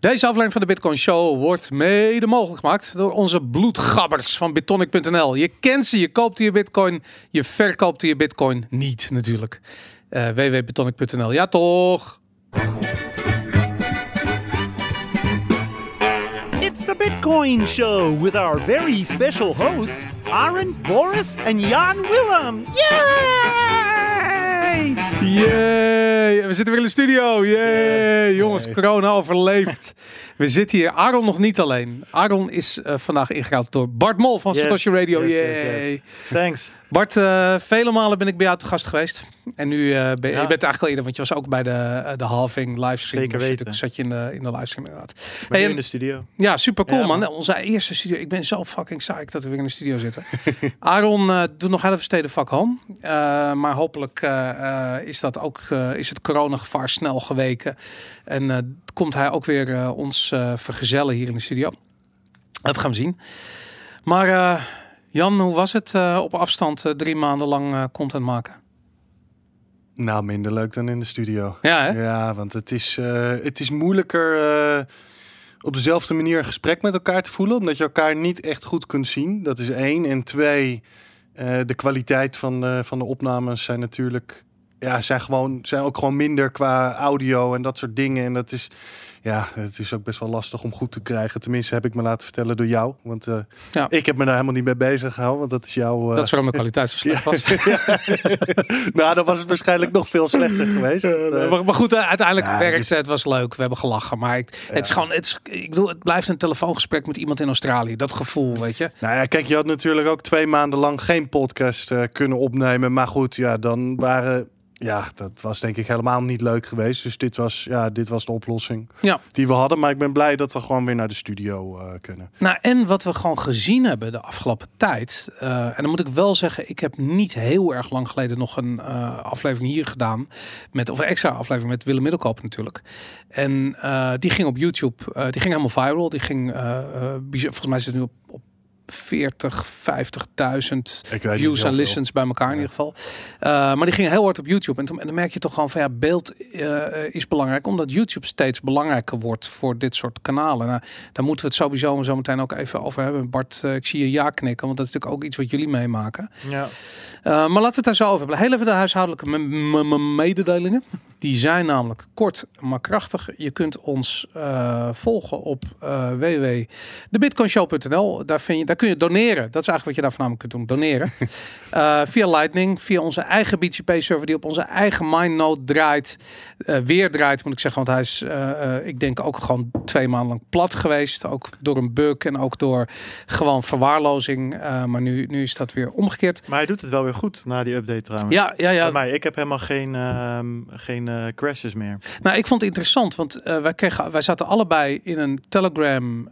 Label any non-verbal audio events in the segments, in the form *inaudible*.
Deze aflevering van de Bitcoin Show wordt mede mogelijk gemaakt door onze bloedgabbers van Bitonic.nl. Je kent ze, je koopt je Bitcoin, je verkoopt je Bitcoin niet natuurlijk. Uh, www.bitonic.nl, ja toch? It's the Bitcoin Show with our very special hosts, Aaron, Boris and Jan Willem. Yay! Yay! We zitten weer in de studio. Yay! Jongens, corona overleefd. We zitten hier. Aaron nog niet alleen. Aaron is uh, vandaag ingehaald door Bart Mol van yes. Satoshi Radio. Yes, Yay! Yes, Thanks. Bart, uh, vele malen ben ik bij jou te gast geweest. En nu uh, ben ja. je bent eigenlijk al eerder, want je was ook bij de, de halving livestream. Zeker weten. Dus zat je in de, in de livestream inderdaad. Ben hey, in de studio. Ja, super cool ja, man. man. Onze eerste studio. Ik ben zo fucking psyched dat we weer in de studio zitten. *laughs* Aaron uh, doet nog even steden vak home. Maar hopelijk is dat ook, is het coronagevaar snel geweken. En komt hij ook weer ons vergezellen hier in de studio. Dat gaan we zien. Maar Jan, hoe was het op afstand drie maanden lang content maken? Nou, minder leuk dan in de studio. Ja, hè? Ja, want het is, het is moeilijker op dezelfde manier een gesprek met elkaar te voelen, omdat je elkaar niet echt goed kunt zien. Dat is één. En twee, de kwaliteit van, van de opnames zijn natuurlijk, ja, zijn gewoon, zijn ook gewoon minder qua audio en dat soort dingen. En dat is, ja, het is ook best wel lastig om goed te krijgen. Tenminste, heb ik me laten vertellen door jou. Want uh, ja. ik heb me daar helemaal niet mee bezig gehouden. Want dat is jouw. Uh... Dat is waarom mijn *laughs* kwaliteit zo slecht was. *laughs* nou, dan was het waarschijnlijk nog veel slechter geweest. Uh, maar, maar, goed, uiteindelijk ja, werkte dus... het. was leuk. We hebben gelachen. Maar ik, het is gewoon. Het, is, ik bedoel, het blijft een telefoongesprek met iemand in Australië. Dat gevoel, weet je. Nou ja, kijk, je had natuurlijk ook twee maanden lang geen podcast kunnen opnemen. Maar goed, ja, dan waren ja, dat was denk ik helemaal niet leuk geweest. Dus dit was, ja, dit was de oplossing ja. die we hadden. Maar ik ben blij dat we gewoon weer naar de studio uh, kunnen. Nou, en wat we gewoon gezien hebben de afgelopen tijd. Uh, en dan moet ik wel zeggen, ik heb niet heel erg lang geleden nog een uh, aflevering hier gedaan. Met, of een extra aflevering met Willem Middelkoop natuurlijk. En die ging op YouTube, die ging helemaal viral. Die ging, volgens mij zit het nu op, op 40, 50.000 views en listens bij elkaar in ieder geval. Uh, maar die gingen heel hard op YouTube. En, en, dan merk je toch gewoon van ja, beeld uh, is belangrijk. Omdat YouTube steeds belangrijker wordt voor dit soort kanalen. Nou, daar moeten we het sowieso zo meteen ook even over hebben. Bart, uh, ik zie je ja knikken. Want dat is natuurlijk ook iets wat jullie meemaken. Ja. maar laten we het daar zo over hebben. Heel even de huishoudelijke mededelingen. Die zijn namelijk kort maar krachtig. Je kunt ons volgen op www.debitcoinshow.nl. Daar vind je, daar kun je doneren. Dat is eigenlijk wat je daar voornamelijk kunt doen. Doneren. uh, *laughs* via Lightning, via onze eigen BTP-server die op onze eigen MindNode draait. Uh, weer draait, moet ik zeggen. Want hij is, uh, ik denk, ook gewoon twee maanden lang plat geweest. Ook door een bug en ook door gewoon verwaarlozing. maar nu, nu is dat weer omgekeerd. Maar hij doet het wel weer goed na die update trouwens. Ja, ja, ja. Maar ik heb helemaal geen, ehm, geen crashes meer. Nou, ik vond het interessant, want wij, kregen, wij zaten allebei in een Telegram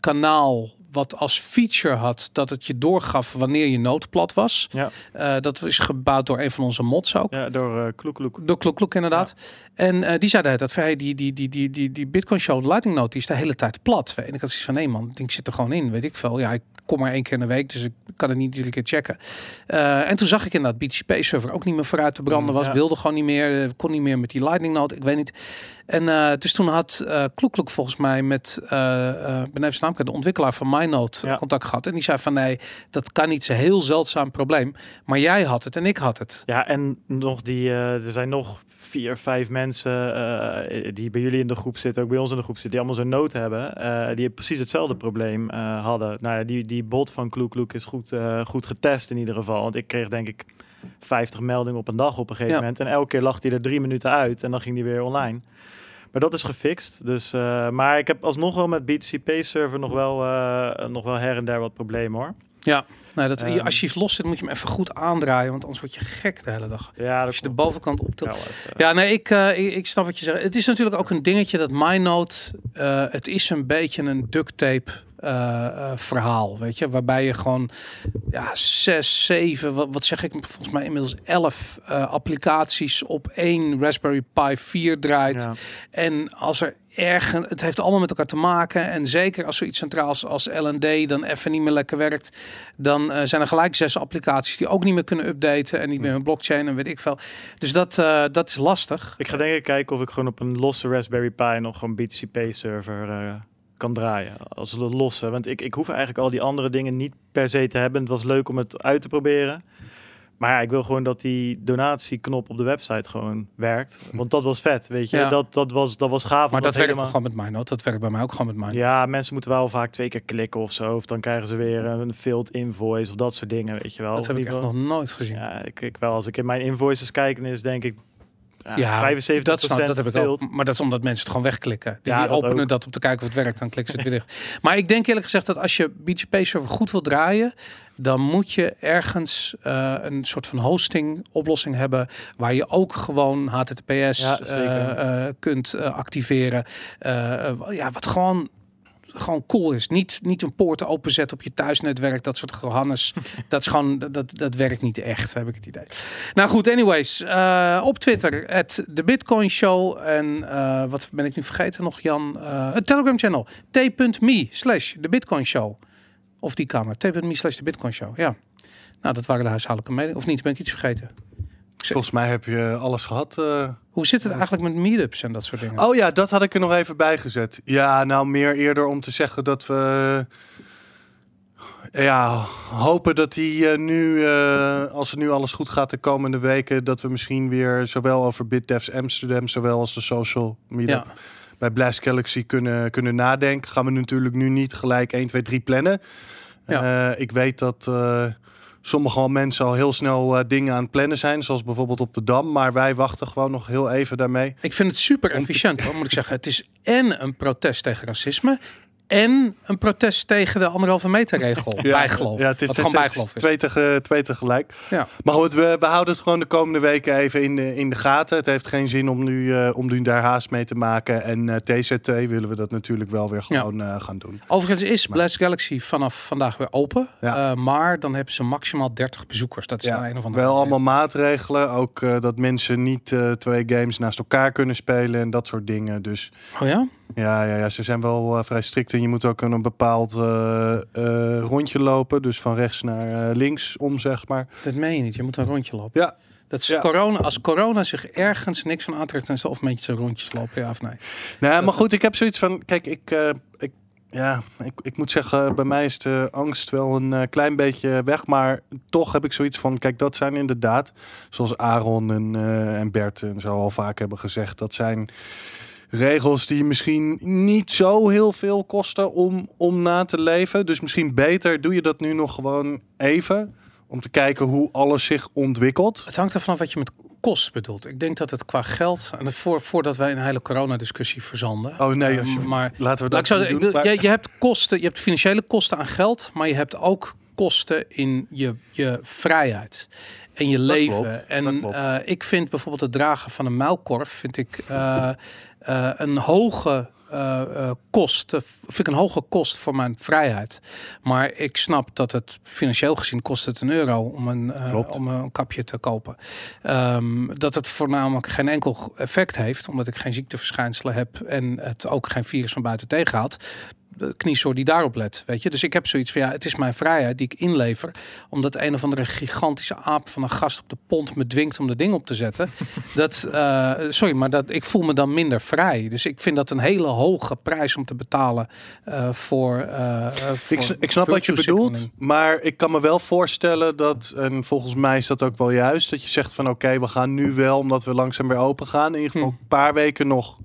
kanaal wat als feature had dat het je doorgaf wanneer je noodplat was. Ja. Uh, dat is gebouwd door een van onze mods ook. Ja, door uh, Kloek Door Kloek inderdaad. Ja. En uh, die zeiden dat hey, die, die, die, die, die, die Bitcoin Show Lightning Note die is de hele tijd plat. En ik had zoiets van nee man, ik zit er gewoon in, weet ik veel. Ja, ik kom maar één keer in de week, dus ik kan het niet iedere keer checken. en toen zag ik in dat BTP server ook niet meer vooruit te branden was. Ja. Wilde gewoon niet meer, kon niet meer met die Lightning Note, ik weet niet. En dus toen had uh, Kloek volgens mij met uh, benevens naam, de ontwikkelaar van MyNote ja. contact gehad. En die zei van nee, dat kan niet, een heel zeldzaam probleem. Maar jij had het en ik had het. Ja, en nog die, er zijn nog vier, vijf mensen die bij jullie in de groep zitten, ook bij ons in de groep zitten, die allemaal zo'n nood hebben. die precies hetzelfde probleem hadden. Nou ja, die, die bot van Kloek is goed, goed getest in ieder geval. Want ik kreeg denk ik 50 meldingen op een dag op een gegeven ja. moment. En elke keer lag hij er drie minuten uit en dan ging hij weer online. Maar dat is gefixt. Dus, uh, maar ik heb alsnog wel met BTCP-server nog, wel, uh, nog wel her en der wat problemen hoor. Ja, nou, dat, um, als je iets los zit, moet je hem even goed aandraaien, want anders word je gek de hele dag. Ja, als je de bovenkant optilt. Ja, uh, ja, nee, ik, uh, ik, ik, snap wat je zegt. Het is natuurlijk ook een dingetje dat MyNote, uh, het is een beetje een duct tape uh, verhaal, weet je, waarbij je gewoon ja, zes, zeven, wat, wat zeg ik, volgens mij inmiddels elf applicaties op één Raspberry Pi 4 draait. Ja. En als er ergen, het heeft allemaal met elkaar te maken. En zeker als zoiets centraals als LND dan even niet meer lekker werkt, dan eh, zijn er gelijk zes applicaties die ook niet meer kunnen updaten en niet meer een blockchain en weet ik veel. Dus dat, eh, dat is lastig. Ik ga denk ik kijken of ik gewoon op een losse Raspberry Pi nog een BTCP-server eh, kan draaien. Als losse. Want ik, ik hoef eigenlijk al die andere dingen niet per se te hebben. Het was leuk om het uit te proberen. Maar ja, ik wil gewoon dat die donatieknop op de website gewoon werkt. Want dat was vet, weet je. Ja. Dat, dat, was, dat was gaaf. Maar dat werkt helemaal- toch gewoon met MyNote? Dat werkt bij mij ook gewoon met MyNote. Ja, mensen moeten wel vaak twee keer klikken of zo. Of dan krijgen ze weer een failed invoice of dat soort dingen, weet je wel. dat heb ik echt nog nooit gezien. Ja, ik, ik wel. Als ik in mijn invoices kijk, dan is denk ik ja, Ja, 75% dat, snap, dat heb ik ook. Maar dat is omdat mensen het gewoon wegklikken. Die, Ja, die dat openen ook. dat om te kijken of het werkt, dan klikken ze het weer dicht. Maar ik denk eerlijk gezegd dat als je BTP-server goed wil draaien, dan moet je ergens eh, een soort van hosting oplossing hebben waar je ook gewoon HTTPS Ja, eh, eh, kunt activeren. Ja, wat gewoon gewoon cool is. Niet, niet een poort openzetten op je thuisnetwerk. Dat soort gehannes. *laughs* dat is gewoon, dat, dat, werkt niet echt, heb ik het idee. Nou goed, anyways. op Twitter, het de Bitcoin Show. En wat ben ik nu vergeten nog, Jan? Eh, het Telegram channel. T.me slash de Bitcoin Show. Of die kamer. T.me slash de Bitcoin Show. Ja. Nou, dat waren de huishoudelijke meningen. Of niet, ben ik iets vergeten? Volgens mij heb je alles gehad. eh. Hoe zit het eigenlijk met meetups en dat soort dingen? Oh ja, dat had ik er nog even bij gezet. Ja, nou meer eerder om te zeggen dat we ja, hopen dat die eh, nu, eh, als het nu alles goed gaat de komende weken, dat we misschien weer zowel over BitDevs Amsterdam, zowel als de social media ja. Bij Blast Galaxy kunnen, kunnen nadenken. Gaan we natuurlijk nu niet gelijk 1, 2, 3 plannen. Ja. Eh, ik weet dat eh, sommige mensen al heel snel eh, dingen aan het plannen zijn, zoals bijvoorbeeld op de Dam. Maar wij wachten gewoon nog heel even daarmee. Ik vind het super Om te- efficiënt, hoor, moet ik zeggen. Het is en een protest tegen racisme en een protest tegen de anderhalve meter regel. *laughs* bijgeloof. Ja, het is, Wat het, gewoon het is bijgeloof is. twee, twee tegelijk. Ja. Maar goed, we, we houden het gewoon de komende weken even in de, in de gaten. Het heeft geen zin om nu, eh, om nu daar haast mee te maken. En eh, TZT willen we dat natuurlijk wel weer Ja. gewoon eh, gaan doen. Overigens is Blast Galaxy vanaf vandaag weer open. Ja. Maar dan hebben ze maximaal 30 bezoekers. Dat is Ja, een of andere Wel allemaal maatregelen. Ook dat mensen niet twee games naast elkaar kunnen spelen en dat soort dingen. Dus Oh ja? ja, ja, ja ze zijn wel vrij strikt. En je moet ook een bepaald eh, eh, rondje lopen. Dus van rechts naar eh, links om, zeg maar. Dat meen je niet. Je moet een rondje lopen. Ja. Dat is Ja. corona. Als corona zich ergens niks van aantrekt, dan het of een beetje rondjes lopen, ja of nee. Nou, maar goed, ik heb zoiets van, kijk, ik, ik, ja, ik, ik moet zeggen, bij mij is de angst wel een klein beetje weg, maar toch heb ik zoiets van, kijk, dat zijn inderdaad, zoals Aaron en, en Bert en zo al vaak hebben gezegd, dat zijn regels die misschien niet zo heel veel kosten om, om na te leven. Dus misschien beter doe je dat nu nog gewoon even, om te kijken hoe alles zich ontwikkelt. Het hangt ervan af wat je met kost bedoelt. Ik denk dat het qua geld, en voor, voordat wij een hele coronadiscussie verzanden. Oh nee, eh, alsjeblieft. maar laten we dat zo, ik doen. maar- je, je hebt kosten, je hebt financiële kosten aan geld, maar je hebt ook kosten in je, je vrijheid en je leven. klopt, en eh, ik vind bijvoorbeeld het dragen van een muilkorf vind ik eh, eh, een hoge eh, kost, vind ik een hoge kost voor mijn vrijheid. Maar ik snap dat het financieel gezien kost het een euro om een, om een kapje te kopen. Ehm, dat het voornamelijk geen enkel effect heeft, omdat ik geen ziekteverschijnselen heb en het ook geen virus van buiten tegenhoudt. De kniesoor die daarop let, weet je. Dus ik heb zoiets van ja, het is mijn vrijheid die ik inlever, omdat een of andere gigantische aap van een gast op de pont me dwingt om de ding op te zetten. *laughs* dat, eh, sorry, maar dat ik voel me dan minder vrij. Dus ik vind dat een hele hoge prijs om te betalen eh, voor, voor. Ik, snap wat je bedoelt, maar ik kan me wel voorstellen dat, en volgens mij is dat ook wel juist, dat je zegt van oké, we gaan nu wel, omdat we langzaam weer open gaan, in ieder geval Hm. een paar weken nog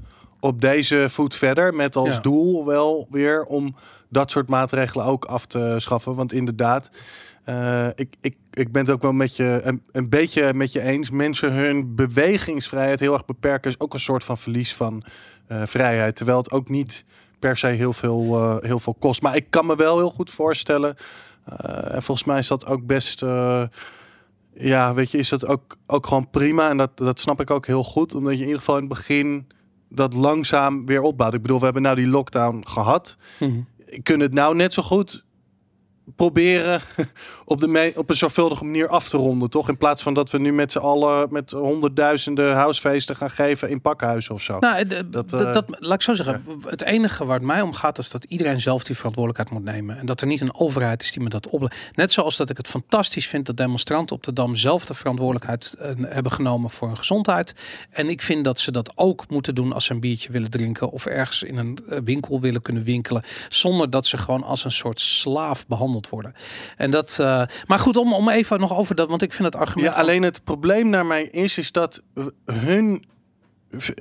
op deze voet verder, met als Ja. doel wel weer om dat soort maatregelen ook af te schaffen. Want inderdaad, eh, ik, ik, ik ben het ook wel met je, een, een beetje met je eens. Mensen hun bewegingsvrijheid heel erg beperken is ook een soort van verlies van eh, vrijheid. Terwijl het ook niet per se heel veel, eh, heel veel kost. Maar ik kan me wel heel goed voorstellen. en volgens mij is dat ook best. ja, weet je, is dat ook, ook gewoon prima. En dat, dat snap ik ook heel goed. Omdat je in ieder geval in het begin dat langzaam weer opbouwt. Ik bedoel, we hebben nou die lockdown gehad. Mhm. Kunnen het nou net zo goed proberen *laughs* op, de op een zorgvuldige manier af te ronden, toch? In plaats van dat we nu met z'n allen met honderdduizenden huisfeesten gaan geven in pakhuizen of zo. Nou, d- Dat, dat, eh, dat, laat ik zo zeggen. Het enige waar het mij om gaat is dat iedereen zelf die verantwoordelijkheid moet nemen. En dat er niet een overheid is die me dat oplegt. Net zoals dat ik het fantastisch vind dat demonstranten op de Dam zelf de verantwoordelijkheid eh, hebben genomen voor hun gezondheid. En ik vind dat ze dat ook moeten doen als ze een biertje willen drinken of ergens in een eh, winkel willen kunnen winkelen. Zonder dat ze gewoon als een soort slaaf behandeld worden. En dat, eh, maar goed, om, om even nog over dat, want ik vind het argument. Ja, van- alleen het probleem naar mij is, is dat hun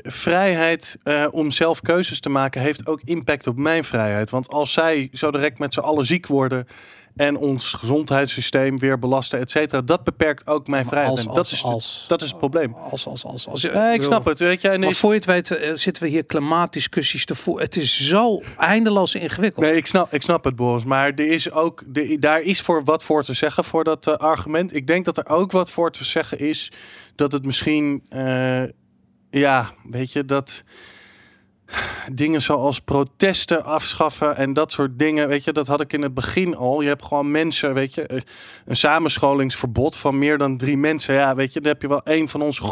vrijheid eh, om zelf keuzes te maken heeft ook impact op mijn vrijheid. Want als zij zo direct met z'n allen ziek worden en ons gezondheidssysteem weer belasten, et cetera, dat beperkt ook mijn vrijheid. als, en dat, als, is als, dat is het probleem. Als, als, als, als, Nee, ik snap het. Weet je, en Maar is, voor je het weet eh, zitten we hier klimaatdiscussies te voeren. Het is zo eindeloos ingewikkeld. Nee, ik snap, ik snap het, Boris. Maar er is ook, de, daar is voor wat voor te zeggen voor dat eh, argument. Ik denk dat er ook wat voor te zeggen is dat het misschien, eh, ja, weet je, dat dingen zoals protesten afschaffen en dat soort dingen, weet je, dat had ik in het begin al. Je hebt gewoon mensen, weet je, eh, een samenscholingsverbod van meer dan drie mensen. Ja, weet je, dan heb je wel een van onze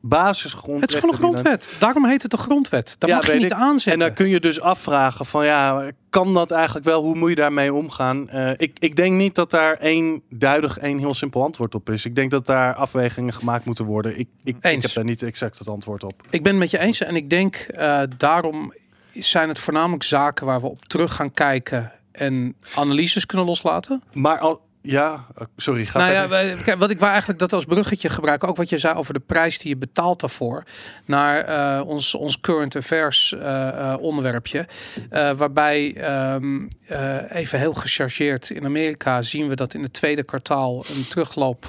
basisgrondrechten. het is gewoon een grondwet. Daarom heet het een grondwet. Daar Ja, mag je niet ik. aanzetten. En dan kun je dus afvragen van ja, kan dat eigenlijk wel? Hoe moet je daarmee omgaan? Eh, ik, ik denk niet dat daar één duidig, één heel simpel antwoord op is. Ik denk dat daar afwegingen gemaakt moeten worden. Ik, ik, ik heb daar niet exact het antwoord op. Ik ben het met je eens en ik denk eh, daarom zijn het voornamelijk zaken waar we op terug gaan kijken en analyses kunnen loslaten. Maar al, ja, eh, sorry, ga nou verder. wat ik wou eigenlijk dat als bruggetje gebruiken, ook wat je zei over de prijs die je betaalt daarvoor, naar eh, ons, ons current affairs eh, onderwerpje, waarbij ehm, eh, even heel gechargeerd in Amerika zien we dat in het tweede kwartaal een terugloop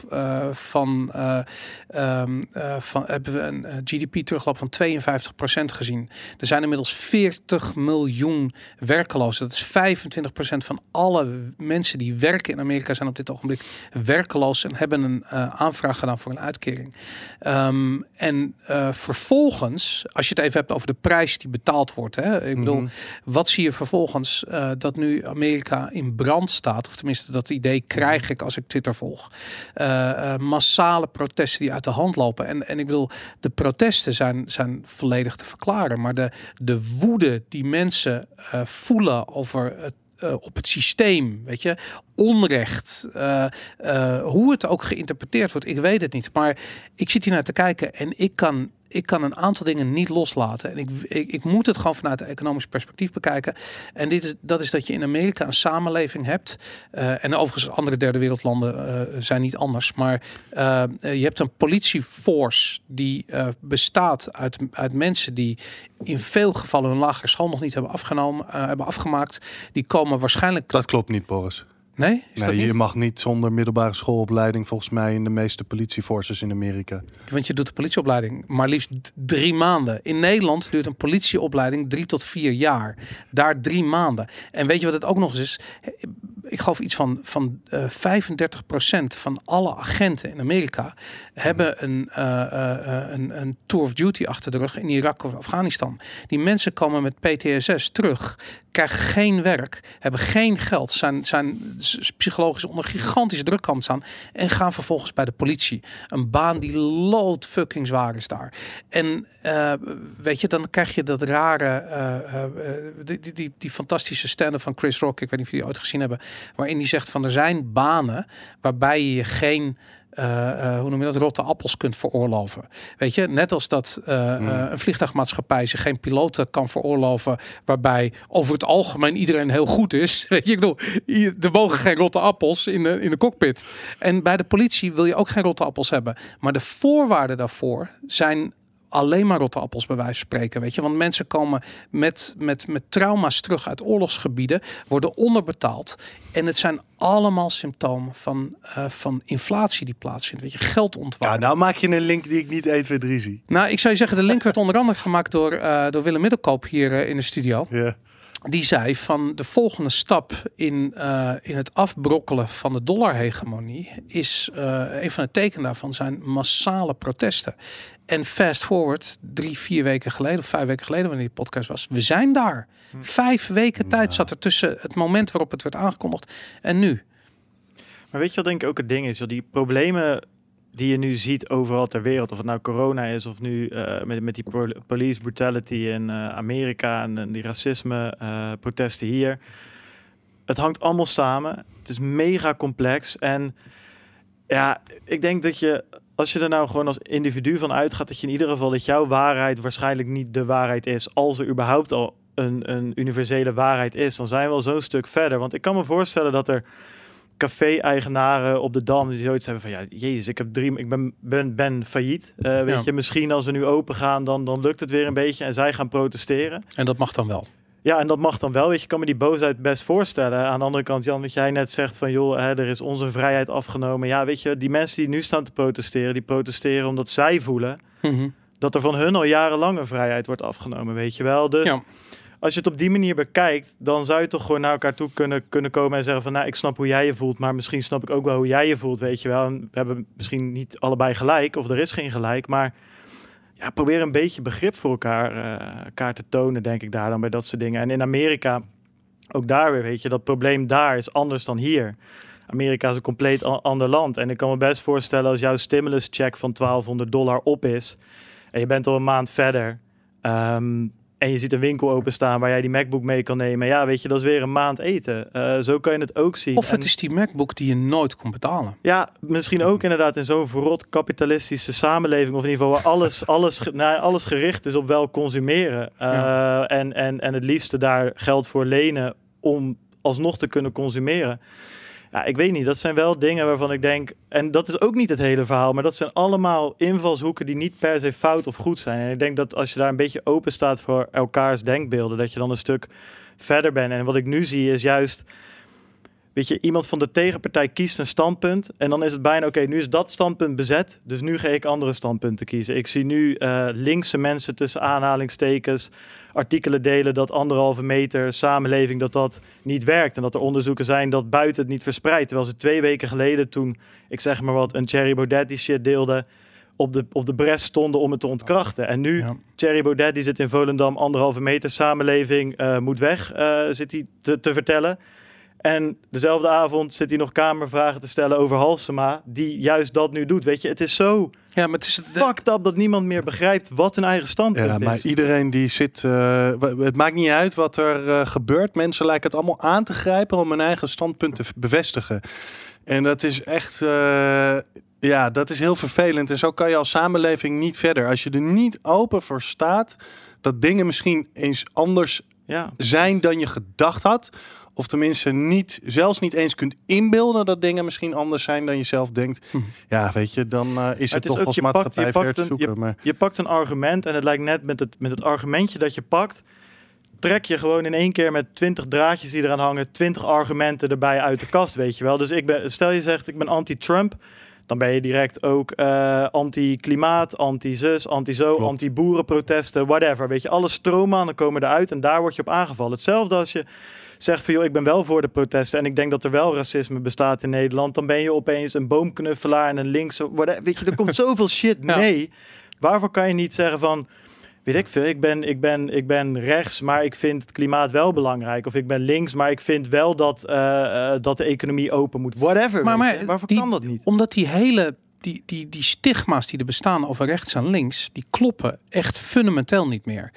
van, eh, ehm, eh, van hebben we een eh, GDP terugloop van 52% gezien. Er zijn inmiddels 40 miljoen werkelozen. Dat is 25% van alle mensen die werken in Amerika zijn op dit ogenblik werkeloos en hebben een eh, aanvraag gedaan voor een uitkering. Ehm, en eh, vervolgens, als je het even hebt over de prijs die betaald wordt, hè, ik bedoel, Mhm. wat zie je vervolgens eh, dat nu Amerika in brand staat? Of tenminste, dat idee krijg ik als ik Twitter volg. Massale protesten die uit de hand lopen. En, en ik bedoel, de protesten zijn, zijn volledig te verklaren. Maar de, de woede die mensen voelen over het eh, op het systeem, weet je, onrecht, eh, eh, hoe het ook geïnterpreteerd wordt, ik weet het niet. Maar ik zit hier naar te kijken en ik kan, ik kan een aantal dingen niet loslaten. En ik, ik, ik moet het gewoon vanuit een economisch perspectief bekijken. En dit is, dat is dat je in Amerika een samenleving hebt. eh, en overigens, andere derde wereldlanden eh, zijn niet anders. Maar eh, je hebt een politieforce die bestaat uit, uit mensen die in veel gevallen hun lagere school nog niet hebben afgenomen, hebben afgemaakt. Die komen waarschijnlijk. Dat klopt niet, Boris. Nee, is Nee, je mag niet zonder middelbare schoolopleiding volgens mij in de meeste politieforces in Amerika. Want je doet de politieopleiding maar liefst drie maanden. In Nederland duurt een politieopleiding drie tot vier jaar. Daar drie maanden. En weet je wat het ook nog eens is? Ik geloof iets van, van eh 35% van alle agenten in Amerika hebben een, eh, eh, eh, een, een tour of duty achter de rug in Irak of Afghanistan. Die mensen komen met PTSS terug, krijgen geen werk, hebben geen geld, zijn, zijn psychologisch onder gigantische druk komen staan en gaan vervolgens bij de politie. Een baan die lood fucking zwaar is daar. En eh, weet je, dan krijg je dat rare, eh, eh, die, die, die, fantastische stand-up van Chris Rock, ik weet niet of jullie ooit gezien hebben, waarin hij zegt van er zijn banen waarbij je geen eh, eh, hoe noem je dat, rotte appels kunt veroorloven. Weet je, net als dat eh, Hmm. een vliegtuigmaatschappij zich geen piloten kan veroorloven, waarbij over het algemeen iedereen heel goed is. *laughs* Weet je, ik bedoel, er mogen geen rotte appels in de, in de cockpit. En bij de politie wil je ook geen rotte appels hebben. Maar de voorwaarden daarvoor zijn alleen maar rotte appels bij wijze van spreken, weet je. Want mensen komen met, met, met trauma's terug uit oorlogsgebieden, worden onderbetaald. En het zijn allemaal symptomen van, eh, van inflatie die plaatsvindt. Weet je, geld Ja, nou maak je een link die ik niet 1, 2, 3 zie. Nou, ik zou je zeggen, de link werd onder andere gemaakt door, eh, door Willem Middelkoop hier eh, in de studio. Ja. Die zei van de volgende stap in, eh, in het afbrokkelen van de dollarhegemonie is eh, een van de tekenen daarvan zijn massale protesten. En fast forward drie, vier weken geleden of vijf weken geleden wanneer die podcast was, we zijn daar. Vijf weken tijd zat er tussen het moment waarop het werd aangekondigd en nu. Maar weet je wat denk ik ook het ding is? Die problemen die je nu ziet overal ter wereld, of het nou corona is of nu eh, met, met die police brutality in eh, Amerika en, en die racisme eh, protesten hier. Het hangt allemaal samen. Het is mega complex. En ja, ik denk dat je, als je er nou gewoon als individu van uitgaat, dat je in ieder geval dat jouw waarheid waarschijnlijk niet de waarheid is, als er überhaupt al een, een universele waarheid is, dan zijn we al zo'n stuk verder. Want ik kan me voorstellen dat er café-eigenaren op de Dam die zoiets hebben van ja, jezus, ik heb drie, ik ben, ben, ben failliet. Eh, weet Ja. je, misschien als we nu open gaan, dan, dan lukt het weer een beetje en zij gaan protesteren. En dat mag dan wel. Ja, en dat mag dan wel. Weet je, ik kan me die boosheid best voorstellen. Aan de andere kant, Jan, wat jij net zegt van joh, hè, er is onze vrijheid afgenomen. Ja, weet je, die mensen die nu staan te protesteren, die protesteren omdat zij voelen Mhm. dat er van hun al jarenlang een vrijheid wordt afgenomen, weet je wel. Dus Ja. Als je het op die manier bekijkt, dan zou je toch gewoon naar elkaar toe kunnen, kunnen komen en zeggen van, nou, ik snap hoe jij je voelt, maar misschien snap ik ook wel hoe jij je voelt, weet je wel. En we hebben misschien niet allebei gelijk, of er is geen gelijk, maar ja, probeer een beetje begrip voor elkaar, eh, elkaar te tonen, denk ik daar dan bij dat soort dingen. En in Amerika, ook daar weer, weet je, dat probleem daar is anders dan hier. Amerika is een compleet ander land. En ik kan me best voorstellen als jouw stimulus check van 1200 dollar op is. En je bent al een maand verder. ehm, en je ziet een winkel openstaan waar jij die MacBook mee kan nemen. Ja, weet je, dat is weer een maand eten. Eh, zo kan je het ook zien. Of het En- is die MacBook die je nooit kon betalen. ja, misschien ook inderdaad in zo'n verrot kapitalistische samenleving. Of in ieder geval waar alles, *laughs* alles, ge- nou, alles gericht is op wel consumeren. Eh, Ja. en, en, en het liefste daar geld voor lenen om alsnog te kunnen consumeren. Ja, ik weet niet. Dat zijn wel dingen waarvan ik denk... En dat is ook niet het hele verhaal. Maar dat zijn allemaal invalshoeken die niet per se fout of goed zijn. En ik denk dat als je daar een beetje open staat voor elkaars denkbeelden... dat je dan een stuk verder bent. En wat ik nu zie is juist... Weet je, iemand van de tegenpartij kiest een standpunt. En dan is het bijna, oké, nu is dat standpunt bezet. Dus nu ga ik andere standpunten kiezen. Ik zie nu eh, linkse mensen tussen aanhalingstekens artikelen delen dat anderhalve meter samenleving dat dat niet werkt. En dat er onderzoeken zijn dat buiten het niet verspreidt. Terwijl ze twee weken geleden toen, ik zeg maar wat, een Cherry Baudet die shit deelde... Op de, op de bres stonden om het te ontkrachten. En nu, Ja. Thierry Baudet die zit in Volendam, anderhalve meter samenleving eh, moet weg, eh, zit hij te, te vertellen. En dezelfde avond zit hij nog kamervragen te stellen over Halsema, die juist dat nu doet. Weet je, het is zo Ja, maar het is... de- fucked up dat niemand meer begrijpt wat hun eigen standpunt Ja, maar is. iedereen die zit. eh, het maakt niet uit wat er eh, gebeurt. Mensen lijken het allemaal aan te grijpen om hun eigen standpunt te bevestigen. En dat is echt. eh, ja, dat is heel vervelend. En zo kan je als samenleving niet verder. Als je er niet open voor staat dat dingen misschien eens anders Ja, zijn dan je gedacht had. Of tenminste niet, zelfs niet eens kunt inbeelden dat dingen misschien anders zijn dan je zelf denkt. Hm. Ja, weet je, dan eh, is het toch als je pakt- je pakt een- zoeken. maar je pakt een argument en het lijkt net met het, met het argumentje dat je pakt, trek je gewoon in één keer met twintig draadjes die eraan hangen, twintig argumenten erbij uit de kast, weet je wel. Dus ik ben, stel je zegt ik ben anti-Trump, dan ben je direct ook eh, anti-klimaat, anti-zus, anti-zo, anti-boerenprotesten, whatever. Weet je, alle stroommannen komen eruit en daar word je op aangevallen. Hetzelfde als je zegt van joh, ik ben wel voor de protesten en ik denk dat er wel racisme bestaat in Nederland, dan ben je opeens een boomknuffelaar en een linkse, whatever. weet je, er komt *laughs* zoveel shit Ja. mee. Waarvoor kan je niet zeggen van weet ik veel, ik ben, ik, ben, ik ben rechts, maar ik vind het klimaat wel belangrijk. Of ik ben links, maar ik vind wel dat, eh, eh, dat de economie open moet. Whatever. Maar- maar. Waarvoor die- kan dat niet? Omdat die hele die, die, die stigma's die er bestaan over rechts en links, die kloppen echt fundamenteel niet meer.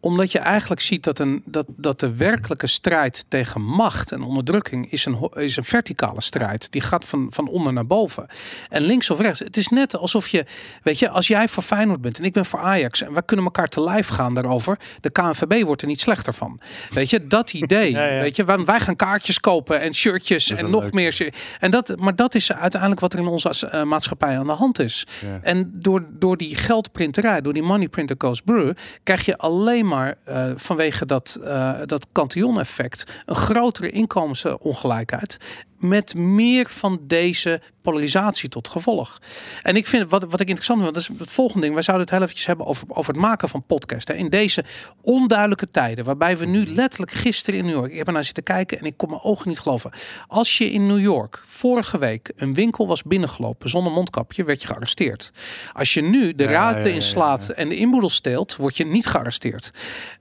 Omdat je eigenlijk ziet dat, een, dat, dat de werkelijke strijd tegen macht en onderdrukking is een, is een verticale strijd. Die gaat van, van onder naar boven. En links of rechts. Het is net alsof je, weet je, als jij voor Feyenoord bent en ik ben voor Ajax en wij kunnen elkaar te lijf gaan daarover. De KNVB wordt er niet slechter van. Weet je, dat idee. *laughs* Ja, ja. Weet je, wij, wij gaan kaartjes kopen en shirtjes en nog leuk. meer. En dat, maar dat is uiteindelijk wat er in onze eh, maatschappij aan de hand is. Ja. En door, door die geldprinterij, door die money printer goes brew, krijg je alleen maar eh, vanwege dat, eh dat cantillon-effect een grotere inkomensongelijkheid. Met meer van deze polarisatie tot gevolg. En ik vind wat, wat ik interessant vind, dat is het volgende ding. Wij zouden het heel eventjes hebben over, over het maken van podcast. Hè. In deze onduidelijke tijden, waarbij we nu letterlijk gisteren in New York, ik heb er naar zitten kijken en ik kon mijn ogen niet geloven. Als je in New York vorige week een winkel was binnengelopen zonder mondkapje, werd je gearresteerd. Als je nu de Ja, raten ja, ja, inslaat en de inboedel steelt, word je niet gearresteerd.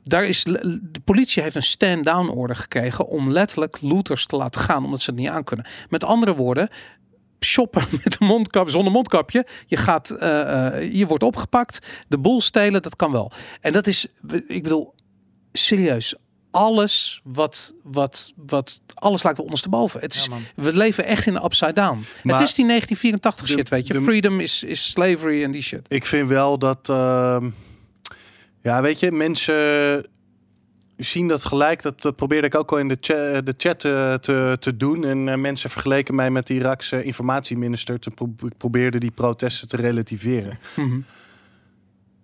Daar is de politie heeft een stand-down order gekregen om letterlijk looters te laten gaan, omdat ze het niet Met andere woorden, shoppen *laughs* met een mondkap zonder mondkapje. Je gaat, eh, eh, je wordt opgepakt. De boel stelen, dat kan wel. En dat is, ik bedoel, serieus. Alles wat, wat, wat, alles lijkt wel ondersteboven. Het is, Ja, we leven echt in de upside down. Maar het is die 1984 de- shit, weet je. de- Freedom is, is slavery en die shit. Ik vind wel dat, ehm, ja, weet je, mensen zien dat gelijk. Dat, dat probeerde ik ook al in de, cha- de chat eh, te, te doen. En eh, mensen vergeleken mij met de Irakse informatieminister. Te pro ik probeerde die protesten te relativeren. Mhm.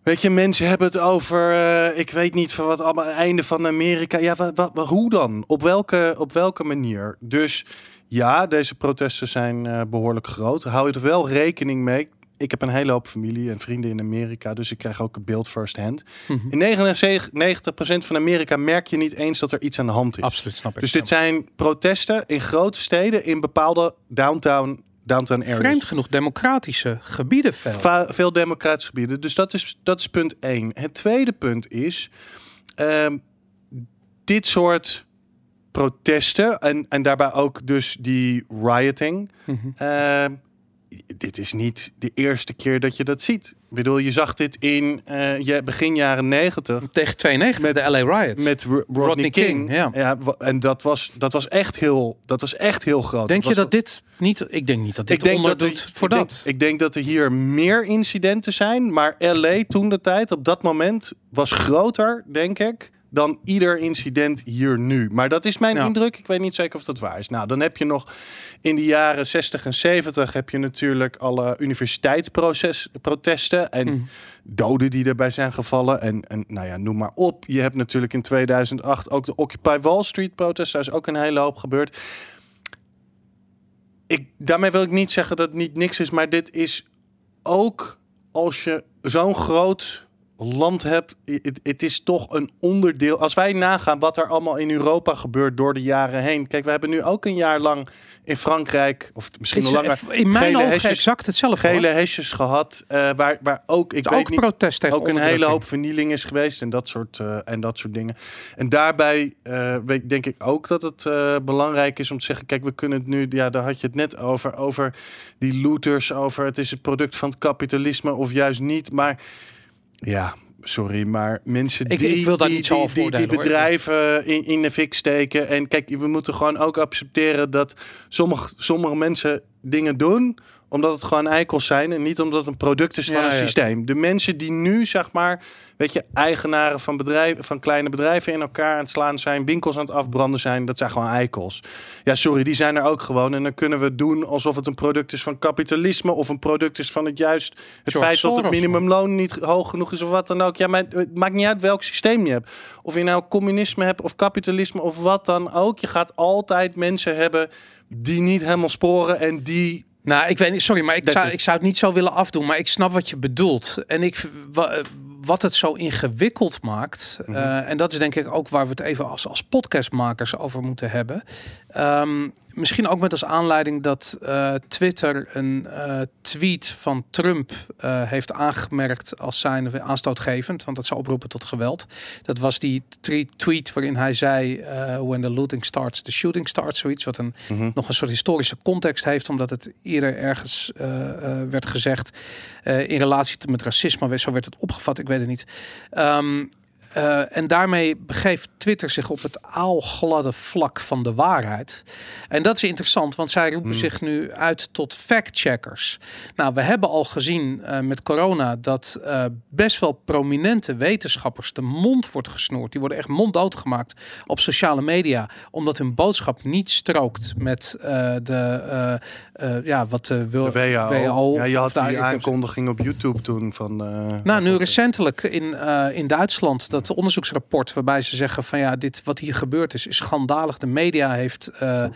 Weet je, mensen hebben het over, eh, ik weet niet van wat allemaal, einde van Amerika. Ja, wat, wat, hoe dan? Op welke, op welke manier? Dus ja, deze protesten zijn eh, behoorlijk groot. Hou je er wel rekening mee. Ik heb een hele hoop familie en vrienden in Amerika, dus ik krijg ook een beeld first hand. Mhm. In 99% van Amerika merk je niet eens dat er iets aan de hand is. Absoluut, snap ik. Dus dit zijn protesten in grote steden in bepaalde downtown, downtown areas. Vreemd genoeg democratische gebieden veel. Va- veel democratische gebieden. Dus dat is, dat is punt één. Het tweede punt is... ehm, dit soort protesten... En, en daarbij ook dus die rioting... Mhm. ehm, dit is niet de eerste keer dat je dat ziet. Ik bedoel, je zag dit in je begin jaren negentig... Tegen 92, Met- de LA Riot. Met Ro- Rodney, Rodney King. King, ja. en dat was, dat was echt heel, dat was echt heel groot. Denk je dat dit niet... Ik denk niet dat dit ik denk dat er, voor ik denk- dat. ik denk dat er hier meer incidenten zijn, maar LA toen de tijd op dat moment was groter, denk ik, dan ieder incident hier nu. Maar dat is mijn Ja. indruk. Ik weet niet zeker of dat waar is. Nou, dan heb je nog in de jaren 60 en 70 heb je natuurlijk alle universiteitsprotesten en Mhm. doden die erbij zijn gevallen. En, en nou ja, noem maar op. Je hebt natuurlijk in 2008 ook de Occupy Wall Street protest. Daar is ook een hele hoop gebeurd. Ik, daarmee wil ik niet zeggen dat het niet niks is, maar dit is ook als je zo'n groot land hebt, i- het, is toch een onderdeel. Als wij nagaan wat er allemaal in Europa gebeurt door de jaren heen. Kijk, we hebben nu ook een jaar lang in Frankrijk, of misschien Is, nog langer, in mijn ogen hesjes- exact hetzelfde. gele hesjes gehad. eh, waar, waar ook, ik weet ook niet, protest tegen ook een hele hoop vernieling is geweest en dat soort, eh, en dat soort dingen. En daarbij eh, weet, denk ik ook dat het belangrijk is om te zeggen: kijk, we kunnen het nu, ja, daar had je het net over, over die looters, over het is het product van het kapitalisme of juist niet. Maar ja. Sorry, maar mensen die, ik wil daar die, niet zo die, bedrijven in, in de fik steken. En kijk, we moeten gewoon ook accepteren dat sommige, sommige mensen dingen doen omdat het gewoon eikels zijn en niet omdat het een product is van Ja, een ja. systeem. De mensen die nu, zeg maar, weet je, eigenaren van bedrijven, van kleine bedrijven in elkaar aan het slaan zijn, winkels aan het afbranden zijn, dat zijn gewoon eikels. Ja, sorry, die zijn er ook gewoon. En dan kunnen we doen alsof het een product is van kapitalisme of een product is van het juist het George feit dat het minimumloon niet hoog genoeg is of wat dan ook. Ja, maar het maakt niet uit welk systeem je hebt. Of je nou communisme hebt of kapitalisme of wat dan ook. Je gaat altijd mensen hebben die niet helemaal sporen en die Nou, ik weet niet, sorry, maar ik zou, ik zou het niet zo willen afdoen, maar ik snap wat je bedoelt. En ik, wa- wat het zo ingewikkeld maakt, Mhm. eh, en dat is denk ik ook waar we het even als, als podcastmakers over moeten hebben. Ehm, misschien ook met als aanleiding dat eh, Twitter een eh, tweet van Trump eh, heeft aangemerkt als zijn aanstootgevend, want dat zou oproepen tot geweld. Dat was die tweet waarin hij zei: When the looting starts, the shooting starts, zoiets wat een nog een soort historische context heeft, omdat het eerder ergens werd gezegd in relatie met racisme, zo werd het opgevat, ik weet het niet. Ehm, eh, en daarmee begeeft Twitter zich op het aalgladde vlak van de waarheid. En dat is interessant, want zij roepen Hmm. zich nu uit tot fact-checkers. Nou, we hebben al gezien eh, met corona dat eh, best wel prominente wetenschappers de mond wordt gesnoerd. Die worden echt monddood gemaakt op sociale media, omdat hun boodschap niet strookt met de, ja, wat de, wil, De WHO. WHO ja, je had die aankondiging op YouTube toen van. Nou, nu recentelijk in, in Duitsland dat dat onderzoeksrapport waarbij ze zeggen van ja, dit wat hier gebeurd is, is schandalig. De media heeft eh, eh,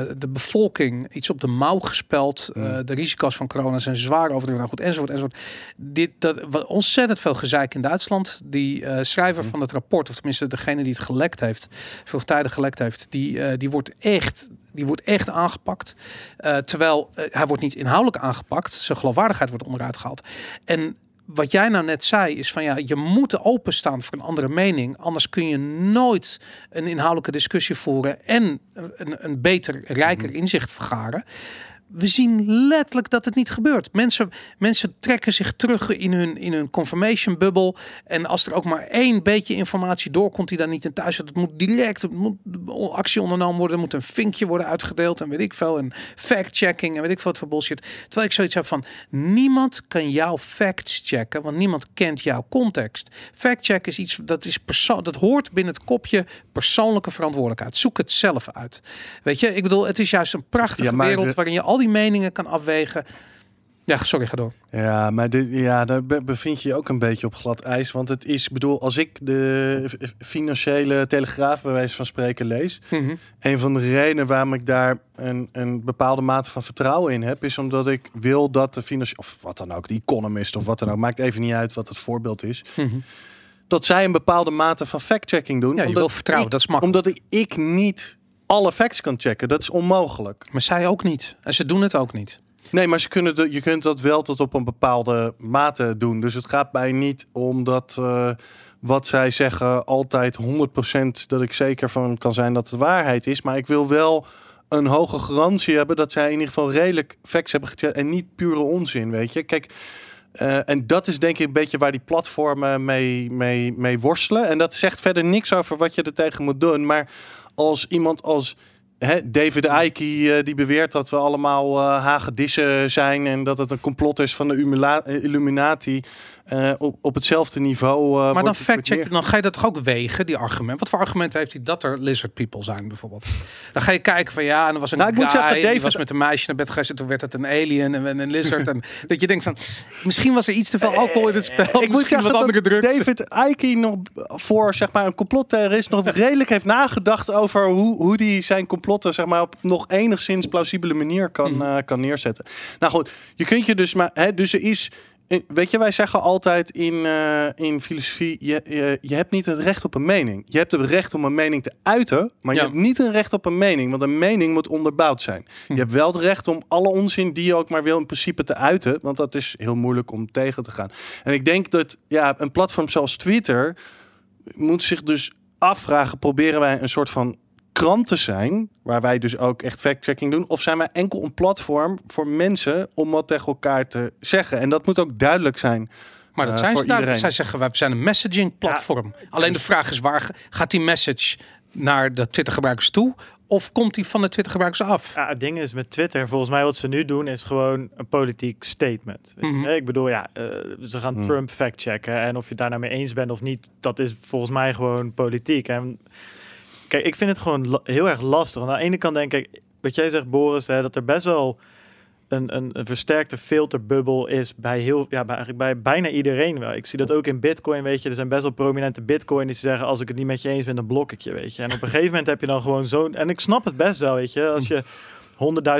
eh, de bevolking iets op de mouw gespeld. De risico's van corona zijn zwaar overdreven. Nou goed, enzovoort, enzovoort. Dit, dat, wat ontzettend veel gezeik in Duitsland. Die schrijver van het rapport, of tenminste degene die het gelekt heeft, vroegtijdig gelekt heeft, die, die wordt echt die wordt echt aangepakt. Terwijl hij wordt niet inhoudelijk aangepakt. Zijn geloofwaardigheid wordt onderuit gehaald. En wat jij nou net zei, is van ja, je moet openstaan voor een andere mening. Anders kun je nooit een inhoudelijke discussie voeren en een, een beter, rijker inzicht vergaren. We zien letterlijk dat het niet gebeurt. Mensen, mensen trekken zich terug in hun, in hun confirmation bubbel. En als er ook maar één beetje informatie doorkomt die daar niet in thuis zit, het moet direct het moet actie ondernomen worden. Er moet een vinkje worden uitgedeeld en weet ik veel. En fact-checking en weet ik veel wat voor bullshit. Terwijl ik zoiets heb van, niemand kan jouw facts checken, want niemand kent jouw context. Fact-check is iets dat is persoon, dat hoort binnen het kopje persoonlijke verantwoordelijkheid. Zoek het zelf uit. Weet je, ik bedoel, het is juist een prachtige Ja, wereld waarin je al die meningen kan afwegen. Ja, sorry, ga door. Ja, maar dit, ja, daar be- bevind je je ook een beetje op glad ijs. Want het is, bedoel, als ik de financiële telegraaf bij wijze van spreken lees. Een van de redenen waarom ik daar een, een bepaalde mate van vertrouwen in heb, is omdat ik wil dat de financiële, of wat dan ook, de Economist of wat dan ook, maakt even niet uit wat het voorbeeld is. Dat zij een bepaalde mate van fact-checking doen. Ja, je wil vertrouwen, ik- dat is makkelijk. Omdat ik, ik niet alle facts kan checken. Dat is onmogelijk. Maar zij ook niet. En ze doen het ook niet. Nee, maar ze kunnen de, je kunt dat wel tot op een bepaalde mate doen. Dus het gaat mij niet om dat eh, wat zij zeggen altijd 100% dat ik zeker van kan zijn dat het waarheid is. Maar ik wil wel een hoge garantie hebben dat zij in ieder geval redelijk facts hebben gecheckt en niet pure onzin, weet je. Kijk, eh, en dat is denk ik een beetje waar die platformen mee, mee, mee worstelen. En dat zegt verder niks over wat je er tegen moet doen. Maar als iemand als hè, David Icke, eh, die beweert dat we allemaal eh hagedissen zijn... en dat het een complot is van de Illuminati... eh, op, op hetzelfde niveau... eh, Maar dan wordt het fact check, neer- dan ga je dat toch ook wegen, die argument. Wat voor argumenten heeft hij dat er lizard people zijn, bijvoorbeeld? Dan ga je kijken van ja, en er was een Nou, ik moet zeggen, David- was met een meisje naar bed gegaan, toen werd het een alien en een lizard. en *laughs* dat je denkt van, misschien was er iets te veel alcohol in het spel, ik moet zeggen wat andere dat drugs. David Icke nog voor zeg maar, een complottheorist nog redelijk heeft nagedacht over hoe, hoe die zijn complotten zeg maar, op nog enigszins plausibele manier kan, Mhm. eh, kan neerzetten. Nou goed, je kunt je dus maar, hè, dus er is. Eh, Weet je, wij zeggen altijd in, eh, in filosofie: je, je, je hebt niet het recht op een mening. Je hebt het recht om een mening te uiten, maar Ja. je hebt niet een recht op een mening, want een mening moet onderbouwd zijn. Hm. Je hebt wel het recht om alle onzin die je ook maar wil in principe te uiten, want dat is heel moeilijk om tegen te gaan. En ik denk dat ja, een platform zoals Twitter moet zich dus afvragen: proberen wij een soort van krant te zijn, waar wij dus ook echt fact-checking doen, of zijn wij enkel een platform voor mensen om wat tegen elkaar te zeggen? En dat moet ook duidelijk zijn. Maar dat eh, zijn ze daar. iedereen. Zij zeggen, wij zijn een messaging platform. Alleen de vraag is, waar gaat die message naar de Twitter gebruikers toe? Of komt die van de Twitter gebruikers af? Ja, het ding is met Twitter, volgens mij wat ze nu doen, is gewoon een politiek statement. Mhm. Ik bedoel, ja, eh, ze gaan Hmm. Trump fact-checken. En of je het daar nou mee eens bent of niet, dat is volgens mij gewoon politiek. En ik vind het gewoon heel erg lastig. Aan de ene kant denk ik, wat jij zegt, Boris, hè, dat er best wel een, een, een versterkte filterbubbel is bij heel, ja, bij, eigenlijk bij bijna iedereen wel. Ik zie dat ook in Bitcoin, weet je. Er zijn best wel prominente Bitcoin die zeggen, als ik het niet met je eens ben, dan blok ik je, weet je. En op een gegeven moment heb je dan gewoon zo'n, en ik snap het best wel, weet je, als je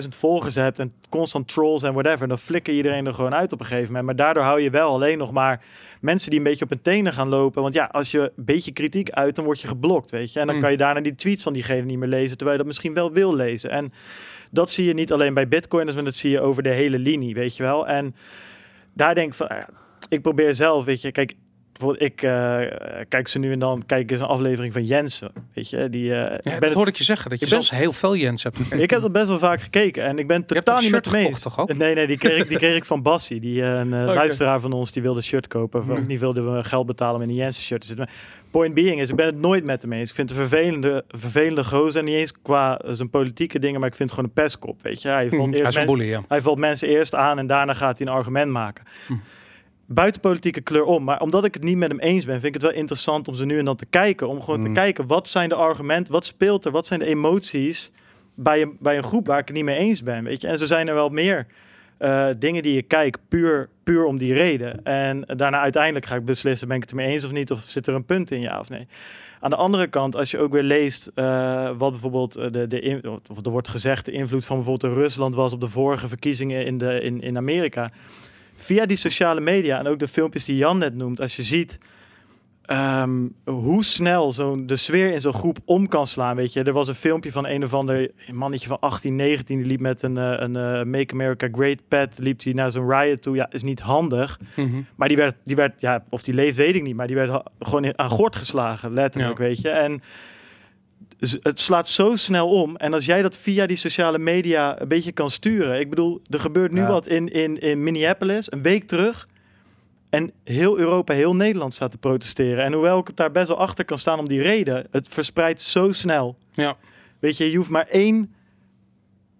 100.000 volgers hebt en constant trolls en whatever, dan flikker iedereen er gewoon uit op een gegeven moment. Maar daardoor hou je wel alleen nog maar mensen die een beetje op hun tenen gaan lopen. Want ja, als je een beetje kritiek uit, dan word je geblokt, weet je. En dan Mm. kan je daarna die tweets van diegene niet meer lezen, terwijl je dat misschien wel wil lezen. En dat zie je niet alleen bij bitcoiners, maar dat zie je over de hele linie, weet je wel. En daar denk ik van, ja, ik probeer zelf, weet je, kijk, bijvoorbeeld ik eh, kijk ze nu en dan, kijk eens een aflevering van Jensen, weet je. Die, Ja, ik, ben dat hoorde ik je zeggen, dat je, zelfs heel veel Jens hebt gekeken. ik heb dat best wel vaak gekeken en ik ben totaal niet met ook? Nee, nee, die kreeg, ik- die kreeg ik van Bassie, die eh, een luisteraar van ons, die wilde shirt kopen. Of, of niet wilde we geld betalen om in een Jensen shirt te zitten. Point being is, ik ben het nooit met hem eens. Ik vind het een vervelende, vervelende gozer. Niet eens qua zijn politieke dingen, maar ik vind het gewoon een pestkop, weet je. Hij valt, Mhm, Hij eerst men- bully, ja. hij valt mensen eerst aan en daarna gaat hij een argument maken. Hm. Buiten politieke kleur om. Maar omdat ik het niet met hem eens ben, vind ik het wel interessant om ze nu en dan te kijken. Om gewoon te kijken, wat zijn de argumenten, wat speelt er, wat zijn de emoties bij een, bij een groep waar ik het niet mee eens ben. Weet je? En zo zijn er wel meer eh, dingen die ik kijk puur, puur om die reden. En daarna uiteindelijk ga ik beslissen, ben ik het ermee eens of niet? Of zit er een punt in, ja of nee? Aan de andere kant, als je ook weer leest eh, wat bijvoorbeeld eh, de, de in- of er wordt gezegd, de invloed van bijvoorbeeld Rusland was op de vorige verkiezingen in, de, in, in Amerika. Via die sociale media en ook de filmpjes die Jan net noemt, als je ziet ehm, hoe snel zo'n de sfeer in zo'n groep om kan slaan. Weet je, er was een filmpje van een of ander mannetje van 18, 19, die liep met een, eh, een eh, Make America Great pet, liep hij naar zo'n riot toe. Ja, is niet handig. Mhm. Maar die werd, die werd, ja, of die leeft, weet ik niet. Maar die werd gewoon aan gort geslagen, letterlijk, Ja. weet je. En het slaat zo snel om. En als jij dat via die sociale media een beetje kan sturen. Ik bedoel, er gebeurt nu Ja. wat in, in, in Minneapolis, een week terug. En heel Europa, heel Nederland staat te protesteren. En hoewel ik het daar best wel achter kan staan om die reden, het verspreidt zo snel. Ja. Weet je, je hoeft maar één.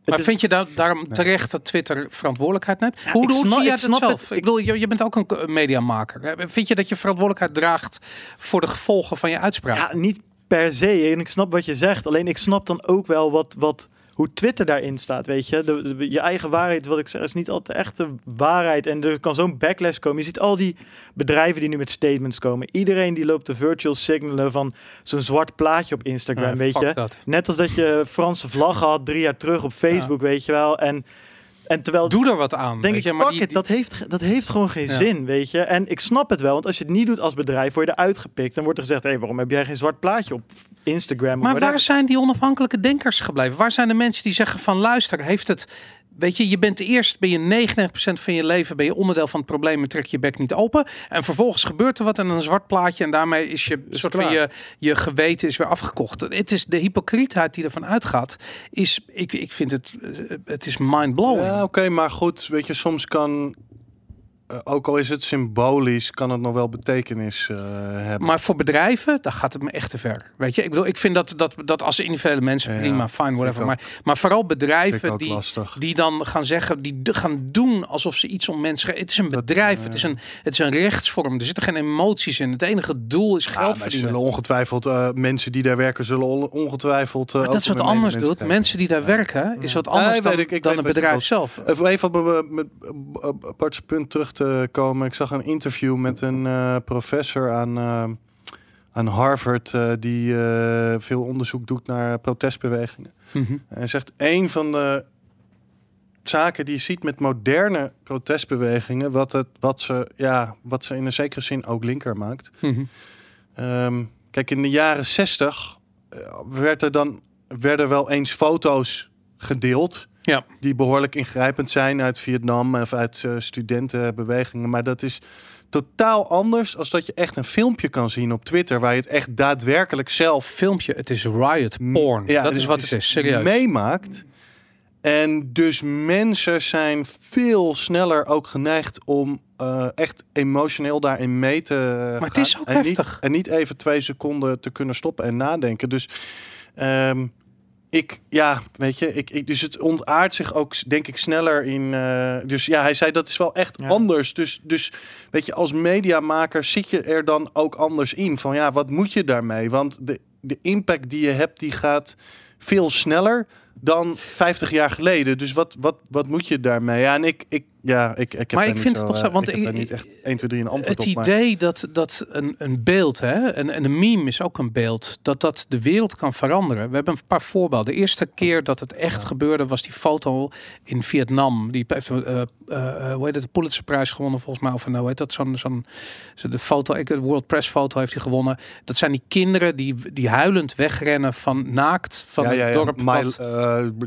Het Maar vind je daar, daarom terecht dat Twitter verantwoordelijkheid neemt? Ja, hoe ik dat snap zelf? het. Ik bedoel, je, je bent ook een mediamaker. Vind je dat je verantwoordelijkheid draagt voor de gevolgen van je uitspraak? Ja, niet per se. En ik snap wat je zegt. Alleen ik snap dan ook wel wat, wat, hoe Twitter daarin staat. Weet je, de, de- je eigen waarheid, wat ik zeg, is niet altijd de waarheid. En er kan zo'n backlash komen. Je ziet al die bedrijven die nu met statements komen. Iedereen die loopt de virtual signalen van zo'n zwart plaatje op Instagram. Ja, weet je, dat. net als dat je Franse vlaggen had drie jaar terug op Facebook, weet je wel. En, en terwijl Doe er wat aan. denk weet ik, je, maar die- it, dat, heeft, dat heeft gewoon geen Ja. zin, weet je. En ik snap het wel, want als je het niet doet als bedrijf, word je eruit gepikt. Dan wordt er gezegd, hé, hey, waarom heb jij geen zwart plaatje op Instagram? Maar waar zijn die onafhankelijke denkers gebleven? Waar zijn de mensen die zeggen van luister, heeft het... Weet je, je bent eerst, ben je 99% van je leven, ben je onderdeel van het probleem en trek je bek niet open. En vervolgens gebeurt er wat en een zwart plaatje en daarmee is je Is soort van je, je geweten is weer afgekocht. Het is de hypocrietheid die ervan uitgaat, is, ik, ik vind het, eh, het is mind-blowing. Ja, oké, maar goed, weet je, soms kan, eh, ook al is het symbolisch, kan het nog wel betekenis eh, hebben. Maar voor bedrijven, daar gaat het me echt te ver. Weet je, ik bedoel, ik vind dat, dat, dat als individuele mensen Ja, prima, fine, whatever. Maar, maar vooral bedrijven die, lastig. die dan gaan zeggen, die gaan doen alsof ze iets om mensen. Het is een bedrijf, het, is een, het is een rechtsvorm. Er zitten geen emoties in. Het enige doel is Ja, geld verdienen. zullen ongetwijfeld eh, mensen die daar werken, zullen on- ongetwijfeld. Maar dat is wat anders, mensen doet. Mensen die daar werken, is wat anders dan, weet ik, ik dan weet een wat je bedrijf zelf. Even een op- op Bart's punt terug te komen. Ik zag een interview met een eh, professor aan, eh, aan Harvard eh, die veel onderzoek doet naar protestbewegingen. En hij zegt een van de zaken die je ziet met moderne protestbewegingen, wat, het, wat, ze, ja, wat ze in een zekere zin ook linker maakt. Mhm. Ehm, kijk, in de jaren 60 eh, werd er dan, werden wel eens foto's gedeeld. Ja. Die behoorlijk ingrijpend zijn uit Vietnam of uit eh, studentenbewegingen. Maar dat is totaal anders als dat je echt een filmpje kan zien op Twitter. Waar je het echt daadwerkelijk zelf Filmpje, het is riot porn. ja, dat is wat het is, serieus. meemaakt. En dus mensen zijn veel sneller ook geneigd om eh, echt emotioneel daarin mee te Maar het gaan. is ook en heftig. Niet, en niet even twee seconden te kunnen stoppen en nadenken. Dus ehm, ik, ja, weet je, ik, ik, dus het ontaart zich ook, denk ik, sneller in. eh, dus ja, hij zei dat is wel echt Ja. anders. Dus, dus weet je, als mediamaker zit je er dan ook anders in. Van ja, wat moet je daarmee? Want de, de impact die je hebt, die gaat veel sneller dan 50 jaar geleden. Dus wat, wat, wat moet je daarmee? Ja, en ik, ik, ja, ik, ik heb Maar ik vind zo, het toch eh, zo, want ik ik- niet echt 1, 2, 3 een antwoord Het op. idee dat, dat een, een beeld, hè, en, en een meme is ook een beeld, dat dat de wereld kan veranderen. We hebben een paar voorbeelden. De eerste keer dat het echt gebeurde was die foto in Vietnam. Die heeft, eh, hoe heet het, de Pulitzerprijs gewonnen volgens mij. Of hoe heet dat, zo'n, zo'n, zo de foto, ik, de World Press foto heeft hij gewonnen. Dat zijn die kinderen die, die huilend wegrennen van naakt van ja, ja, het dorp.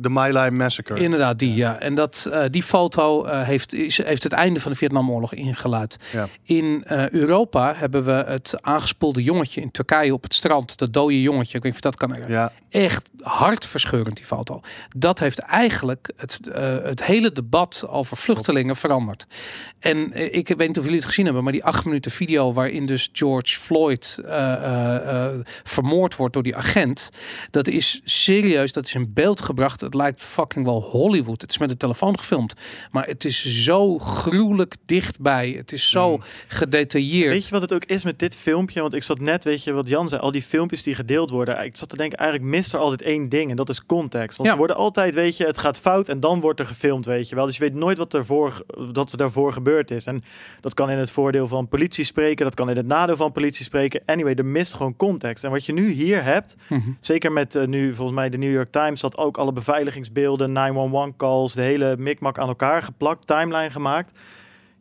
De My Lai Massacre. Inderdaad, die ja. En dat, die foto eh, heeft, is, heeft het einde van de Vietnamoorlog ingeluid. Ja. In eh, Europa hebben we het aangespoelde jongetje in Turkije op het strand. Dat dode jongetje. Ik weet niet of dat kan Ja, echt hartverscheurend, die foto. Dat heeft eigenlijk het, eh, het hele debat over vluchtelingen veranderd. En eh, ik weet niet of jullie het gezien hebben, maar die acht minuten video waarin dus George Floyd vermoord wordt door die agent, dat is serieus, dat is in beeld gebracht. Het lijkt fucking wel Hollywood. Het is met de telefoon gefilmd, maar het is zo gruwelijk dichtbij. Het is zo Mm. gedetailleerd. Weet je wat het ook is met dit filmpje? Want ik zat net, weet je wat Jan zei, al die filmpjes die gedeeld worden. Ik zat te denken, eigenlijk mist er altijd één ding en dat is context. Want Ja. ze worden altijd, weet je, het gaat fout en dan wordt er gefilmd, weet je wel. Dus je weet nooit wat er, voor, wat er daarvoor gebeurd is. En dat kan in het voordeel van politie spreken, dat kan in het nadeel van politie spreken. Anyway, er mist gewoon context. En wat je nu hier hebt, Mhm. zeker met eh, nu volgens mij de New York Times had ook alle beveiligingsbeelden, 911 calls, de hele mikmak aan elkaar geplakt, timeline gemaakt.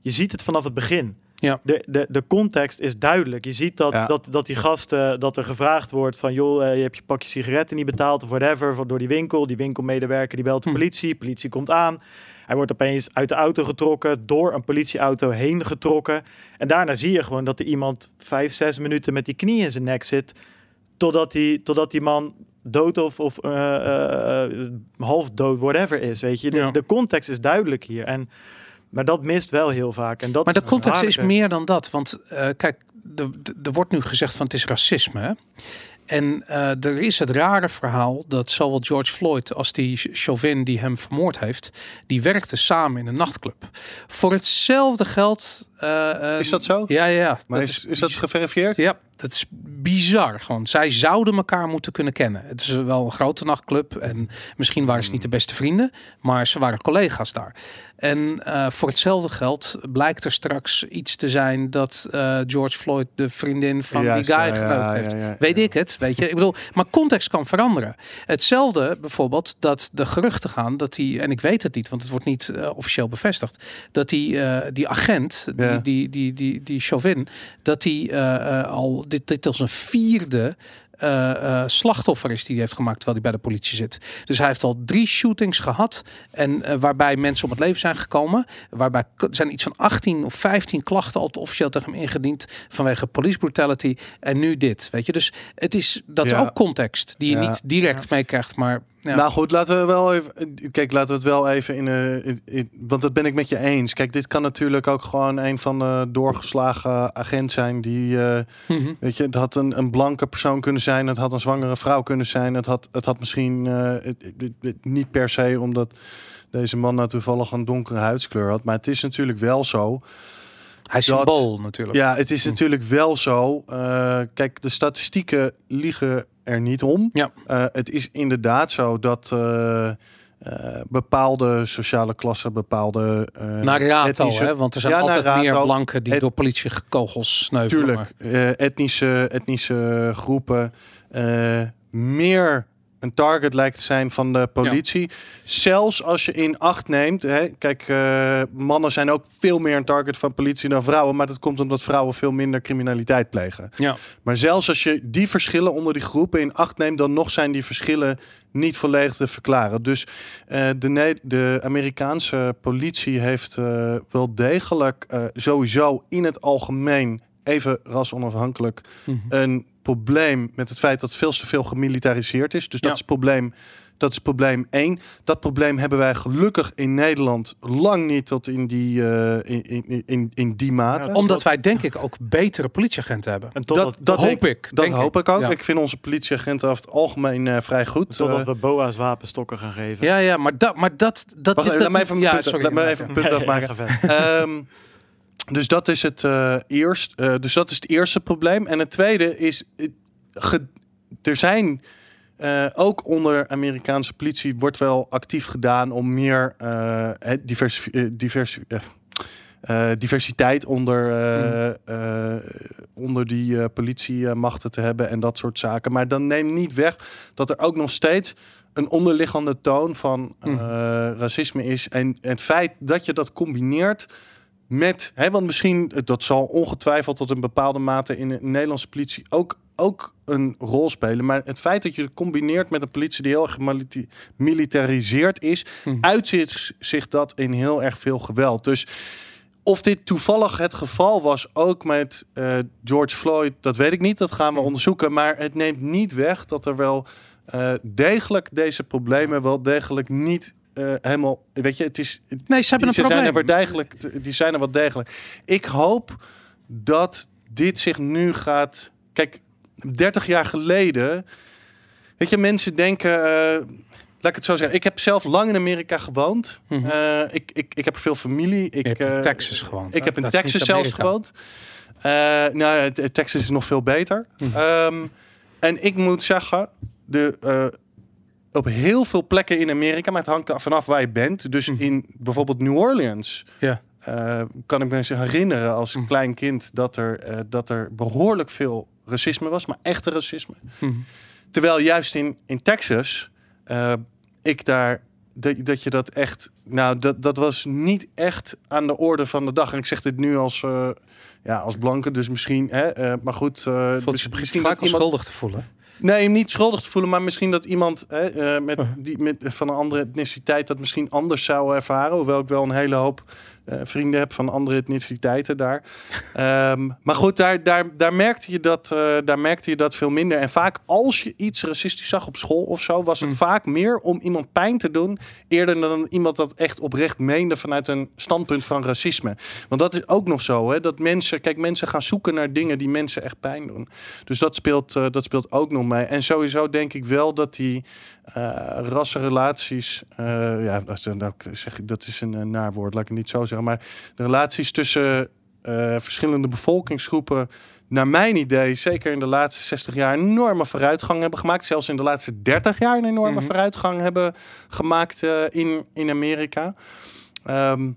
Je ziet het vanaf het begin. Ja. De, de, de context is duidelijk. Je ziet dat, Ja. dat, dat die gasten, dat er gevraagd wordt van joh, eh, je hebt je pakje sigaretten niet betaald of whatever, door die winkel. Die winkelmedewerker die belt de Hm. politie, politie komt aan. Hij wordt opeens uit de auto getrokken, door een politieauto heen getrokken. En daarna zie je gewoon dat er iemand vijf, zes minuten met die knie in zijn nek zit, totdat die, totdat die man dood of, of eh, eh, eh, half dood, whatever is. Weet je, de, Ja. de context is duidelijk hier. En, maar dat mist wel heel vaak. En dat Maar de context is meer dan dat. Want eh, kijk, er- wordt nu gezegd van het is racisme. Hè? En eh, er is het rare verhaal dat zowel George Floyd als die Chauvin die hem vermoord heeft, die werkten samen in een nachtclub. Voor hetzelfde geld. eh, eh, Is dat zo? Ja, ja, ja. Maar is, is dat geverifieerd? Ja, dat is bizar. Gewoon. Zij zouden elkaar moeten kunnen kennen. Het is wel een grote nachtclub en misschien waren ze niet de beste vrienden, maar ze waren collega's daar. En eh, voor hetzelfde geld blijkt er straks iets te zijn dat eh, George Floyd de vriendin van Juist, die guy ja, heeft. ja, Weet ik het, weet je. Ik bedoel, maar context kan veranderen. Hetzelfde bijvoorbeeld dat de geruchten gaan dat die, en ik weet het niet, want het wordt niet eh, officieel bevestigd, dat die, die agent, die, die, die, die, die Chauvin, dat die al dit, dit als een vierde eh, eh, slachtoffer is die hij heeft gemaakt terwijl hij bij de politie zit. Dus hij heeft al drie shootings gehad en eh, waarbij mensen om het leven zijn gekomen. Waarbij zijn iets van 18 of 15 klachten al officieel tegen hem ingediend vanwege police brutality. En nu dit, weet je. Dus het is, dat is ook context die je Ja. niet direct meekrijgt, maar ja. Nou goed, laten we wel even. Kijk, laten we het wel even in, eh, in, in- Want dat ben ik met je eens. Kijk, dit kan natuurlijk ook gewoon een van de doorgeslagen agent zijn. Die. eh, Mhm. weet je, het had een, een blanke persoon kunnen zijn. Het had een zwangere vrouw kunnen zijn. Het had, het had misschien. eh, het, het- het- niet per se omdat deze man nou toevallig een donkere huidskleur had. Maar het is natuurlijk wel zo. Hij is dat- symbool natuurlijk. Ja, het is Hm. natuurlijk wel zo. eh, kijk, de statistieken liegen er niet om. Ja. Eh, het is inderdaad zo dat eh, bepaalde sociale klassen, bepaalde. Naar rato, etnische- hè? want er zijn Ja, altijd meer blanken die Het- door politiekogels sneuvelen. Tuurlijk, etnische, etnische groepen meer een target lijkt te zijn van de politie. Zelfs als je in acht neemt, hè, kijk, eh, mannen zijn ook veel meer een target van politie dan vrouwen, maar dat komt omdat vrouwen veel minder criminaliteit plegen. Ja. Maar zelfs als je die verschillen onder die groepen in acht neemt, dan nog zijn die verschillen niet volledig te verklaren. Dus eh, de, Ne- de Amerikaanse politie heeft eh, wel degelijk sowieso in het algemeen even rasonafhankelijk Mhm. een probleem met het feit dat veel te veel gemilitariseerd is. Dus dat Ja. is probleem. Dat is probleem één. Dat probleem hebben wij gelukkig in Nederland lang niet tot in die, eh, in, in, in, in die mate. Ja, Omdat wij denk ik ook betere politieagenten hebben. En totdat, dat- dat hoop ik. dat denk hoop ik ook. Ja. Ik vind onze politieagenten over het algemeen eh, vrij goed. totdat Eh, we BOA's wapenstokken gaan geven. Ja, ja, maar dat, maar dat, dat, Wacht even, dat- laat me even mijn ja, punt- sorry, laat me even ja. punt afmaken. Ehm, dus dat is het eh, eerst. eh, dus dat is het eerste probleem. En het tweede is, ge- er zijn eh, ook onder Amerikaanse politie wordt wel actief gedaan om meer divers, divers, diversiteit onder, eh, onder die politiemachten te hebben en dat soort zaken. Maar dan neemt niet weg dat er ook nog steeds een onderliggende toon van Mhm. racisme is. En het feit dat je dat combineert met, hè, want misschien, eh, dat zal ongetwijfeld tot een bepaalde mate in de Nederlandse politie ook, ook een rol spelen. Maar het feit dat je het combineert met een politie die heel erg gemilita- gemilitariseerd is, Mhm. uitziet zich dat in heel erg veel geweld. Dus of dit toevallig het geval was, ook met eh, George Floyd, dat weet ik niet. Dat gaan we onderzoeken. Maar het neemt niet weg dat er wel eh, degelijk deze problemen wel degelijk niet eh, helemaal. Weet je, het is. Nee, ze hebben die, een zijn er probleem. wel degelijk, die zijn er wel degelijk. Ik hoop dat dit zich nu gaat. Kijk, 30 jaar geleden. Weet je, mensen denken. eh, laat ik het zo zeggen. Ik heb zelf lang in Amerika gewoond. Mhm. Eh, ik, ik, ik heb veel familie. Ik, in Texas gewoond. ik heb in Texas zelfs gewoond. Nou, Texas is nog veel beter. Mhm. Ehm, en ik moet zeggen, de, op heel veel plekken in Amerika, maar het hangt er vanaf waar je bent. Dus Mhm. in bijvoorbeeld New Orleans. Ja. eh, kan ik me eens herinneren als Mhm. klein kind dat er, eh, dat er behoorlijk veel racisme was, maar echte racisme. Mhm. Terwijl juist in, in Texas, eh, ik daar, dat, dat je dat echt, nou, dat, dat was niet echt aan de orde van de dag. En ik zeg dit nu als, ja, als blanke, dus misschien, hè, maar goed. Voelt dus zich misschien vaak iemand, schuldig te voelen. Nee, hem niet schuldig te voelen, maar misschien dat iemand hè, eh, met, Uh-huh. die, met, van een andere etniciteit dat misschien anders zou ervaren. Hoewel ik wel een hele hoop vrienden heb van andere etniciteiten daar. *laughs* Ehm, maar goed, daar, daar, daar, merkte je dat, eh, daar merkte je dat veel minder. En vaak als je iets racistisch zag op school of zo, was het Mm. vaak meer om iemand pijn te doen. Eerder dan iemand dat echt oprecht meende vanuit een standpunt van racisme. Want dat is ook nog zo, hè, dat mensen, kijk, mensen gaan zoeken naar dingen die mensen echt pijn doen. Dus dat speelt, eh, dat speelt ook nog mee. En sowieso denk ik wel dat die eh rassenrelaties, eh, ja, dat, is- dat, zeg, ik- dat is een, eh, naar woord, laat ik het niet zo zeggen. Maar de relaties tussen eh, verschillende bevolkingsgroepen, naar mijn idee, zeker in de laatste 60 jaar, een enorme vooruitgang hebben gemaakt. Zelfs in de laatste 30 jaar een enorme Mhm. vooruitgang hebben gemaakt eh, in, in Amerika. Ehm,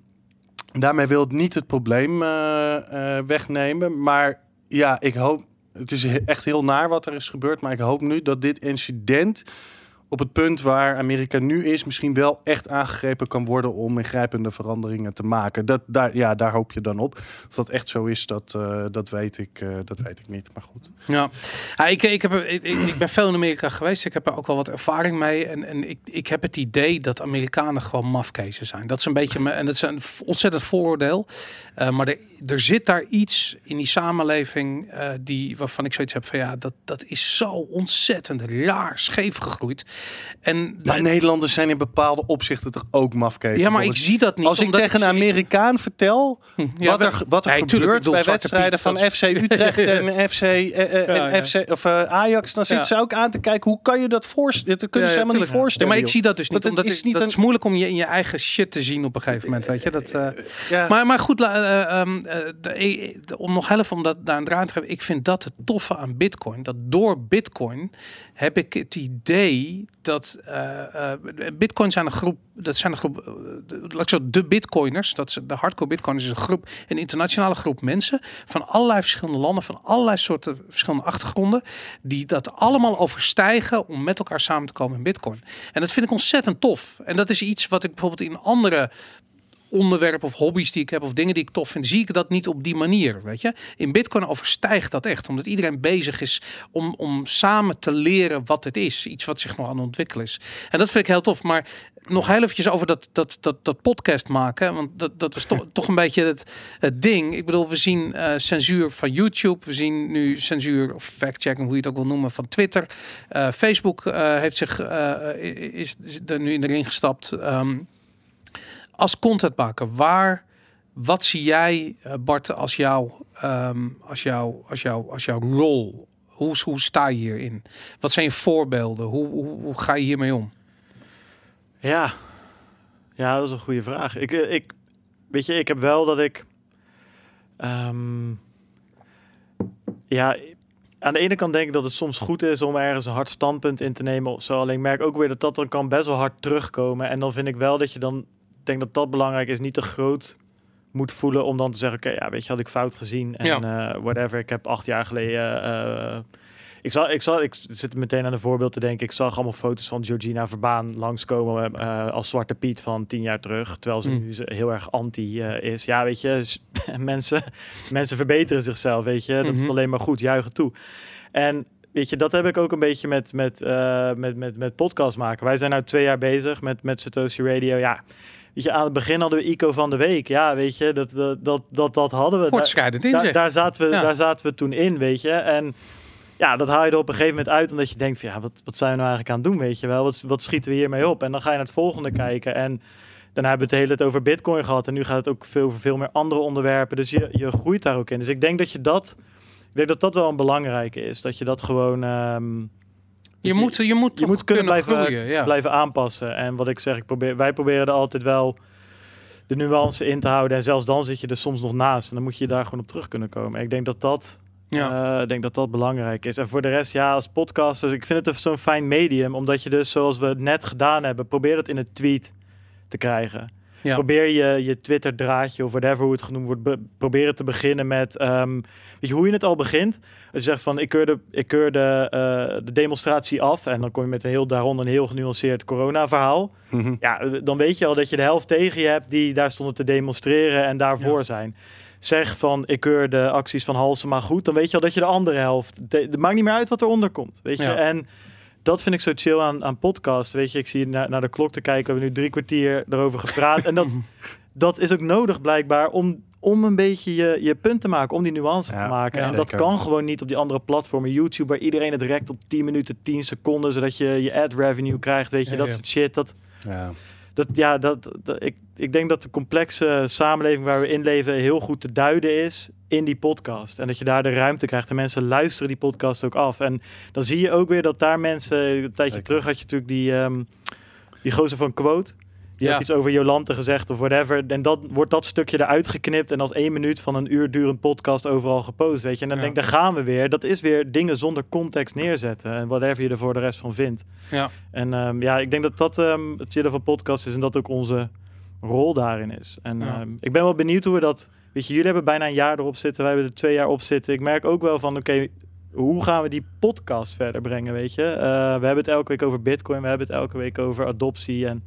daarmee wil het niet het probleem eh, eh, wegnemen. Maar ja, ik hoop. Het is echt heel naar wat er is gebeurd. Maar ik hoop nu dat dit incident. Op het punt waar Amerika nu is. misschien wel echt aangegrepen kan worden. om ingrijpende veranderingen te maken. Dat, daar, ja, daar hoop je dan op. Of dat echt zo is, dat, eh, dat, weet, ik, eh, dat weet ik niet. Maar goed. Ja, ik, ik, heb, ik, ben veel in Amerika geweest. Ik heb er ook wel wat ervaring mee. En, en ik, ik heb het idee dat Amerikanen gewoon mafkezen zijn. Dat is een beetje, en dat is een ontzettend vooroordeel. Eh, maar er, zit daar iets in die samenleving die, waarvan ik zoiets heb van ja, dat, dat is zo ontzettend raar, scheef gegroeid. En Maar Nederlanders zijn in bepaalde opzichten toch ook mafkezen. ja, maar ik zie dat niet. Als ik tegen een Amerikaan vertel Hm, ja, wat er, wat er gebeurt bij wedstrijden van FC *laughs* Utrecht en FC, eh, eh, Ja, en ja. FC of eh, Ajax, dan zitten ze ook aan te kijken hoe kan je dat voorstellen? Dat kunnen ze helemaal niet voorstellen. maar ik zie dat dus niet. Want het Omdat is niet dat een- is moeilijk om je in je eigen shit te zien op een gegeven moment. Weet je dat. eh, ja. Maar, maar goed, eh, ehm, eh, eh, om nog even om dat daar een draad te geven. Ik vind dat het toffe aan Bitcoin. Dat door Bitcoin heb ik het idee dat eh, eh, Bitcoin zijn een groep. Dat zijn een groep. eh, laat ik zo, de Bitcoiners. Dat is de hardcore Bitcoiners is een groep, een internationale groep mensen van allerlei verschillende landen, van allerlei soorten verschillende achtergronden, die dat allemaal overstijgen om met elkaar samen te komen in Bitcoin. En dat vind ik ontzettend tof. En dat is iets wat ik bijvoorbeeld in andere onderwerpen of hobby's die ik heb of dingen die ik tof vind, zie ik dat niet op die manier. Weet je, in Bitcoin overstijgt dat echt, omdat iedereen bezig is om, om samen te leren wat het is, iets wat zich nog aan het ontwikkelen is. En dat vind ik heel tof. Maar nog heel eventjes over dat, dat, dat, dat podcast maken, want dat, dat is toch, *laughs* toch een beetje het, het ding. Ik bedoel, we zien eh, censuur van YouTube, we zien nu censuur of fact-checking, hoe je het ook wil noemen, van Twitter. Eh, Facebook eh, heeft zich is, is er nu in de ring gestapt. Ehm, als contentmaker, waar, wat zie jij, eh, Bart, als jouw, ehm, als jouw, als jouw, als jouw rol? Hoe, hoe sta je hierin? Wat zijn je voorbeelden? Hoe, hoe, ga je hiermee om? Ja. ja, dat is een goede vraag. Ik, eh, ik, weet je, ik heb wel dat ik. ehm, ja, aan de ene kant denk ik dat het soms goed is om ergens een hard standpunt in te nemen of zo. Alleen merk ook weer dat dat dan kan best wel hard terugkomen. En dan vind ik wel dat je dan, denk dat dat belangrijk is, niet te groot moet voelen om dan te zeggen, oké, ja, weet je, had ik fout gezien en Ja. eh, whatever. Ik heb acht jaar geleden. eh, ik, zal, ik, zal, ik zit meteen aan een voorbeeld te denken. Ik zag allemaal foto's van Georgina Verbaan langskomen eh, als Zwarte Piet van tien jaar terug. Terwijl ze Mm. nu ze heel erg anti is. Ja, weet je, *laughs* mensen, mensen verbeteren zichzelf, weet je. Dat is Mhm. alleen maar goed, juichen toe. En weet je, dat heb ik ook een beetje met, met, met, met, met podcast maken. Wij zijn nu twee jaar bezig met, met Satoshi Radio. Ja, weet je, aan het begin hadden we Ico van de Week. Ja, weet je, dat, dat, dat, dat, dat hadden we. Daar- Voortschrijdend daar, inzicht. daar, zaten we, Ja. daar zaten we toen in, weet je. En ja, dat haal je er op een gegeven moment uit, omdat je denkt van ja, wat, wat zijn we nou eigenlijk aan het doen, weet je wel? Wat, wat schieten we hiermee op? En dan ga je naar het volgende kijken en dan hebben we het hele tijd over bitcoin gehad en nu gaat het ook veel over veel meer andere onderwerpen. Dus je, je groeit daar ook in. Dus ik denk dat je dat Ik denk dat dat wel een belangrijke is. Dat je dat gewoon... ehm, Je je- moet, je moet, je moet kunnen blijven, groeien. Ja. blijven aanpassen. En wat ik zeg, ik probeer, wij proberen er altijd wel de nuance in te houden. En zelfs dan zit je er soms nog naast. En dan moet je daar gewoon op terug kunnen komen. En ik denk dat dat, Ja. eh, ik denk dat dat belangrijk is. En voor de rest, ja, als podcasters, ik vind het zo'n fijn medium. Omdat je dus, zoals we het net gedaan hebben, probeer het in een tweet te krijgen. Ja. Probeer je, je Twitter draadje of whatever hoe het genoemd wordt, be- probeer het te beginnen met, ehm, weet je hoe je het al begint? Als je zegt van ik keur, de, ik keur de, eh, de demonstratie af en dan kom je met een heel daaronder een heel genuanceerd corona verhaal. Mhm. Ja, eh, dan weet je al dat je de helft tegen je hebt die daar stonden te demonstreren en daarvoor Ja. zijn. Zeg van ik keur de acties van Halsema goed, dan weet je al dat je de andere helft. Het maakt niet meer uit wat eronder komt. Weet je? Ja. En dat vind ik zo chill aan, aan podcast. Weet je, ik zie naar, naar de klok te kijken. We hebben nu drie kwartier erover gepraat. en dat, *laughs* dat is ook nodig blijkbaar om, om een beetje je, je punt te maken, om die nuance Ja, te maken. ja, en dat zeker. kan gewoon niet op die andere platformen. YouTube, waar iedereen het rekt op 10 minuten, 10 seconden, zodat je je ad revenue krijgt. Weet je, Ja, dat soort shit. Dat, Ja. Dat, ja, dat, dat- ik, ik denk dat de complexe samenleving waar we in leven heel goed te duiden is in die podcast. En dat je daar de ruimte krijgt. En mensen luisteren die podcast ook af. En dan zie je ook weer dat daar mensen... Een tijdje terug had je natuurlijk die, ehm die gozer van Quote. Die Ja. had iets over Jolante gezegd of whatever. En dan wordt dat stukje eruit geknipt. En als één minuut van een uur durend podcast overal gepost. Weet je. En dan Ja. denk ik, daar gaan we weer. Dat is weer dingen zonder context neerzetten. En whatever je er voor de rest van vindt. Ja. En ehm, ja, ik denk dat dat ehm, het chillen van podcast is. En dat ook onze rol daarin is. En Ja. ehm, ik ben wel benieuwd hoe we dat... Weet je, jullie hebben bijna een jaar erop zitten. Wij hebben er twee jaar op zitten. Ik merk ook wel van, oké... hoe gaan we die podcast verder brengen, weet je? Eh, we hebben het elke week over bitcoin. We hebben het elke week over adoptie. En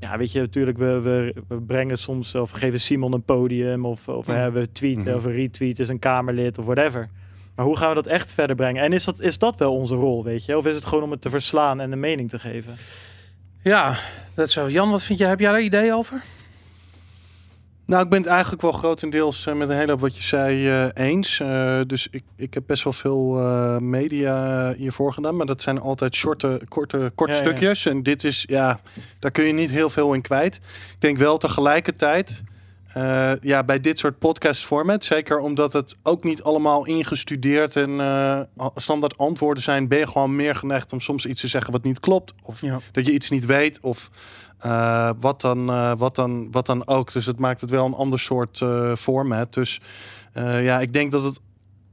ja, weet je, natuurlijk, we, we, we brengen soms... of we geven Simon een podium. Of, of Mhm. hè, we tweeten Mhm. of een retweet is een Kamerlid of whatever. Maar hoe gaan we dat echt verder brengen? En is dat, is dat wel onze rol, weet je? Of is het gewoon om het te verslaan en een mening te geven? ja, dat is zo. Jan, wat vind jij? Heb jij daar ideeën over? Nou, ik ben het eigenlijk wel grotendeels eh, met een hele hoop wat je zei eh, eens. Eh, dus ik, ik heb best wel veel media hiervoor gedaan. Maar dat zijn altijd shorte, korte, korte Ja, ja. stukjes. En dit is, ja, daar kun je niet heel veel in kwijt. Ik denk wel tegelijkertijd, ja, bij dit soort podcast format, zeker omdat het ook niet allemaal ingestudeerd en standaard antwoorden zijn, ben je gewoon meer geneigd om soms iets te zeggen wat niet klopt. Of Ja. dat je iets niet weet of eh, wat, dan, eh, wat, dan, wat dan ook. Dus het maakt het wel een ander soort eh, format. Dus ja, ik denk dat het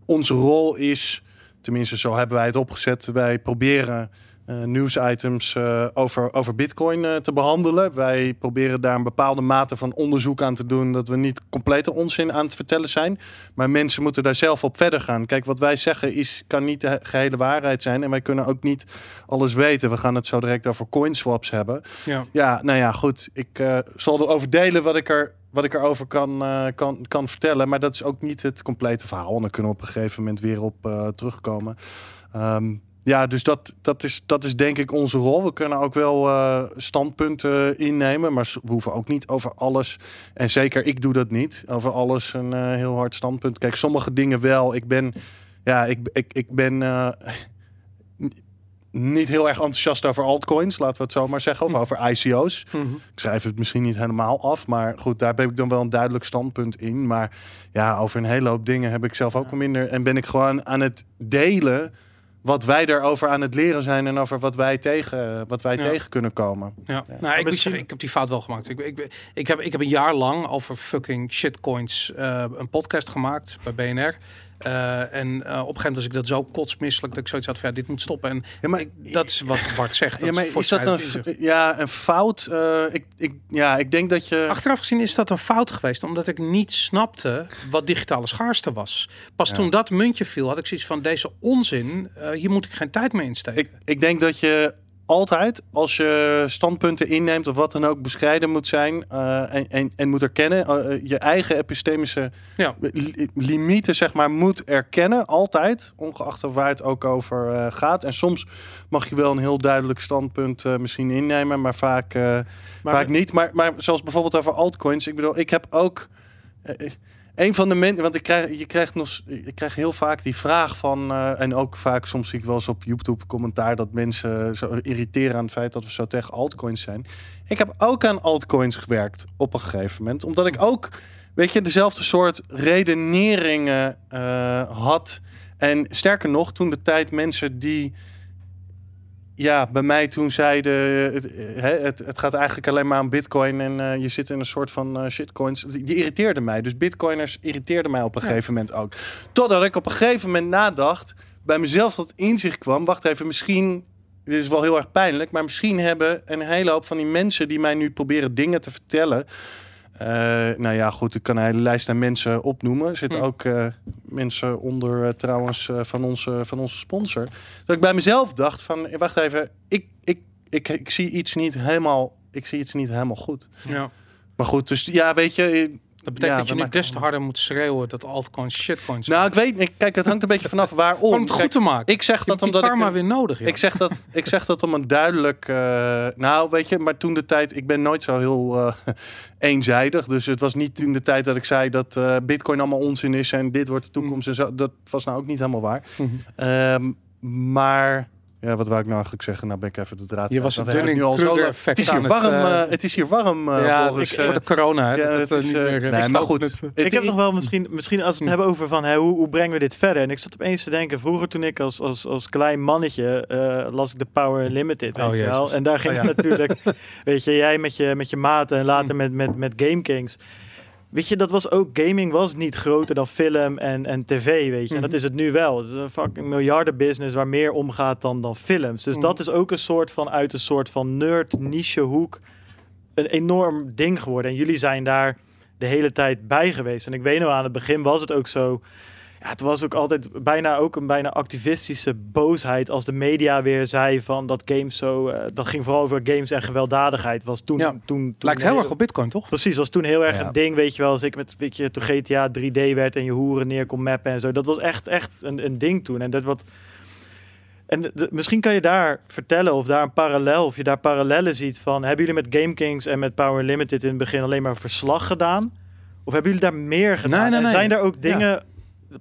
onze rol is, tenminste zo hebben wij het opgezet. Wij proberen eh, nieuwsitems eh, over, over bitcoin eh, te behandelen. Wij proberen daar een bepaalde mate van onderzoek aan te doen. Dat we niet complete onzin aan het vertellen zijn. Maar mensen moeten daar zelf op verder gaan. Kijk, wat wij zeggen is, kan niet de he- gehele waarheid zijn. En wij kunnen ook niet alles weten. We gaan het zo direct over coinswaps hebben. Ja. Ja, nou ja, goed. Ik zal erover delen wat ik er wat ik erover kan, kan, kan vertellen. Maar dat is ook niet het complete verhaal. En daar kunnen we op een gegeven moment weer op terugkomen. Ehm, ja, dus dat, dat, is, dat is denk ik onze rol. We kunnen ook wel eh, standpunten innemen. Maar we hoeven ook niet over alles. En zeker ik doe dat niet. Over alles een eh, heel hard standpunt. Kijk, sommige dingen wel. Ik ben. Ja, ik, ik, ik ben. eh, niet heel erg enthousiast over altcoins, laten we het zo maar zeggen. Of over ICO's. Mhm. Ik schrijf het misschien niet helemaal af, maar goed, daar heb ik dan wel een duidelijk standpunt in. Maar ja, over een hele hoop dingen heb ik zelf ook Ja. minder. En ben ik gewoon aan het delen wat wij daarover aan het leren zijn en over wat wij tegen, wat wij Ja. tegen kunnen komen. Ja, Ja. nou, ik, misschien- ik heb die fout wel gemaakt. Ik, ik, ik, heb, ik heb een jaar lang over fucking shitcoins eh, een podcast gemaakt bij BNR. Eh, en eh, op een gegeven moment was ik dat zo kotsmisselijk dat ik zoiets had van ja, dit moet stoppen. En Ja, maar, ik- dat is wat *laughs* Bart zegt. Dat ja, maar is dat een, inzicht. ja, een fout? Eh, ik, ik, ja, ik denk dat je... Achteraf gezien is dat een fout geweest, omdat ik niet snapte wat digitale schaarste was. Pas Ja. toen dat muntje viel, had ik zoiets van deze onzin, hier moet ik geen tijd mee insteken. Ik, ik denk dat je altijd, als je standpunten inneemt of wat dan ook, bescheiden moet zijn eh, en, en, en moet erkennen, eh, eh, je eigen epistemische Ja. li- limieten, zeg maar, moet erkennen, altijd, ongeacht waar het ook over gaat. En soms mag je wel een heel duidelijk standpunt misschien innemen, maar vaak, Maar vaak niet. Maar, maar zoals bijvoorbeeld over altcoins, ik bedoel, ik heb ook... een van de mensen, want ik krijg, je krijgt nog, ik krijg heel vaak die vraag van, eh, en ook vaak soms zie ik wel eens op YouTube commentaar dat mensen zo irriteren aan het feit dat we zo tegen altcoins zijn. Ik heb ook aan altcoins gewerkt op een gegeven moment, omdat ik ook weet je, dezelfde soort redeneringen eh, had. En sterker nog, toen de tijd mensen die ja, bij mij toen zeiden, het, eh, het, het gaat eigenlijk alleen maar om bitcoin en eh, je zit in een soort van eh, shitcoins. Die, irriteerden mij. Dus bitcoiners irriteerden mij op een Ja. gegeven moment ook. Totdat ik op een gegeven moment nadacht, bij mezelf tot inzicht kwam. Wacht even, misschien, dit is wel heel erg pijnlijk, maar misschien hebben een hele hoop van die mensen die mij nu proberen dingen te vertellen. Eh, nou ja, goed, ik kan een hele lijst aan mensen opnoemen. Er zitten Hm. ook eh, mensen onder eh, trouwens van, onze, van onze sponsor. Dat ik bij mezelf dacht van, wacht even, ik, ik, ik, ik zie iets niet helemaal, ik zie iets niet helemaal goed. Ja. Maar goed, dus ja, weet je. Dat betekent Ja, dat je nu des te harder moet schreeuwen dat altcoins shitcoins Nou, ik weet, ik, kijk, het hangt een beetje vanaf waarom. Om het goed te maken. ik zeg Je dat omdat ik, karma een- weer nodig. ik zeg dat, ik zeg dat om een duidelijk, eh, nou, weet je, maar toen de tijd, ik ben nooit zo heel eh, *laughs* eenzijdig, dus het was niet toen de tijd dat ik zei dat eh, Bitcoin allemaal onzin is en dit wordt de toekomst en zo. Dat was nou ook niet helemaal waar. Mhm. Ehm, maar ja, wat wou ik nou eigenlijk zeggen? Nou ben ik even de draad. Je was het nu al zo lang- effect Het is hier het, warm. eh, eh, het is hier warm. eh, ja, Boris, ik, eh. voor de corona. Hè, ja, dat het het, is, niet eh, meer... nee, maar goed. het. Het- ik heb nog wel misschien, misschien als we het Hm. hebben over van hè, hoe, hoe brengen we dit verder. En ik zat opeens te denken, vroeger toen ik als, als, als klein mannetje eh, las ik de Power Limited. Weet Oh, je wel? En daar ging Oh, het natuurlijk, *laughs* weet je, jij met je, met je maten en later met, met, met Game Kings. Weet je, dat was ook, gaming was niet groter dan film en, en tv, weet je. En dat Mhm. is het nu wel. Het is een fucking miljardenbusiness waar meer omgaat dan, dan films. Dus Mhm. dat is ook een soort van, uit een soort van nerd niche hoek, een enorm ding geworden. En jullie zijn daar de hele tijd bij geweest. En ik weet nog, aan het begin was het ook zo. Ja, het was ook altijd bijna ook een bijna activistische boosheid als de media weer zei van dat games zo. eh, dat ging vooral over games en gewelddadigheid. Was toen. Ja, toen, toen Lijkt heel erg op bitcoin, toch? Precies, was toen heel erg Ja. een ding, weet je wel. Zeker met, weet je, toen GTA 3D werd en je hoeren neer kon mappen en zo. Dat was echt, echt een, een ding toen. En dat wat... En de- misschien kan je daar vertellen of daar een parallel, of je daar parallellen ziet van... Hebben jullie met Game Kings en met Power Limited in het begin alleen maar verslag gedaan? Of hebben jullie daar meer gedaan? Nee, nee, En zijn er ook Ja.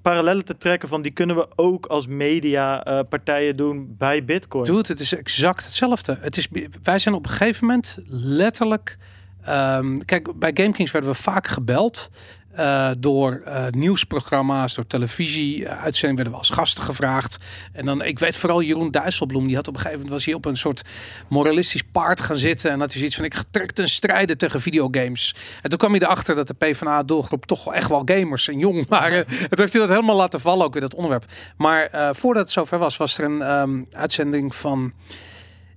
Parallellen te trekken van... die kunnen we ook als media eh, partijen doen bij Bitcoin? Dude, het is exact hetzelfde. Het is, wij zijn op een gegeven moment letterlijk... ehm, kijk, bij GameKings werden we vaak gebeld... eh, door eh, nieuwsprogramma's, door televisie, eh, werden we als gasten gevraagd. En dan, ik weet vooral Jeroen Dijsselbloem, die had op een gegeven moment was hij op een soort moralistisch paard gaan zitten en had hij zoiets van ik trek ten strijde tegen videogames. En toen kwam hij erachter dat de PvdA doelgroep toch wel echt wel gamers en jong waren. *laughs* en toen heeft hij dat helemaal laten vallen ook in dat onderwerp. Maar voordat het zover was, was er een ehm, uitzending van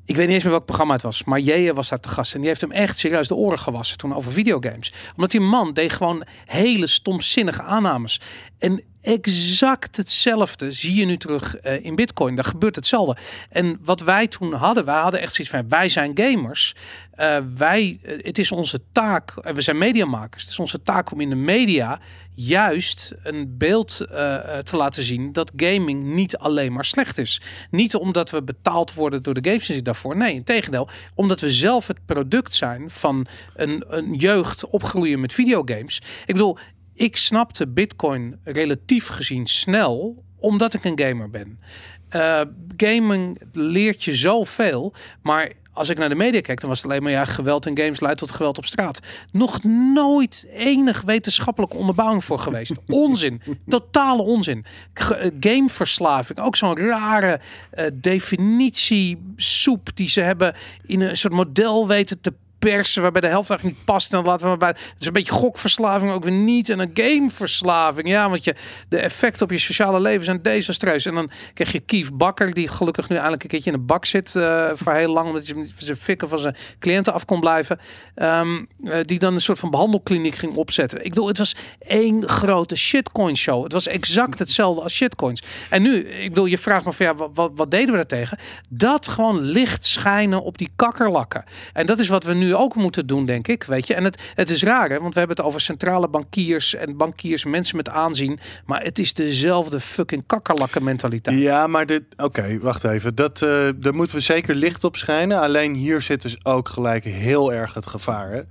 ik weet niet eens meer welk programma het was, maar Jeje was daar te gast. En die heeft hem echt serieus de oren gewassen toen over videogames. Omdat die man deed gewoon hele stomzinnige aannames. En exact hetzelfde zie je nu terug eh, in Bitcoin. Daar gebeurt hetzelfde. En wat wij toen hadden, wij hadden echt zoiets van: wij zijn gamers. Eh, wij, eh, het is onze taak, en we zijn mediamakers. Het is onze taak om in de media juist een beeld te laten zien dat gaming niet alleen maar slecht is. Niet omdat we betaald worden door de games daarvoor. Nee, in tegendeel, omdat we zelf het product zijn van een, een jeugd opgroeien met videogames. Ik bedoel, ik snapte Bitcoin relatief gezien snel, omdat ik een gamer ben. Uh, gaming leert je zoveel, maar als ik naar de media kijk, dan was het alleen maar ja, geweld in games leidt tot geweld op straat. Nog nooit enig wetenschappelijke onderbouwing voor geweest. *laughs* Onzin. Totale onzin. G gameverslaving. Ook zo'n rare uh, definitie soep die ze hebben in een soort model weten te waarbij de helft eigenlijk niet past. En laten we maar bij. Het is een beetje gokverslaving ook weer niet. En een gameverslaving. Ja, want je, de effecten op je sociale leven zijn desastreus. En dan krijg je Kief Bakker, die gelukkig nu eindelijk een keertje in de bak zit. Uh, voor heel lang, omdat hij zijn fikken van zijn cliënten af kon blijven. Um, uh, die dan een soort van behandelkliniek ging opzetten. Ik bedoel, het was één grote shitcoin show. Het was exact hetzelfde als shitcoins. En nu, ik bedoel, je vraagt me van ja, wat, wat deden we daartegen? Dat gewoon licht schijnen op die kakkerlakken. En dat is wat we nu ook moeten doen, denk ik. Weet je, en het, het is raar, hè? want we hebben het over centrale bankiers en bankiers, mensen met aanzien. Maar het is dezelfde fucking kakkerlakken mentaliteit. Ja, maar dit. Oké, okay, wacht even. Dat, uh, daar moeten we zeker licht op schijnen. Alleen hier zit dus ook gelijk heel erg het gevaar. Hè?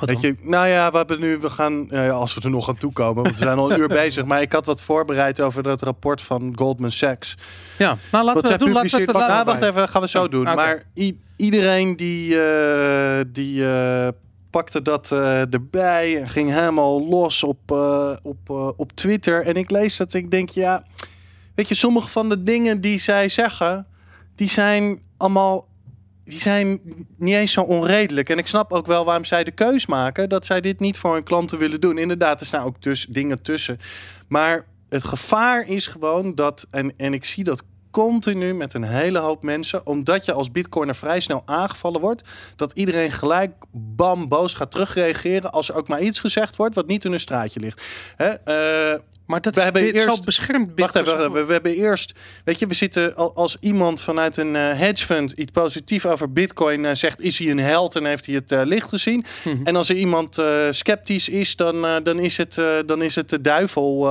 Dat je, nou ja, we hebben nu, we gaan, uh, als we er nog aan toekomen, want we zijn al een uur *laughs* bezig. Maar ik had wat voorbereid over dat rapport van Goldman Sachs. Ja, nou laten we doen. Laten we het, nou, wacht even, gaan we zo doen. Okay. Maar iedereen die, uh, die uh, pakte dat eh, erbij en ging helemaal los op, eh, op, eh, op Twitter. En ik lees dat ik denk, ja, weet je, sommige van de dingen die zij zeggen, die zijn allemaal, die zijn niet eens zo onredelijk. En ik snap ook wel waarom zij de keus maken, dat zij dit niet voor hun klanten willen doen. Inderdaad, er staan ook dus dingen tussen. Maar het gevaar is gewoon dat, en, en ik zie dat continu met een hele hoop mensen, omdat je als bitcoiner vrij snel aangevallen wordt, dat iedereen gelijk bam boos gaat terugreageren als er ook maar iets gezegd wordt wat niet in een straatje ligt. Hè? eh, Maar dat We hebben eerst- zo beschermd. Wacht even, Bitcoin. wacht even. We, hebben eerst, weet je, we zitten al- als iemand vanuit een eh, hedge fund iets positief over Bitcoin eh, zegt, is hij een held en heeft hij het licht gezien. Mhm. En als er iemand sceptisch is, dan, dan, is het, dan is het de duivel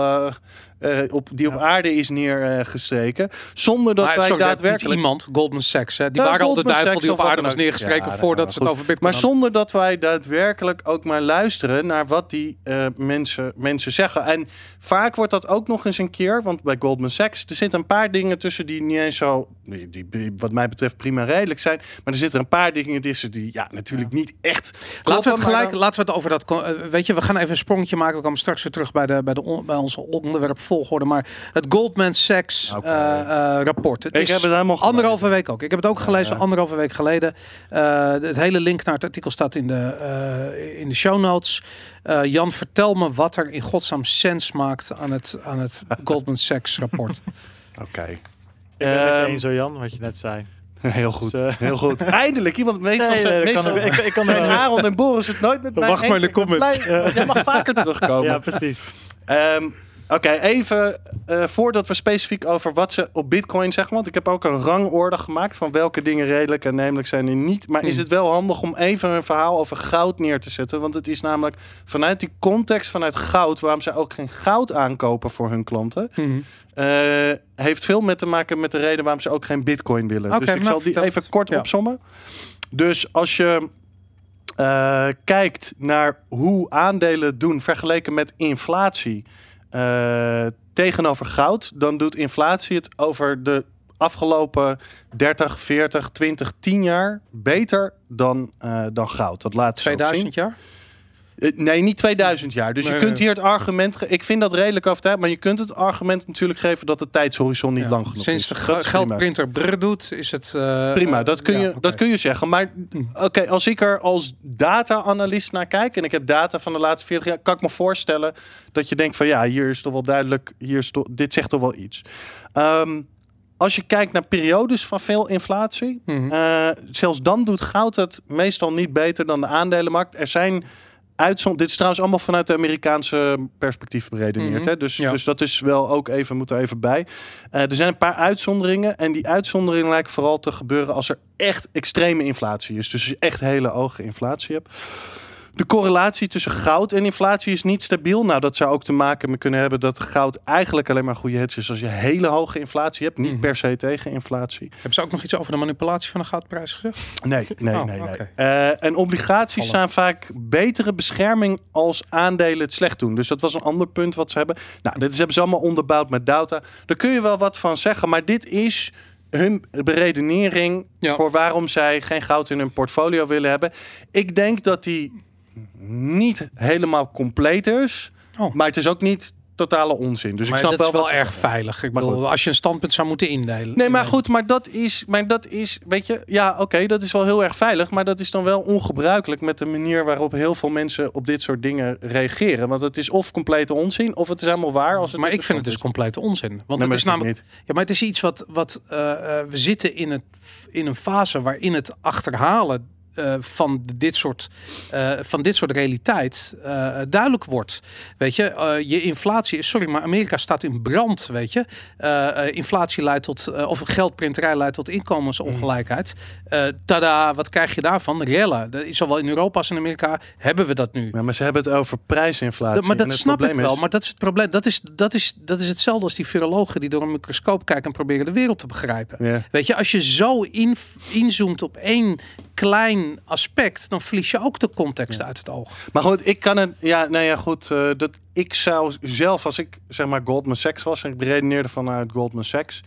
eh, op, die op aarde is neergestreken. zonder dat Maar, wij sorry, daadwerkelijk. iemand, Goldman Sachs, hè, die Ja, waren al de duivel Sachs die op aarde was neergestreken Ja, voordat nou, ze het over Bitcoin Maar hadden. zonder dat wij daadwerkelijk ook maar luisteren naar wat die eh, mensen, mensen zeggen. En vaak wordt dat ook nog eens een keer, want bij Goldman Sachs, er zitten een paar dingen tussen die niet eens zo, die, die wat mij betreft prima redelijk zijn. Maar er zitten een paar dingen tussen die ja, natuurlijk niet echt. Laten we het gelijk, dan- laten we het over dat. eh, Weet je, we gaan even een sprongetje maken. We komen straks weer terug bij, de, bij, de, bij onze onderwerp volgorde. Maar het Goldman Sachs eh, eh, rapport. Het Ik is heb het helemaal gelezen. anderhalve week ook. Ik heb het ook gelezen anderhalve week geleden. Eh, het hele link naar het artikel staat in de, eh, in de show notes. Eh, Jan, vertel me wat er in godsnaam sens maakt aan het, aan het *laughs* Goldman Sachs rapport. Oké. Ik ben Ehm, eens, zo Jan, wat je net zei. *laughs* Heel goed. Dus, Heel goed. *laughs* Eindelijk iemand meestal, Nee, nee, dat meestal kan. Ik- ik kan zijn. Aaron en Boris het nooit met mij Wacht maar in de comments. blij, Jij mag vaker terugkomen. Ja, precies. Ehm, Oké, even eh, voordat we specifiek over wat ze op Bitcoin zeggen. Want ik heb ook een rangorde gemaakt van welke dingen redelijk en nemelijk zijn en niet. Maar is Hmm. het wel handig om even een verhaal over goud neer te zetten? Want het is namelijk vanuit die context, vanuit goud, waarom ze ook geen goud aankopen voor hun klanten. Mhm. eh, heeft veel met te maken met de reden waarom ze ook geen Bitcoin willen. Dus ik nou, zal die even kort Ja. opsommen. Dus als je eh, kijkt naar hoe aandelen doen vergeleken met inflatie eh, tegenover goud, dan doet inflatie het over de afgelopen 30, 40, 20, 10 jaar beter dan, eh, dan goud. Dat laat ze ook zien. 2000 jaar? Eh, Nee, niet 2000 jaar. Dus Nee, je kunt hier het argument... ge- Ik vind dat redelijk overtuigd, maar je kunt het argument natuurlijk geven dat de tijdshorizon niet Ja. lang genoeg Sinds is. de ge- is prima. geldprinter brr doet, is het... eh, Prima, dat kun, je, dat kun je zeggen. Maar oké, als ik er als data-analyst naar kijk... en ik heb data van de laatste 40 jaar... kan ik me voorstellen dat je denkt van... ja, hier is toch wel duidelijk... Hier is toch, dit zegt toch wel iets. Ehm, als je kijkt naar periodes van veel inflatie... Mhm. eh, zelfs dan doet goud het meestal niet beter dan de aandelenmarkt. Er zijn Dit is trouwens allemaal vanuit de Amerikaanse perspectief beredeneerd. Mhm. hè? Dus, Ja. dus dat is wel ook even, moet er even bij. Eh, er zijn een paar uitzonderingen. En die uitzonderingen lijken vooral te gebeuren als er echt extreme inflatie is. Dus als je echt hele hoge inflatie hebt. De correlatie tussen goud en inflatie is niet stabiel. Nou, dat zou ook te maken mee kunnen hebben dat goud eigenlijk alleen maar goede hedge is als je hele hoge inflatie hebt. Niet Mhm. per se tegen inflatie. Hebben ze ook nog iets over de manipulatie van de goudprijs gezegd? Nee, nee, Oh, nee. nee. Eh, en obligaties zijn vaak betere bescherming als aandelen het slecht doen. Dus dat was een ander punt wat ze hebben. Nou, dit is- hebben ze allemaal onderbouwd met data. Daar kun je wel wat van zeggen, maar dit is hun beredenering Ja. voor waarom zij geen goud in hun portfolio willen hebben. Ik denk dat die niet helemaal compleet is, Oh. maar het is ook niet totale onzin. Dus maar ik snap wel wel erg veilig. Ik Maar bedoel, goed. als je een standpunt zou moeten indelen. Nee, maar goed, maar dat is, maar dat is, weet je, ja, oké, dat is wel heel erg veilig, maar dat is dan wel ongebruikelijk met de manier waarop heel veel mensen op dit soort dingen reageren. Want het is of complete onzin, of het is helemaal waar. Als het Maar ik vind het dus complete onzin. Want Nee, het is namelijk. niet. Ja, maar het is iets wat. wat eh, eh, we zitten in, het, in een fase waarin het achterhalen. Eh, van dit soort eh, van dit soort realiteit eh, duidelijk wordt. Weet je, je inflatie is sorry, maar Amerika staat in brand. Weet je, inflatie leidt tot of geldprinterij leidt tot inkomensongelijkheid. Eh, tada, wat krijg je daarvan? Rellen. Dat is zowel in Europa als in Amerika hebben we dat nu. Ja, maar ze hebben het over prijsinflatie. Dat, maar dat snap ik wel. is- Maar dat is het probleem. Dat is, dat, is, dat is hetzelfde als die virologen die door een microscoop kijken en proberen de wereld te begrijpen. Weet je, als je zo in, inzoomt op één klein aspect, dan verlies je ook de context uit het oog. Maar goed, ik kan het. Ja, nou ja, goed. eh, dat, ik zou zelf, als ik zeg maar Goldman Sachs was en ik beredeneerde vanuit Goldman Sachs.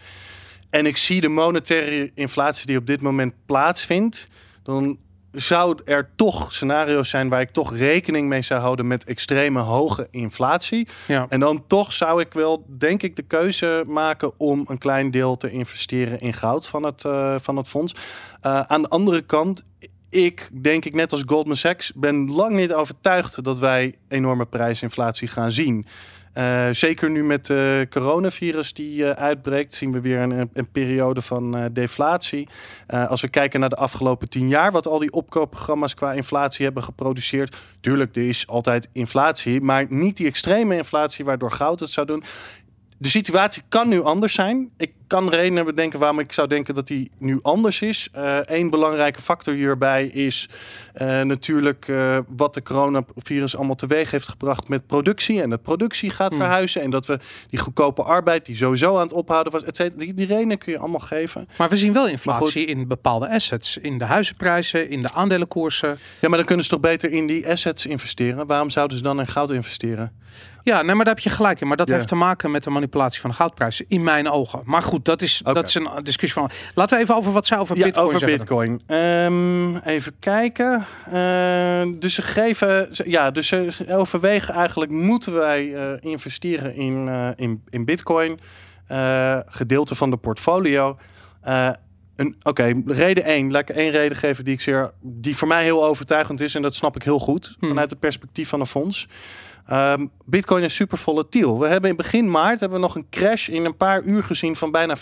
En ik zie de monetaire inflatie die op dit moment plaatsvindt. Dan zou er toch scenario's zijn waar ik toch rekening mee zou houden met extreme hoge inflatie. Ja. En dan toch zou ik wel, denk ik, de keuze maken om een klein deel te investeren in goud van het, eh, van het fonds. Uh, aan de andere kant, ik denk ik net als Goldman Sachs, ben lang niet overtuigd dat wij enorme prijsinflatie gaan zien. Uh, zeker nu met de coronavirus die uh, uitbreekt, zien we weer een, een periode van deflatie. als we kijken naar de afgelopen tien jaar, wat al die opkoopprogramma's qua inflatie hebben geproduceerd. Tuurlijk, er is altijd inflatie, maar niet die extreme inflatie waardoor goud het zou doen. De situatie kan nu anders zijn. Ik kan redenen bedenken waarom ik zou denken dat die nu anders is. Eén uh, belangrijke factor hierbij is uh, natuurlijk uh, wat de coronavirus allemaal teweeg heeft gebracht met productie. En dat productie gaat Hmm. verhuizen. En dat we die goedkope arbeid die sowieso aan het ophouden was. Et cetera, die, die redenen kun je allemaal geven. Maar we zien wel inflatie in bepaalde assets. In de huizenprijzen, in de aandelenkoersen. Ja, maar dan kunnen ze toch beter in die assets investeren. Waarom zouden ze dan in goud investeren? Ja, nee, maar daar heb je gelijk in. Maar dat heeft te maken met de manipulatie van de goudprijzen. In mijn ogen. Maar goed, dat is, dat is een discussie van... Laten we even over wat zij over Ja, bitcoin over zeggen. Bitcoin. Ehm, even kijken. Ehm, dus ze geven, ja, dus ze overwegen eigenlijk moeten wij eh, investeren in, eh, in, in Bitcoin, Eh, gedeelte van de portfolio. Oké, reden één. Laat ik één reden geven die ik zeer, die voor mij heel overtuigend is en dat snap ik heel goed Hmm. vanuit het perspectief van een fonds. Ehm, Bitcoin is super volatiel. We hebben in begin maart hebben we nog een crash in een paar uur gezien van bijna 40%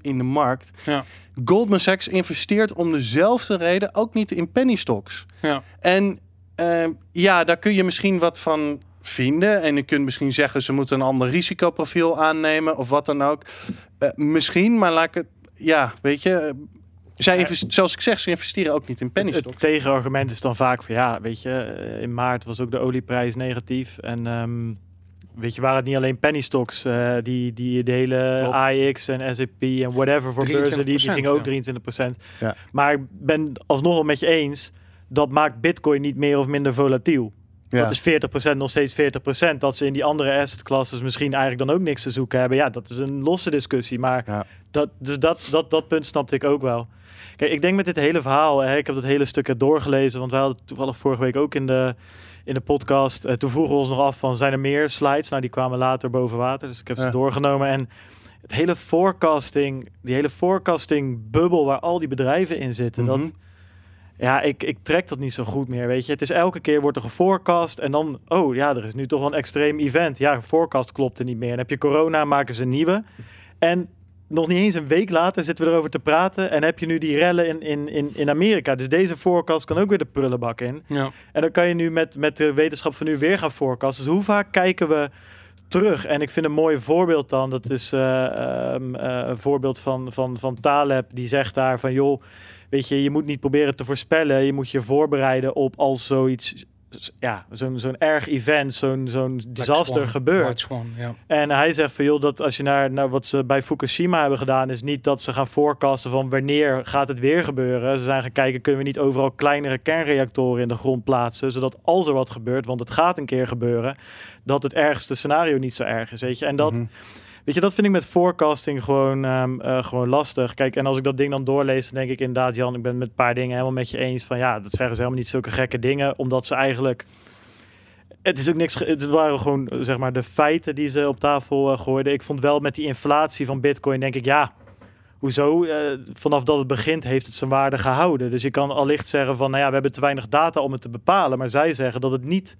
in de markt. Ja. Goldman Sachs investeert om dezelfde reden ook niet in penny stocks. Ja. En ehm, ja, daar kun je misschien wat van vinden. En je kunt misschien zeggen ze moeten een ander risicoprofiel aannemen of wat dan ook. Eh, misschien, maar laat ik het... Ja, weet je... Zij zoals ik zeg, ze investeren ook niet in penny Het, stocks. het tegenargument is dan vaak van ja, weet je, eh, in maart was ook de olieprijs negatief. En ehm, weet je, waren het niet alleen penny stocks, eh, die, die de hele Klopt. AX en S&P en whatever voor beurzen, die, die 23%, gingen ook ja. 23%. Ja. Maar ik ben alsnog wel met je eens, dat maakt bitcoin niet meer of minder volatiel. Ja. Dat is 40% nog steeds 40%. Dat ze in die andere asset classes misschien eigenlijk dan ook niks te zoeken hebben. Ja, dat is een losse discussie. Maar Ja. dat, dus dat, dat, dat punt snapte ik ook wel. Kijk, ik denk met dit hele verhaal, hè, ik heb dat hele stuk doorgelezen, want wij hadden toevallig vorige week ook in de, in de podcast. eh, toen vroegen we ons nog af van, zijn er meer slides? Nou, die kwamen later boven water, dus ik heb ze doorgenomen. En het hele forecasting, die hele forecasting bubbel waar al die bedrijven in zitten, Mhm. dat... Ja, ik, ik trek dat niet zo goed meer, weet je. Het is elke keer wordt er geforecast en dan... Oh ja, er is nu toch wel een extreem event. Ja, forecast klopte niet meer. Dan heb je corona, maken ze een nieuwe. En nog niet eens een week later zitten we erover te praten... en heb je nu die rellen in, in, in, in Amerika. Dus deze forecast kan ook weer de prullenbak in. Ja. En dan kan je nu met, met de wetenschap van nu weer gaan forecasten. Dus hoe vaak kijken we terug? En ik vind een mooi voorbeeld dan, dat is eh, ehm, eh, een voorbeeld van, van, van Taleb. Die zegt daar van, joh, weet je, je moet niet proberen te voorspellen. Je moet je voorbereiden op als zoiets, ja, zo'n zo'n erg event, zo'n zo'n disaster Swan, gebeurt. Swan, ja. En hij zegt van joh, dat als je naar, naar wat ze bij Fukushima hebben gedaan, is niet dat ze gaan forecasten van wanneer gaat het weer gebeuren. Ze zijn gaan kijken, kunnen we niet overal kleinere kernreactoren in de grond plaatsen, zodat als er wat gebeurt, want het gaat een keer gebeuren, dat het ergste scenario niet zo erg is, weet je. En dat, Mhm. Weet je, dat vind ik met forecasting gewoon, ehm, eh, gewoon lastig. Kijk, en als ik dat ding dan doorlees, dan denk ik inderdaad, Jan, ik ben met een paar dingen helemaal met je eens van ja, dat zeggen ze helemaal niet zulke gekke dingen, omdat ze eigenlijk het is ook niks. Het waren gewoon zeg maar de feiten die ze op tafel eh, gooiden. Ik vond wel met die inflatie van Bitcoin, denk ik, ja, hoezo? Eh, vanaf dat het begint heeft het zijn waarde gehouden. Dus je kan allicht zeggen van, nou ja, we hebben te weinig data om het te bepalen. Maar zij zeggen dat het niet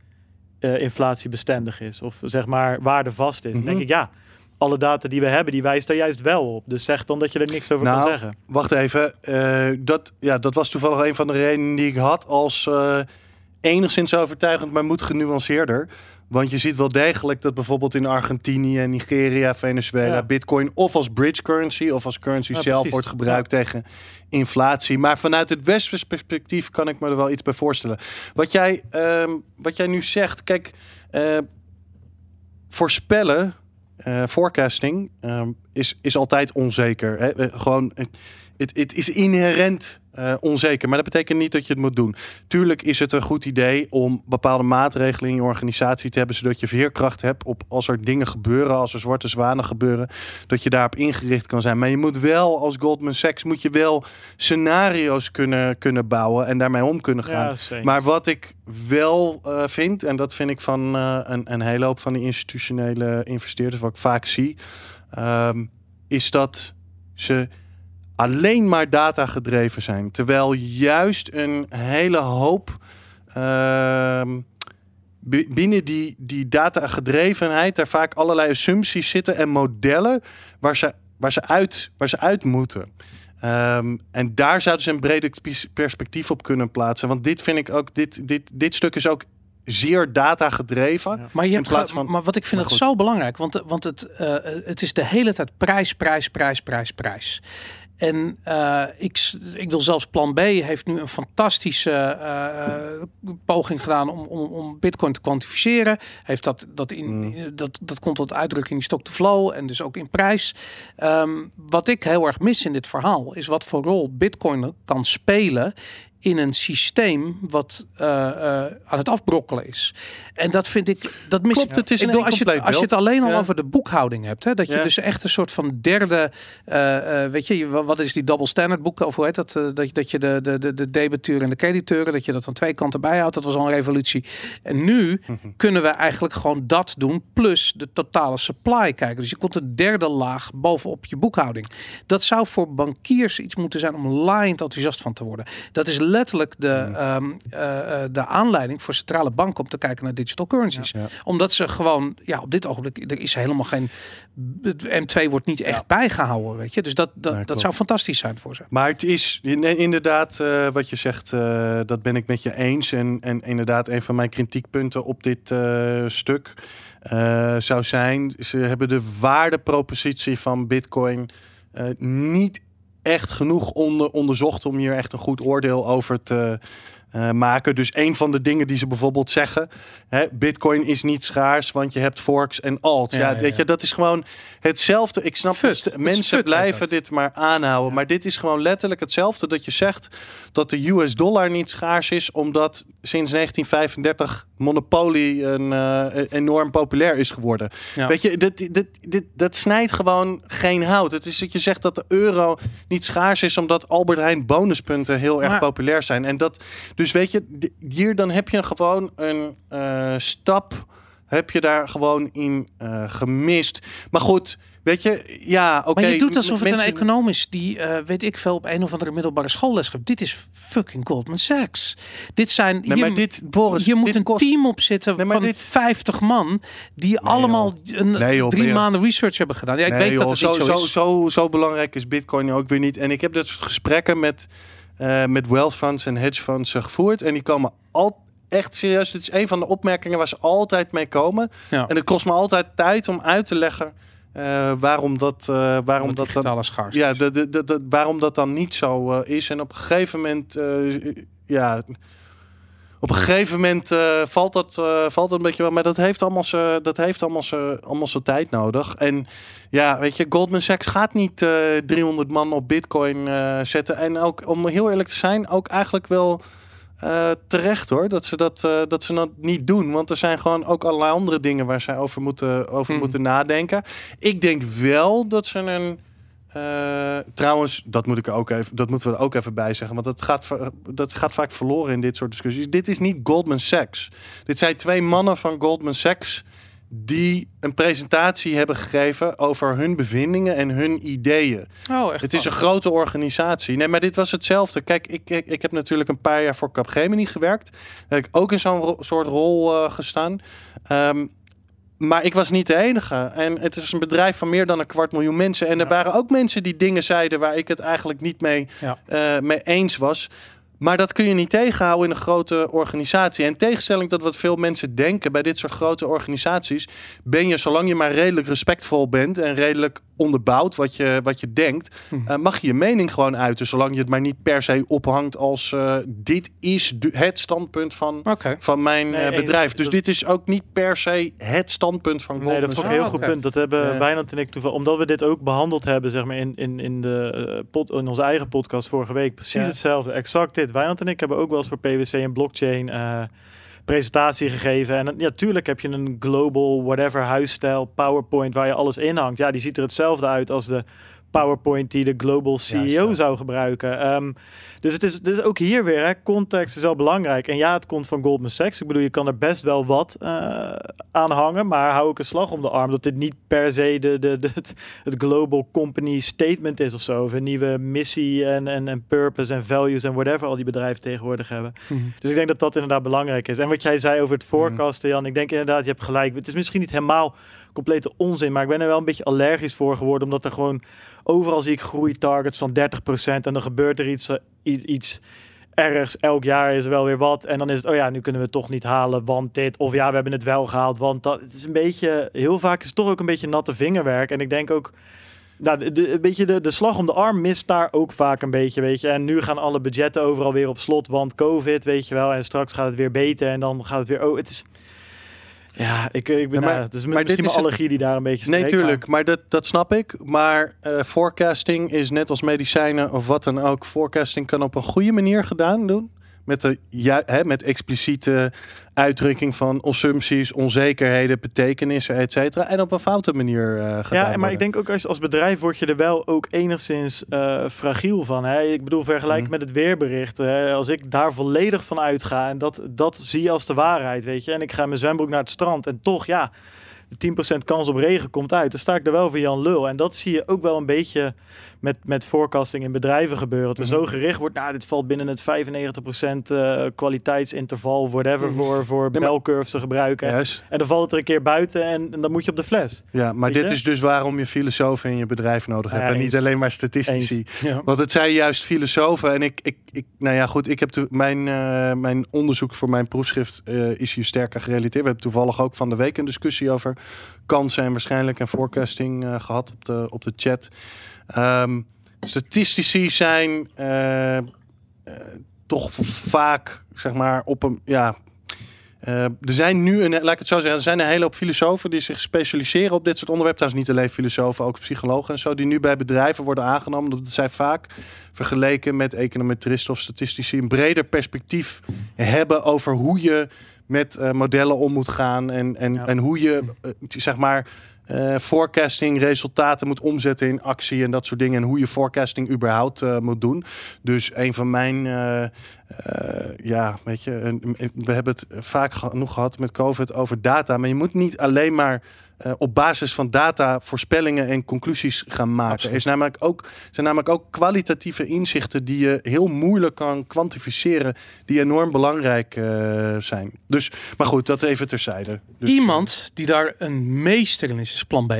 inflatiebestendig is of zeg maar waardevast is. Dan denk Mhm. ik, ja, alle data die we hebben, die wijst daar juist wel op. Dus zeg dan dat je er niks over kan Nou, zeggen. Wacht even. eh, dat, ja, dat was toevallig een van de redenen die ik had als eh, enigszins overtuigend, maar moet genuanceerder. Want je ziet wel degelijk dat bijvoorbeeld in Argentinië, Nigeria, Venezuela, Ja. Bitcoin of als bridge currency of als currency Ja, zelf precies. wordt gebruikt tegen inflatie. Maar vanuit het westers perspectief kan ik me er wel iets bij voorstellen. Wat jij, ehm, wat jij nu zegt, kijk, eh, voorspellen, eh, forecasting, ehm, is, is altijd onzeker. Hè? Eh, Gewoon, het is inherent eh, onzeker. Maar dat betekent niet dat je het moet doen. Tuurlijk is het een goed idee om bepaalde maatregelen in je organisatie te hebben, zodat je veerkracht hebt op als er dingen gebeuren, als er zwarte zwanen gebeuren, dat je daarop ingericht kan zijn. Maar je moet wel als Goldman Sachs moet je wel scenario's kunnen, kunnen bouwen en daarmee om kunnen gaan. Ja. Maar wat ik wel eh, vind, en dat vind ik van eh, een, een hele hoop van die institutionele investeerders, wat ik vaak zie, ehm, is dat ze alleen maar data gedreven zijn. Terwijl juist een hele hoop ehm, bi- binnen die, die data gedrevenheid daar vaak allerlei assumpties zitten en modellen waar ze, waar ze, uit, waar ze uit moeten. Ehm, en daar zouden ze een breder pers- perspectief op kunnen plaatsen. Want dit vind ik ook, dit, dit, dit stuk is ook zeer data gedreven. Ja. Maar, je In hebt ge- van- maar wat ik vind maar het goed. zo belangrijk, want, want het, eh, het is de hele tijd prijs, prijs, prijs, prijs, prijs. En eh, ik, ik wil zelfs Plan B heeft nu een fantastische eh, poging gedaan om, om, om Bitcoin te kwantificeren. Heeft dat, dat, in, Mm. dat, dat komt tot uitdrukking in stock to flow en dus ook in prijs. Ehm, wat ik heel erg mis in dit verhaal is wat voor rol Bitcoin kan spelen in een systeem wat eh, eh, aan het afbrokkelen is. En dat vind ik, dat mis Klopt, het is ik bedoel, als, je, als je het alleen al Ja. over de boekhouding hebt, hè, dat je Ja. dus echt een soort van derde, eh, weet je, wa- wat is die double standard boek, of hoe heet dat, dat, je- dat je de, de, de, de debiteur en de crediteuren, dat je dat aan twee kanten bijhoudt, dat was al een revolutie. En nu Mhm. kunnen we eigenlijk gewoon dat doen, plus de totale supply kijken. Dus je komt een derde laag bovenop je boekhouding. Dat zou voor bankiers iets moeten zijn om laaiend enthousiast van te worden. Dat is letterlijk de, Mhm. ehm, eh, eh, de aanleiding voor centrale banken om te kijken naar digital currencies. Ja. Omdat ze gewoon, ja, op dit ogenblik, er is helemaal geen, het M2 wordt niet echt bijgehouden, weet je. Dus dat, dat, Nee, dat klopt. zou fantastisch zijn voor ze. Maar het is inderdaad eh, wat je zegt, dat ben ik met je eens. En, en inderdaad, een van mijn kritiekpunten op dit stuk zou zijn: ze hebben de waardepropositie van Bitcoin eh, niet echt genoeg onder, onderzocht om hier echt een goed oordeel over te eh, maken. Dus een van de dingen die ze bijvoorbeeld zeggen: hè, Bitcoin is niet schaars, want je hebt forks en alt. Ja, Ja, ja, weet je, dat is gewoon hetzelfde. Ik snap Fut. dat Het mensen fut, blijven dit maar aanhouden. Maar dit is gewoon letterlijk hetzelfde dat je zegt dat de US dollar niet schaars is, omdat sinds 1935 Monopoly een, eh, enorm populair is geworden. Ja. Weet je, dit, dit, dit, dat snijdt gewoon geen hout. Het is dat je zegt dat de euro niet schaars is, omdat Albert Heijn bonuspunten heel erg Maar- populair zijn. En dat, dus weet je, hier dan heb je gewoon een eh, stap, heb je daar gewoon in eh, gemist. Maar goed, weet je, ja, oké. maar je doet alsof het een econoom is die, eh, weet ik veel, op een of andere middelbare schoolles geeft. Dit is fucking Goldman Sachs. Dit zijn, Nee, hier, maar dit, Boris, hier moet dit een kost... team op zitten Nee, van dit- 50 man die allemaal een, Nee, joh, drie je- maanden research hebben gedaan. Ja, ik Nee, weet joh, dat het zo, niet zo, zo, is. Zo, zo belangrijk is Bitcoin ook weer niet. En ik heb dat soort gesprekken met, eh, met wealth funds en hedge funds gevoerd. En die komen al echt serieus. Dit is een van de opmerkingen waar ze altijd mee komen. Ja. En het kost me altijd tijd om uit te leggen eh, waarom dat, eh, waarom dat dan, schaars. ja, de, de, de, de- waarom dat dan niet zo eh, is. En op een gegeven moment, ja, op een gegeven moment valt, dat, valt dat een beetje wel. Maar dat heeft allemaal zijn dat heeft allemaal allemaal zijn tijd nodig. En ja, weet je, Goldman Sachs gaat niet eh 300 man op Bitcoin zetten. En ook, om heel eerlijk te zijn, ook eigenlijk wel eh, terecht hoor. Dat ze dat, eh, dat ze dat niet doen. Want er zijn gewoon ook allerlei andere dingen waar zij over moeten, over Mhm. moeten nadenken. Ik denk wel dat ze een. eh, trouwens, dat, moet ik er ook even, dat moeten we er ook even bij zeggen. Want dat gaat, dat gaat vaak verloren in dit soort discussies. Dit is niet Goldman Sachs. Dit zijn twee mannen van Goldman Sachs. Die een presentatie hebben gegeven over hun bevindingen en hun ideeën. Oh, echt? Het is een grote organisatie. Nee, maar dit was hetzelfde. Kijk, ik, ik, ik heb natuurlijk een paar jaar voor Capgemini gewerkt. Daar heb ik ook in zo'n ro- soort rol eh, gestaan. Ehm, maar ik was niet de enige. En het is een bedrijf van meer dan een kwart miljoen mensen. En er Ja. waren ook mensen die dingen zeiden waar ik het eigenlijk niet mee, Ja. eh, mee eens was. Maar dat kun je niet tegenhouden in een grote organisatie. En in tegenstelling tot wat veel mensen denken bij dit soort grote organisaties, ben je, zolang je maar redelijk respectvol bent en redelijk onderbouwd wat je, wat je denkt, Hm. eh, mag je je mening gewoon uiten. Zolang je het maar niet per se ophangt als eh, dit is de- het standpunt van, van mijn Nee, eh, bedrijf. Dus Dat- dit is ook niet per se het standpunt van Nee, dat ik Sachs. een heel goed punt. Dat hebben Ja. Wijnand en ik toevallig, omdat we dit ook behandeld hebben, zeg maar in, in, in, de, pod, in onze eigen podcast vorige week. Precies Ja. hetzelfde, exact dit. Wijnand en ik hebben ook wel eens voor PwC een blockchain eh, presentatie gegeven. En ja, tuurlijk heb je een global whatever huisstijl PowerPoint waar je alles in hangt. Ja, die ziet er hetzelfde uit als de PowerPoint die de global CEO ja. zou gebruiken. Ehm, dus het is, dus ook hier weer, hè, context is wel belangrijk. En ja, het komt van Goldman Sachs. Ik bedoel, je kan er best wel wat eh, aan hangen, maar hou ik een slag om de arm dat dit niet per se de, de, de, het, het global company statement is of zo. Of een nieuwe missie en, en, en purpose en values en whatever al die bedrijven tegenwoordig hebben. Mhm. Dus ik denk dat dat inderdaad belangrijk is. En wat jij zei over het forecasten, Jan, ik denk inderdaad, je hebt gelijk. Het is misschien niet helemaal complete onzin, maar ik ben er wel een beetje allergisch voor geworden, omdat er gewoon overal zie ik groeitargets van 30% en dan gebeurt er iets, eh, iets ergens. Elk jaar is er wel weer wat en dan is het, oh ja, nu kunnen we toch niet halen, want dit. Of ja, we hebben het wel gehaald, want dat. Het is een beetje, heel vaak is het toch ook een beetje natte vingerwerk. En ik denk ook, nou, de, de, een beetje de, de slag om de arm mist daar ook vaak een beetje, weet je. En nu gaan alle budgetten overal weer op slot, want COVID, weet je wel. En straks gaat het weer beter en dan gaat het weer... Oh, het is... Ja, ik, ik ben... Ja, maar- is maar misschien dit is allergie die daar een beetje Nee, spreekt, maar- tuurlijk. Maar dat, dat snap ik. Maar eh, forecasting is net als medicijnen of wat dan ook. Forecasting kan op een goede manier gedaan doen. Met, de, ja, hè, met expliciete uitdrukking van assumpties, onzekerheden, betekenissen, et cetera. En op een foute manier eh gedaan Ja, maar worden. ik denk ook als, als bedrijf word je er wel ook enigszins eh, fragiel van. Hè? Ik bedoel, vergelijk Mhm. met het weerbericht. Hè? Als ik daar volledig van uitga en dat, dat zie je als de waarheid, weet je. En ik ga in mijn zwembroek naar het strand en toch, ja, de 10% kans op regen komt uit. Dan sta ik er wel voor Jan Lul. En dat zie je ook wel een beetje met, met forecasting in bedrijven gebeuren. Dat er zo Mhm. gericht wordt, nou, dit valt binnen het 95% eh kwaliteitsinterval, whatever, Mhm. voor, voor Nee, belcurves te gebruiken. En dan valt het er een keer buiten en, en dan moet je op de fles. Ja, maar dit je? is dus waarom je filosofen in je bedrijf nodig hebt. Ja, en eens. niet alleen maar statistici. Ja. Want het zijn juist filosofen. En ik, ik, ik nou ja, goed, ik heb de, mijn, eh, mijn onderzoek voor mijn proefschrift eh, is hier sterker gerelateerd. We hebben toevallig ook van de week een discussie over kansen en waarschijnlijk en forecasting eh, gehad op de, op de chat. Ehm, statistici zijn eh, eh, toch vaak, zeg maar, op een, ja, eh, er zijn nu, een, laat ik het zo zeggen, er zijn een hele hoop filosofen die zich specialiseren op dit soort onderwerpen. Trouwens, niet alleen filosofen, ook psychologen en zo, die nu bij bedrijven worden aangenomen. Dat zij vaak vergeleken met econometristen of statistici een breder perspectief hebben over hoe je met modellen om moet gaan en, en, Ja. en hoe je, zeg maar, eh, forecasting resultaten moet omzetten in actie en dat soort dingen. En hoe je forecasting überhaupt eh, moet doen. Dus een van mijn, eh, ja, weet je, we hebben het vaak genoeg gehad met COVID over data. Maar je moet niet alleen maar eh, op basis van data voorspellingen en conclusies gaan maken. Absoluut. Er is namelijk ook, zijn namelijk ook kwalitatieve inzichten die je heel moeilijk kan kwantificeren, die enorm belangrijk eh, zijn. Dus, maar goed, dat even terzijde. Dus, Iemand die daar een meester in is, is Plan B.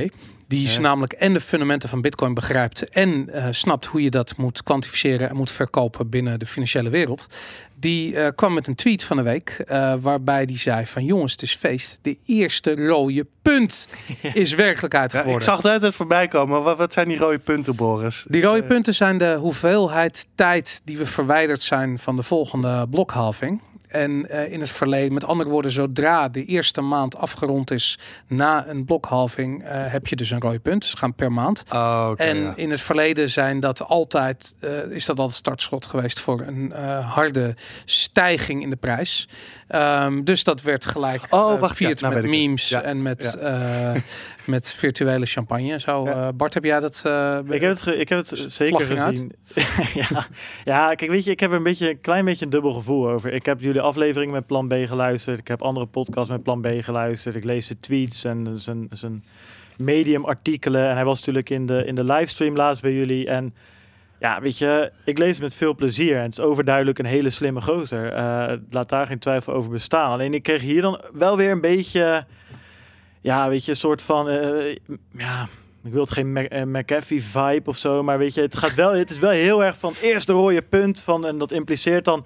Die is Ja. namelijk en de fundamenten van Bitcoin begrijpt en eh, snapt hoe je dat moet kwantificeren en moet verkopen binnen de financiële wereld. Die eh, kwam met een tweet van de week eh, waarbij die zei van jongens, het is feest. De eerste rode punt *laughs* is werkelijkheid Ja, geworden. ik zag het altijd voorbij komen. Wat, wat zijn die rode punten, Boris? Die rode punten zijn de hoeveelheid tijd die we verwijderd zijn van de volgende blokhalving. En eh, in het verleden, met andere woorden, zodra de eerste maand afgerond is na een blokhalving, eh, heb je dus een rode punt. Ze gaan per maand. Oh, oké, en ja. in het verleden zijn dat altijd, eh, is dat altijd startschot geweest voor een eh, harde stijging in de prijs. Ehm, dus dat werd gelijk Oh, wacht, gevierd ja, nou met memes Ja, en met, ja. eh, *laughs* met virtuele champagne. Zo, Ja. eh, Bart, heb jij dat? eh, Ik heb het, ge- ik heb het zeker gezien. *laughs* ja. ja, kijk, weet je, ik heb een beetje een klein beetje een dubbel gevoel over. Ik heb jullie afleveringen met Plan B geluisterd. Ik heb andere podcasts met Plan B geluisterd. Ik lees de tweets en zijn, zijn medium artikelen. En hij was natuurlijk in de, in de livestream laatst bij jullie. En ja, weet je, ik lees met veel plezier. En het is overduidelijk een hele slimme gozer. Eh, laat daar geen twijfel over bestaan. Alleen ik kreeg hier dan wel weer een beetje... Ja, weet je, een soort van... eh, ja, ik wil het geen eh, McAfee-vibe of zo, maar weet je, het gaat wel, het is wel heel erg van eerste rode punt van, en dat impliceert dan,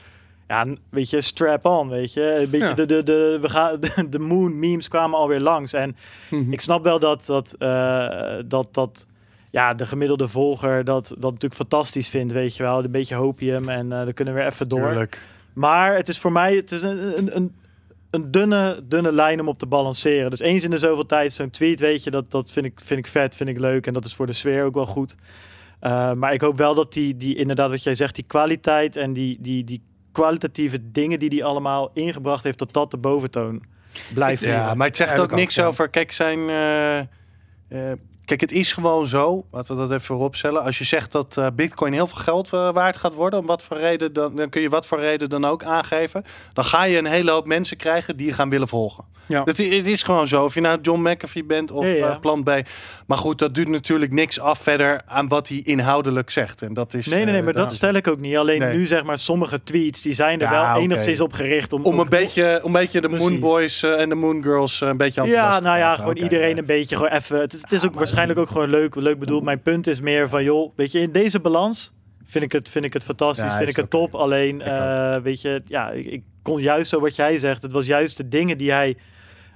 ja, weet je, strap on, weet je, een beetje Ja. de, de, de, we gaan, de, *laughs* de moon memes kwamen alweer langs en Mhm. ik snap wel dat, dat, eh, dat, dat ja, de gemiddelde volger dat, dat natuurlijk fantastisch vindt, weet je wel, een beetje hopium en eh dan kunnen we weer even door. Tuurlijk. Maar het is voor mij het is een, een, een, een dunne, dunne lijn om op te balanceren. Dus eens in de zoveel tijd zo'n tweet, weet je, dat, dat vind, ik, vind ik vet, vind ik leuk. En dat is voor de sfeer ook wel goed. Uh, maar ik hoop wel dat die, die inderdaad, wat jij zegt, die kwaliteit en die, die, die kwalitatieve dingen die die allemaal ingebracht heeft, dat dat de boventoon blijft. Ja, maar het zegt ook niks over. Kijk, zijn. eh, eh, kijk, het is gewoon zo. Laten we dat even vooropstellen. Als je zegt dat eh, Bitcoin heel veel geld eh, waard gaat worden, om wat voor reden dan, dan kun je wat voor reden dan ook aangeven. Dan ga je een hele hoop mensen krijgen die je gaan willen volgen. Ja. Het, is gewoon zo. Of je nou John McAfee bent of Ja, ja. eh, Plan B. Maar goed, dat doet natuurlijk niks af verder aan wat hij inhoudelijk zegt. En dat is. Nee, nee, nee, maar dat stel ik ook niet. Alleen Nee. nu zeg maar sommige tweets, die zijn er wel enigszins op gericht om... Om een beetje, om een beetje de Precies. Moon Boys eh, en de Moon Girls eh, een beetje aan te Ja, nou ja, gewoon iedereen een beetje gewoon even. Het is, het is ook waarschijnlijk ook gewoon leuk, leuk bedoeld. Mijn punt is meer van, joh, weet je, in deze balans vind ik het, vind ik het fantastisch, Ja, vind ik het top. Alleen, eh, weet je, ja, ik, ik kon juist zo wat jij zegt. Het was juist de dingen die hij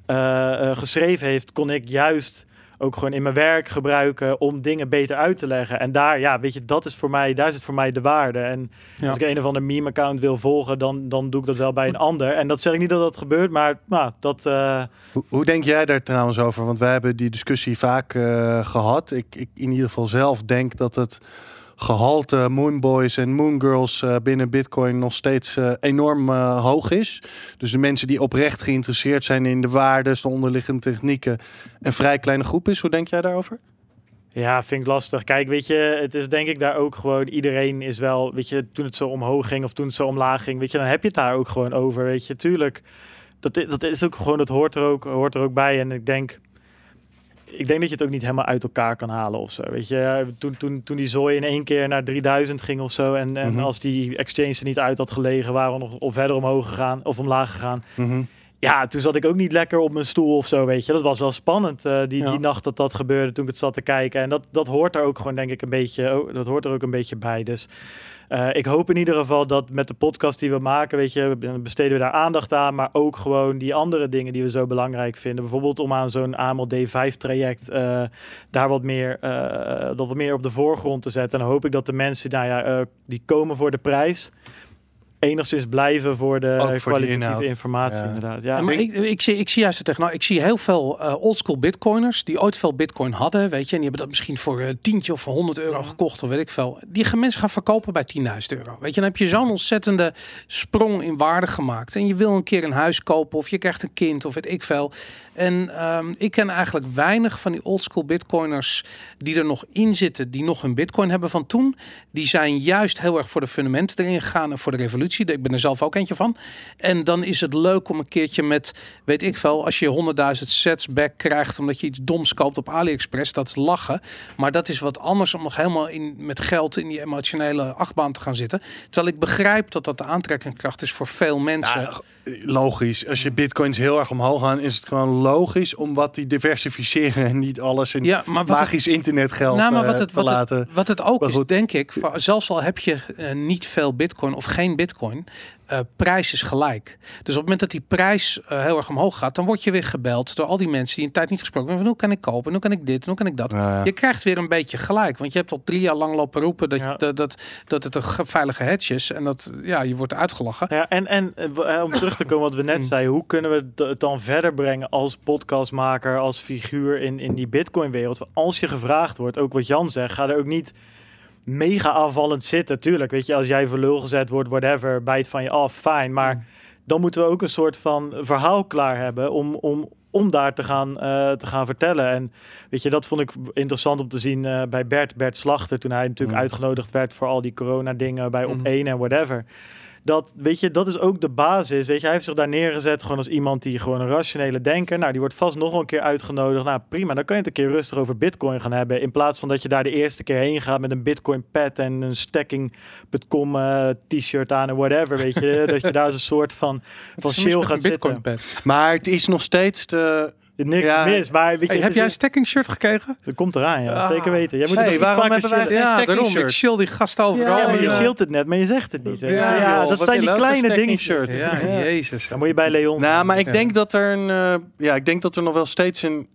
eh, eh, geschreven heeft, kon ik juist ook gewoon in mijn werk gebruiken om dingen beter uit te leggen. En daar, ja, weet je, dat is voor mij, daar zit voor mij de waarde. En Ja. als ik een of ander meme-account wil volgen, dan, dan doe ik dat wel bij een ander. En dat zeg ik niet dat dat gebeurt, maar nou, dat... eh, Hoe, hoe denk jij daar trouwens over? Want wij hebben die discussie vaak eh, gehad. Ik, ik in ieder geval zelf denk dat het gehalte Moonboys en Moongirls eh binnen Bitcoin nog steeds eh, enorm eh, hoog is. Dus de mensen die oprecht geïnteresseerd zijn in de waardes, de onderliggende technieken, een vrij kleine groep is. Hoe denk jij daarover? Ja, vind ik lastig. Kijk, weet je, het is denk ik daar ook gewoon, iedereen is wel, weet je, toen het zo omhoog ging of toen het zo omlaag ging, weet je, dan heb je het daar ook gewoon over, weet je. Tuurlijk, dat, dat is ook gewoon, dat hoort er ook, hoort er ook bij. En ik denk, ik denk dat je het ook niet helemaal uit elkaar kan halen of zo, weet je. Toen, toen, toen die zooi in één keer naar 3000 ging of zo en, en Mhm. als die exchange er niet uit had gelegen, waren we nog of verder omhoog gegaan of omlaag gegaan. Ja, toen zat ik ook niet lekker op mijn stoel of zo, weet je. Dat was wel spannend, eh, die, Ja. die nacht dat dat gebeurde toen ik het zat te kijken. En dat, dat hoort er ook gewoon, denk ik, een beetje, oh, dat hoort er ook een beetje bij. Dus eh, ik hoop in ieder geval dat met de podcast die we maken, weet je, besteden we daar aandacht aan. Maar ook gewoon die andere dingen die we zo belangrijk vinden. Bijvoorbeeld om aan zo'n AML D5 traject eh, daar wat meer, eh, dat wat meer op de voorgrond te zetten. En dan hoop ik dat de mensen, nou ja, die komen voor de prijs. Enigszins blijven voor de Ook voor die kwalitatieve informatie, Ja. inderdaad. Ja, Ja, maar ik, ik, zie, ik zie juist het tegen. Nou, ik zie heel veel eh oldschool bitcoiners die ooit veel bitcoin hadden, weet je, en die hebben dat misschien voor een tientje of voor 100 euro gekocht of weet ik veel. Die gaan mensen gaan verkopen bij 10.000 euro. Weet je, dan heb je zo'n ontzettende sprong in waarde gemaakt. En je wil een keer een huis kopen of je krijgt een kind of weet ik veel. En ehm, ik ken eigenlijk weinig van die oldschool bitcoiners die er nog in zitten, die nog een bitcoin hebben van toen. Die zijn juist heel erg voor de fundamenten erin gegaan en voor de revolutie. Ik ben er zelf ook eentje van. En dan is het leuk om een keertje met, weet ik veel, als je 100.000 sets back krijgt omdat je iets doms koopt op AliExpress, dat is lachen. Maar dat is wat anders om nog helemaal in, met geld in die emotionele achtbaan te gaan zitten. Terwijl ik begrijp dat dat de aantrekkingskracht is voor veel mensen. Ja, logisch. Als je bitcoins heel erg omhoog gaan, is het gewoon logisch om wat die diversificeren en niet alles in Ja, maar het- magisch internetgeld Nou, maar eh, wat het, te wat, het, laten. wat het ook is, denk ik, voor- zelfs al heb je eh, niet veel bitcoin of geen bitcoin, eh, prijs is gelijk. Dus op het moment dat die prijs eh, heel erg omhoog gaat, dan word je weer gebeld door al die mensen die een tijd niet gesproken hebben. Van, hoe kan ik kopen? En hoe kan ik dit? En hoe kan ik dat? Ja, ja. Je krijgt weer een beetje gelijk. Want je hebt al drie jaar lang lopen roepen dat, Ja. dat, dat, dat het een ge- veilige hedge is. En dat ja, je wordt uitgelachen. Ja, en, en eh, om terug te komen wat we net zeiden, hoe kunnen we het dan verder brengen als podcastmaker, als figuur in, in die Bitcoin-wereld? Want Als je gevraagd wordt, ook wat Jan zegt, ga er ook niet mega afvallend zitten. Tuurlijk, weet je, als jij voor lul gezet wordt, whatever, bijt van je af, fijn. Maar dan moeten we ook een soort van verhaal klaar hebben om, om, om daar te gaan, eh, te gaan vertellen. En weet je, dat vond ik interessant om te zien eh, bij Bert, Bert Slachter, toen hij natuurlijk Mm. uitgenodigd werd voor al die corona-dingen bij Mhm. Op1 en whatever. Dat, weet je, dat is ook de basis. Weet je, hij heeft zich daar neergezet gewoon als iemand die gewoon een rationele denker. Nou, die wordt vast nog wel een keer uitgenodigd. Nou, prima. Dan kan je het een keer rustig over Bitcoin gaan hebben. In plaats van dat je daar de eerste keer heen gaat met een Bitcoin pad en een stacking.com eh, t-shirt aan en whatever. Weet je, *laughs* dat je daar als een soort van, van chill een gaat zitten. Maar het is nog steeds de, Niks Ja. mis, maar weet je, Hey, heb jij een stacking shirt gekregen? dat komt eraan, ja. Ah. Zeker weten. Jij moet Hey, waarom hebben wij Ja, stacking daarom. Ik shirt? chill die gast overal. Ja, maar je shield het net, maar je zegt het niet. Ja, dat zijn die kleine shirt. Ja, Ja. jezus. Dan moet je bij Leon. Nou, maar ik denk dat er een, eh, ja, ik denk dat er nog wel steeds een,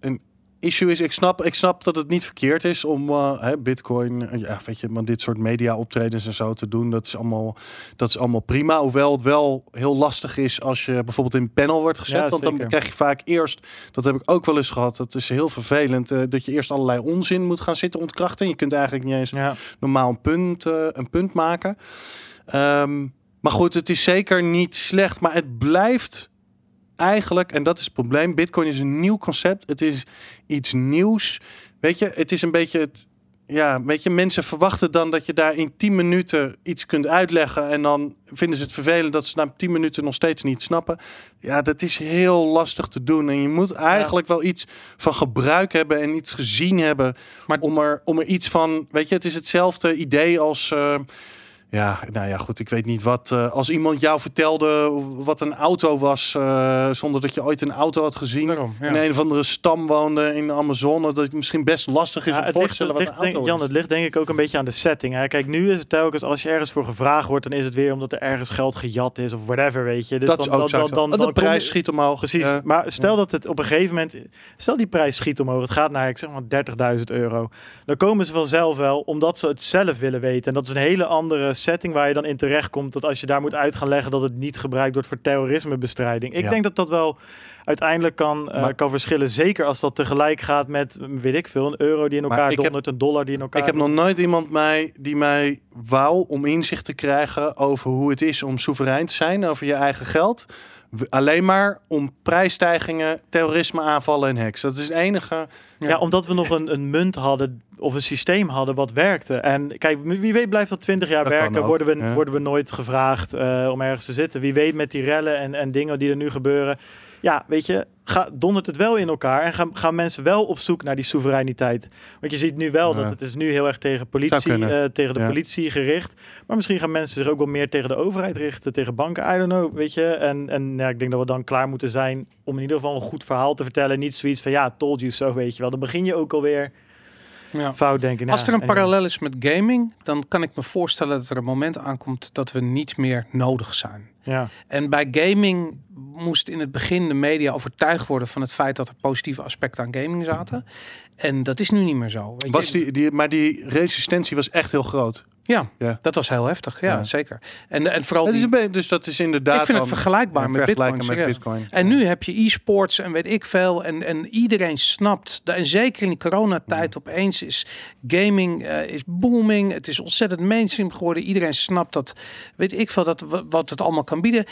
een issue is. Ik snap, ik snap dat het niet verkeerd is om eh, hè, Bitcoin, ja, weet je, maar dit soort media optredens en zo te doen. Dat is allemaal, dat is allemaal prima. Hoewel het wel heel lastig is als je bijvoorbeeld in een panel wordt gezet, Ja, want dan krijg je vaak eerst, dat heb ik ook wel eens gehad. Dat is heel vervelend eh, dat je eerst allerlei onzin moet gaan zitten ontkrachten. Je kunt eigenlijk niet eens Ja. normaal een punt, eh, een punt maken. Ehm, maar goed, het is zeker niet slecht, maar het blijft eigenlijk, en dat is het probleem, Bitcoin is een nieuw concept. Het is iets nieuws. Weet je, het is een beetje het. Ja, weet je, mensen verwachten dan dat je daar in 10 minuten iets kunt uitleggen. En dan vinden ze het vervelend dat ze na 10 minuten nog steeds niet snappen. Ja, dat is heel lastig te doen. En je moet eigenlijk wel iets van gebruik hebben en iets gezien hebben. Maar- om, er, om er iets van. Weet je, het is hetzelfde idee als. eh, ja, nou ja, goed. Ik weet niet wat. eh, als iemand jou vertelde wat een auto was. eh, zonder dat je ooit een auto had gezien. Daarom, ja. In een of andere stam woonde in de Amazone. Dat het misschien best lastig is Ja, om het voor te stellen wat ligt, een auto Jan, het ligt denk ik ook een beetje aan de setting. Hè. Kijk, nu is het telkens als je ergens voor gevraagd wordt, dan is het weer omdat er ergens geld gejat is of whatever, weet je. Dus dat dan, is ook dan, zo. dan, dan, de prijs schiet omhoog. Precies, maar stel dat het op een gegeven moment, stel die prijs schiet omhoog, het gaat naar ik zeg maar 30.000 euro. Dan komen ze vanzelf wel, omdat ze het zelf willen weten. En dat is een hele andere setting waar je dan in terecht komt. Dat als je daar moet uit gaan leggen dat het niet gebruikt wordt voor terrorismebestrijding. Ik Ja. denk dat dat wel uiteindelijk kan, eh, Maar- kan verschillen. Zeker als dat tegelijk gaat met, weet ik veel, een euro die in elkaar dondert, een dollar die in elkaar Ik heb nog nooit iemand mij, die mij wou om inzicht te krijgen over hoe het is om soeverein te zijn over je eigen geld. Alleen maar om prijsstijgingen, terrorisme aanvallen en hacks. Dat is het enige. Ja, omdat we nog een, een munt hadden of een systeem hadden wat werkte. En kijk, wie weet blijft dat 20 jaar Dat werken. Worden we, ja. worden we nooit gevraagd eh, om ergens te zitten. Wie weet met die rellen en, en dingen die er nu gebeuren. Ja, weet je, ga, dondert het wel in elkaar. En gaan, gaan mensen wel op zoek naar die soevereiniteit. Want je ziet nu wel Ja. dat het is nu heel erg tegen politie, eh, tegen de Ja. politie gericht. Maar misschien gaan mensen zich ook wel meer tegen de overheid richten. Tegen banken, I don't know, weet je. En, en ja, ik denk dat we dan klaar moeten zijn om in ieder geval een goed verhaal te vertellen. Niet zoiets van, ja, told you so, weet je wel. Dan begin je ook alweer Ja. fout denken. Als er een parallel is met gaming, dan kan ik me voorstellen dat er een moment aankomt dat we niet meer nodig zijn. Ja, En bij gaming moest in het begin de media overtuigd worden van het feit dat er positieve aspecten aan gaming zaten. En dat is nu niet meer zo. Weet Was je? die, die, maar die resistentie was echt heel groot. Ja, Ja. dat was heel heftig. Ja, Ja. zeker. En, en vooral Dat is een beetje, dus dat is inderdaad. ik vind het vergelijkbaar ja, met Bitcoin. met. Bitcoin. En nu heb je e-sports en weet ik veel. En, en iedereen snapt, en zeker in die coronatijd opeens is gaming eh, is booming. Het is ontzettend mainstream geworden. Iedereen snapt dat, weet ik veel, dat, wat het allemaal kan bieden.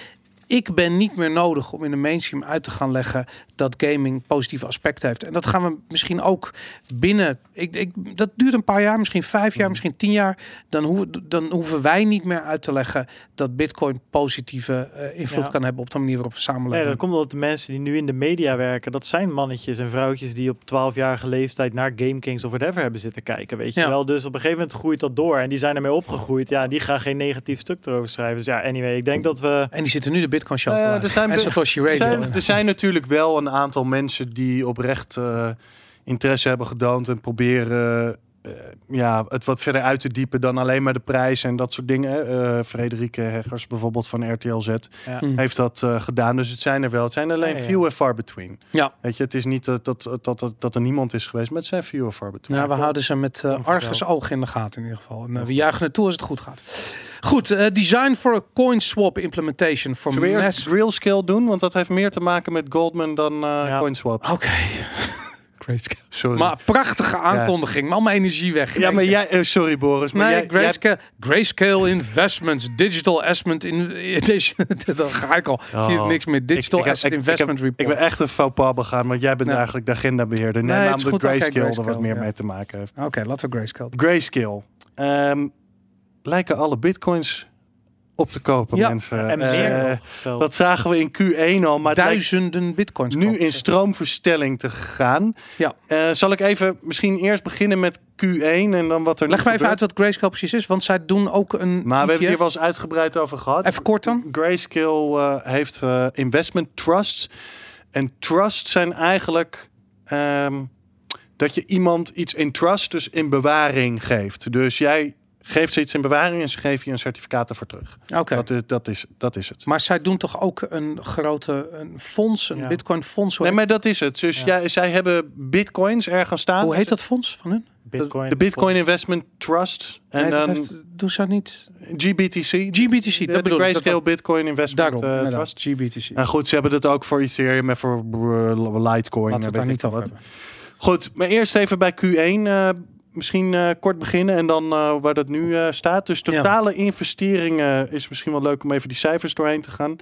Ik ben niet meer nodig om in de mainstream uit te gaan leggen dat gaming positieve aspecten heeft. En dat gaan we misschien ook binnen. Ik, ik, dat duurt een paar jaar, misschien vijf jaar, misschien tien jaar. Dan, hoe, dan hoeven wij niet meer uit te leggen dat Bitcoin positieve eh, invloed Ja. kan hebben op de manier waarop we samenleven. Nee, dat komt omdat de mensen die nu in de media werken, dat zijn mannetjes en vrouwtjes die op 12-jarige leeftijd naar GameKings of whatever hebben zitten kijken, weet je Ja. wel. Dus op een gegeven moment groeit dat door en die zijn ermee opgegroeid. Ja, die gaan geen negatief stuk erover schrijven. Dus ja, anyway, ik denk dat we... En die zitten nu de Bitcoin Nou ja, luisteren. er zijn en Satoshi Radio. zijn, er zijn natuurlijk wel een aantal mensen die oprecht eh, interesse hebben getoond en proberen eh, ja, het wat verder uit te diepen dan alleen maar de prijs en dat soort dingen. Eh Frederike Heggers bijvoorbeeld van RTL Z Ja. Hmm. heeft dat eh, gedaan. Dus het zijn er wel. Het zijn alleen Ja, ja. few and far between. Ja. Weet je, het is niet dat, dat, dat, dat, dat er niemand is geweest, maar het zijn few and far between. Nou, we houden ze met eh, argus oog in de gaten in ieder geval. En, eh, we juichen het toe als het goed gaat. Goed, eh, design for a coin swap implementation eerst mass... Grayscale doen? Want dat heeft meer te maken met Goldman dan eh Ja. CoinSwap. Oké. Grayscale. Sorry. Maar prachtige aankondiging. Maar allemaal energie weg. ja, maar jij... eh, sorry Boris. Maar Nee, jij, jij- Grayscale, Grayscale Investments, Digital Asset in. *laughs* Dan ga ik al. Oh. Zie je niks meer. Digital Ik- ik Asset ik- ik Investment heb- Report. Ik ben echt een faux pas begaan, want jij bent Ja. eigenlijk de agendabeheerder. Nee, dat goed, oké, Grayscale, er wat Grayscale, meer ja. mee te maken heeft. Oké, laten we Grayscale. doen. Grayscale. Ehm, lijken alle bitcoins op te kopen, Ja. mensen. En Eh, meer nog zelfs. Dat zagen we in Q1 al, maar Duizenden bitcoins. nu in stroomverstelling te gaan. Ja. Eh, zal ik even misschien eerst beginnen met Q1 en dan wat er Leg maar even uit wat Grayscale precies is. Want zij doen ook een Maar we hebben ETF. hier wel eens uitgebreid over gehad. Even kort dan. Grayscale eh, heeft eh, investment trusts. En trust zijn eigenlijk ehm, dat je iemand iets in trust, dus in bewaring geeft. Dus jij geeft ze iets in bewaring en ze geven je een certificaat ervoor terug. Oké. Dat, is, dat, is, dat is het. Maar zij doen toch ook een grote een fonds, een Ja. bitcoin fonds? Nee, maar dat is het. Dus Ja. jij, zij hebben bitcoins ergens staan. hoe heet dat fonds van hun? Bitcoin. De Bitcoin Investment Trust. En Nee, dat dan heeft, doen ze niet? GBTC. GBTC, de, dat de bedoel ik. Grayscale Dat, Bitcoin Investment daarom, inderdaad, Trust. GBTC. En goed, ze hebben het ook voor Ethereum en voor eh, Litecoin. Laten we daar niet ik over wat. hebben. Goed, maar eerst even bij Q1. eh, misschien eh, kort beginnen en dan eh, waar dat nu eh, staat. Dus totale investeringen is misschien wel leuk om even die cijfers doorheen te gaan.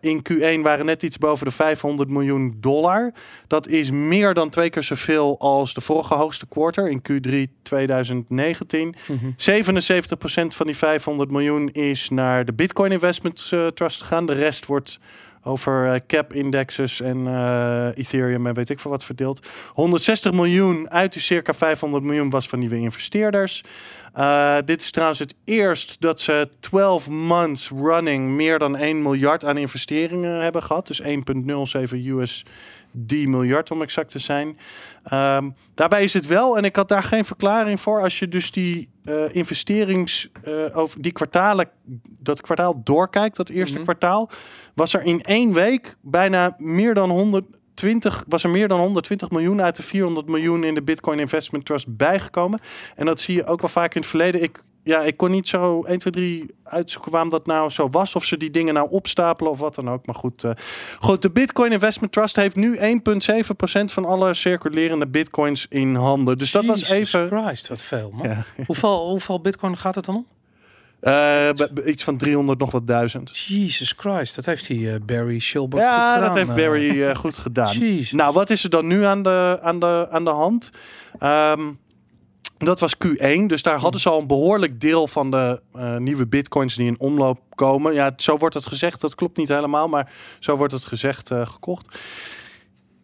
In Q1 waren net iets boven de 500 miljoen dollar. Dat is meer dan twee keer zoveel als de vorige hoogste quarter in Q3 2019. Mhm. 77% van die 500 miljoen is naar de Bitcoin Investment Trust gegaan. De rest wordt over eh, cap indexes en eh, Ethereum en weet ik veel wat verdeeld. 160 miljoen uit die circa 500 miljoen was van nieuwe investeerders. Eh, dit is trouwens het eerst dat ze 12 months running meer dan 1 miljard aan investeringen hebben gehad. Dus 1,07 USD miljard om exact te zijn. Ehm, daarbij is het wel, en ik had daar geen verklaring voor, als je dus die eh, investerings, eh, over die kwartalen, dat kwartaal doorkijkt, dat eerste Mhm. kwartaal, was er in één week bijna meer dan 120, was er meer dan 120 miljoen uit de 400 miljoen in de Bitcoin Investment Trust bijgekomen. En dat zie je ook wel vaak in het verleden. Ik, ja, ik kon niet zo 1, 2, 3 uitzoeken waarom dat nou zo was. Of ze die dingen nou opstapelen of wat dan ook. Maar goed, eh, goed de Bitcoin Investment Trust heeft nu 1,7% van alle circulerende bitcoins in handen. Dus dat was Jesus even... Christ, wat veel, man. Ja. *laughs* Hoeveel, hoeveel bitcoin gaat het dan om? Eh, iets van 300 nog wat duizend. Jesus Christ, dat heeft die eh, Barry Shilbert goed Ja, gedaan. dat heeft. Barry goed gedaan. *laughs* Jezus. Nou, wat is er dan nu aan de, aan de, aan de hand? Ehm, dat was Q1, dus daar hadden ze al een behoorlijk deel van de eh, nieuwe bitcoins die in omloop komen. Ja, zo wordt het gezegd, dat klopt niet helemaal, maar zo wordt het gezegd eh, gekocht.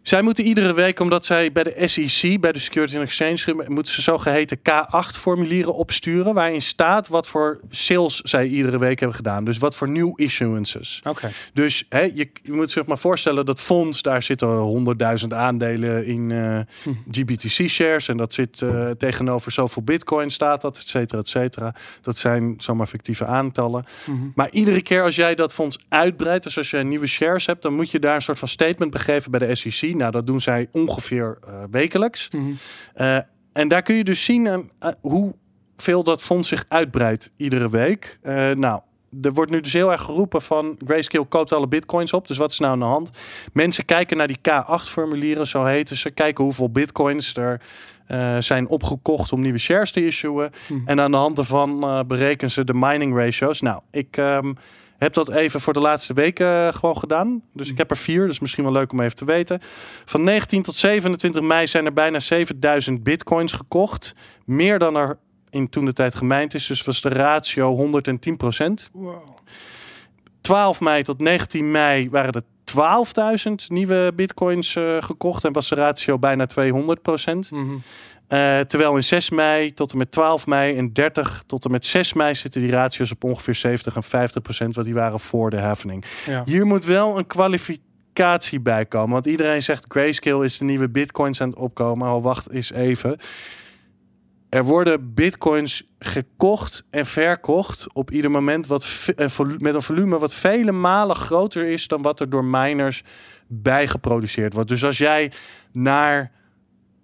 Zij moeten iedere week, omdat zij bij de SEC, bij de Security and Exchange, moeten ze zogeheten K8-formulieren opsturen, waarin staat wat voor sales zij iedere week hebben gedaan. Dus wat voor new issuances. Oké. Dus hè, je, je moet zich maar voorstellen dat fonds, daar zitten honderdduizend aandelen in eh, Hm. GBTC-shares. En dat zit eh, tegenover zoveel bitcoin staat dat, et cetera, et cetera. Dat zijn zomaar fictieve aantallen. Mhm. Maar iedere keer als jij dat fonds uitbreidt, dus als jij nieuwe shares hebt, dan moet je daar een soort van statement begeven bij de SEC. Nou, dat doen zij ongeveer eh, wekelijks. Mhm. Eh, en daar kun je dus zien eh, eh, hoeveel dat fonds zich uitbreidt iedere week. Nou, er wordt nu dus heel erg geroepen van Grayscale koopt alle bitcoins op. Dus wat is nou aan de hand? Mensen kijken naar die K8-formulieren, zo heten ze. Kijken hoeveel bitcoins er zijn opgekocht om nieuwe shares te issuen. Mhm. En aan de hand daarvan berekenen ze de mining ratios. Nou, ik ehm, heb dat even voor de laatste weken eh, gewoon gedaan. Dus ik heb er vier, dus misschien wel leuk om even te weten. Van 19 tot 27 mei zijn er bijna 7000 bitcoins gekocht. Meer dan er in toen de tijd gemijnd is. Dus was de ratio 110 Wow. 12 mei tot 19 mei waren er 12.000 nieuwe bitcoins eh, gekocht. En was de ratio bijna 200 Mhm. Eh, terwijl in 6 mei tot en met 12 mei en 30 tot en met 6 mei zitten die ratio's op ongeveer 70 en 50 procent, wat die waren voor de heffening. Ja. Hier moet wel een kwalificatie bij komen, want iedereen zegt Grayscale is de nieuwe bitcoins aan het opkomen. Oh, wacht eens even. Er worden bitcoins gekocht en verkocht op ieder moment wat met een volume wat vele malen groter is dan wat er door miners bijgeproduceerd wordt. Dus als jij naar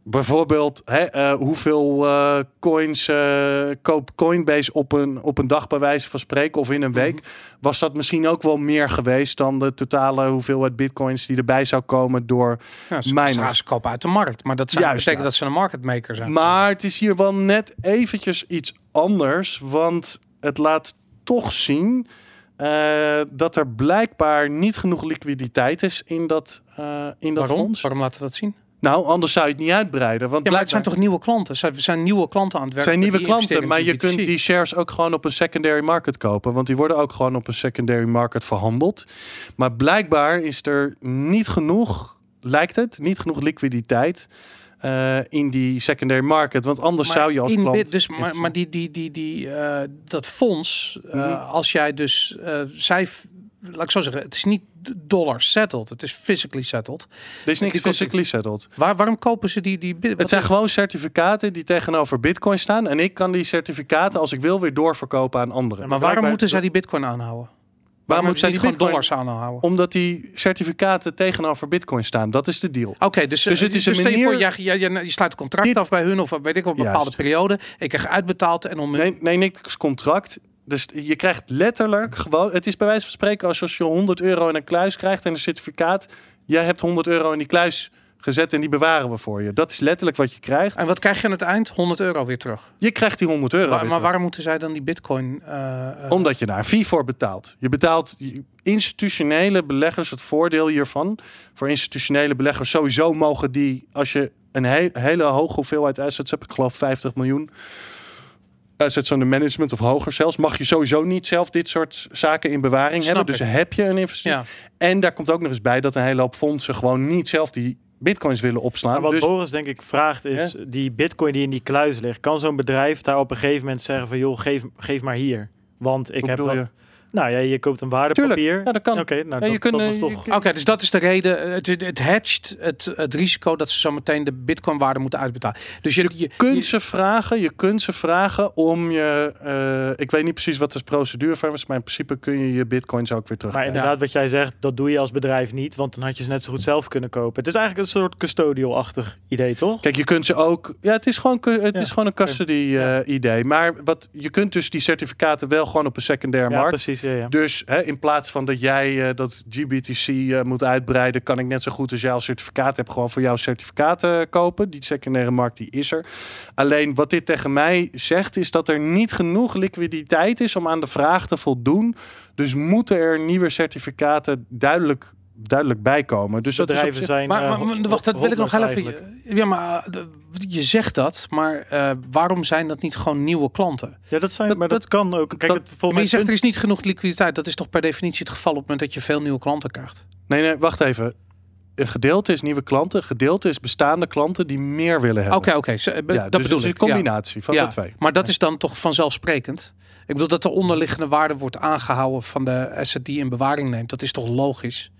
bijvoorbeeld hè, eh, hoeveel eh, coins eh koopt Coinbase op een, op een dag bij wijze van spreken of in een week, was dat misschien ook wel meer geweest dan de totale hoeveelheid bitcoins die erbij zou komen door Ja, ze, Miners. ze, ze kopen uit de markt, maar dat zou Juist, betekent ja. dat ze een market maker zijn. Maar het is hier wel net eventjes iets anders, want het laat toch zien dat er blijkbaar niet genoeg liquiditeit is in dat, eh, in dat Waarom? fonds. Waarom laat het dat zien? Nou, anders zou je het niet uitbreiden. Want Ja, maar het zijn toch nieuwe klanten? Zijn, zijn nieuwe klanten aan het Het werken? zijn nieuwe klanten, maar je kunt die shares ook gewoon op een secondary market kopen. Want die worden ook gewoon op een secondary market verhandeld. Maar blijkbaar is er niet genoeg, lijkt het, niet genoeg liquiditeit eh, in die secondary market. Want anders Maar zou je als in klant... dus, maar, maar die, die, die, die, eh, dat fonds, eh, Mhm. als jij dus, zij laat ik zo zeggen, het is niet dollar settled. Het is physically settled. Er is niks physically settled. Waar, waarom kopen ze die? die Het zijn is- gewoon certificaten die tegenover bitcoin staan. En ik kan die certificaten, als ik wil, weer doorverkopen aan anderen. Ja, maar waarom blijkbaar- moeten zij die bitcoin aanhouden? Waarom moeten zij moeten die gewoon bitcoin... dollars aanhouden? Omdat die certificaten tegenover bitcoin staan. Dat is de deal. Oké, dus, Dus het is een stel je voor, manier- jij- jij- jij- je sluit een contract Dit- af bij hun of weet ik wel, een bepaalde Juist. periode. Ik krijg uitbetaald en om Nee, nee, niks contract. Dus je krijgt letterlijk gewoon... Het is bij wijze van spreken als je 100 euro in een kluis krijgt en een certificaat. Jij hebt 100 euro in die kluis gezet en die bewaren we voor je. Dat is letterlijk wat je krijgt. En wat krijg je aan het eind? 100 euro weer terug. Je krijgt die 100 euro Wa- maar terug. waarom moeten zij dan die bitcoin? eh, eh, Omdat je daar een fee voor betaalt. Je betaalt institutionele beleggers het voordeel hiervan. Voor institutionele beleggers sowieso mogen die, als je een he- hele hoge hoeveelheid assets hebt, ik geloof 50 miljoen assets under management of hoger zelfs, mag je sowieso niet zelf dit soort zaken in bewaring Snap hebben. Dus heb je een investering. ja. En daar komt ook nog eens bij dat een hele hoop fondsen gewoon niet zelf die bitcoins willen opslaan. Maar wat dus Boris denk ik vraagt is, die bitcoin die in die kluis ligt, kan zo'n bedrijf daar op een gegeven moment zeggen van, joh, geef, geef maar hier. Want ik hoe heb bedoel wel- je? Nou ja, je koopt een waardepapier. Tuurlijk, ja, dat kan. Oké, nou Ja, dat, je kunt, dat eh, toch... Oké, dus dat is de reden. Het, het, het hedgt het, het risico dat ze zo meteen de bitcoin waarde moeten uitbetalen. Dus je, je, kunt je- ze vragen, je kunt ze vragen om je, eh, ik weet niet precies wat de procedure van is, maar in principe kun je je bitcoins ook weer terug. Maar inderdaad, wat jij zegt, dat doe je als bedrijf niet, want dan had je ze net zo goed zelf kunnen kopen. Het is eigenlijk een soort custodial-achtig idee, toch? Kijk, je kunt ze ook, ja, het is gewoon, het Ja, is gewoon een custody Ja. eh, idee, maar wat je kunt dus die certificaten wel gewoon op een secundaire Ja, markt. precies. Dus hè, in plaats van dat jij eh, dat GBTC eh, moet uitbreiden, kan ik net zo goed als al certificaat hebt, gewoon voor jouw certificaten kopen. Die secundaire markt die is er. Alleen wat dit tegen mij zegt, is dat er niet genoeg liquiditeit is om aan de vraag te voldoen. Dus moeten er nieuwe certificaten duidelijk, duidelijk bijkomen. Dus dat is op Bedrijven zich- zijn... maar, eh, maar, maar wacht, dat wil ik nog heel even. Ja, maar eh, je zegt dat, maar eh, waarom zijn dat niet gewoon nieuwe klanten? Ja, dat zijn, Dat- maar dat, dat- kan ook. Kijk, dat- het, Maar je zegt er is niet genoeg liquiditeit. Dat is toch per definitie het geval op het moment dat je veel nieuwe klanten krijgt. Nee, nee, wacht even. Een gedeelte is nieuwe klanten, een gedeelte is bestaande klanten die meer willen hebben. Oké, oké, eh, Ja, dat dus bedoel is ik. een ja. combinatie van Ja, de twee. Maar dat is dan toch vanzelfsprekend? Ik bedoel dat de onderliggende waarde wordt aangehouden van de asset die je in bewaring neemt. Dat is toch logisch?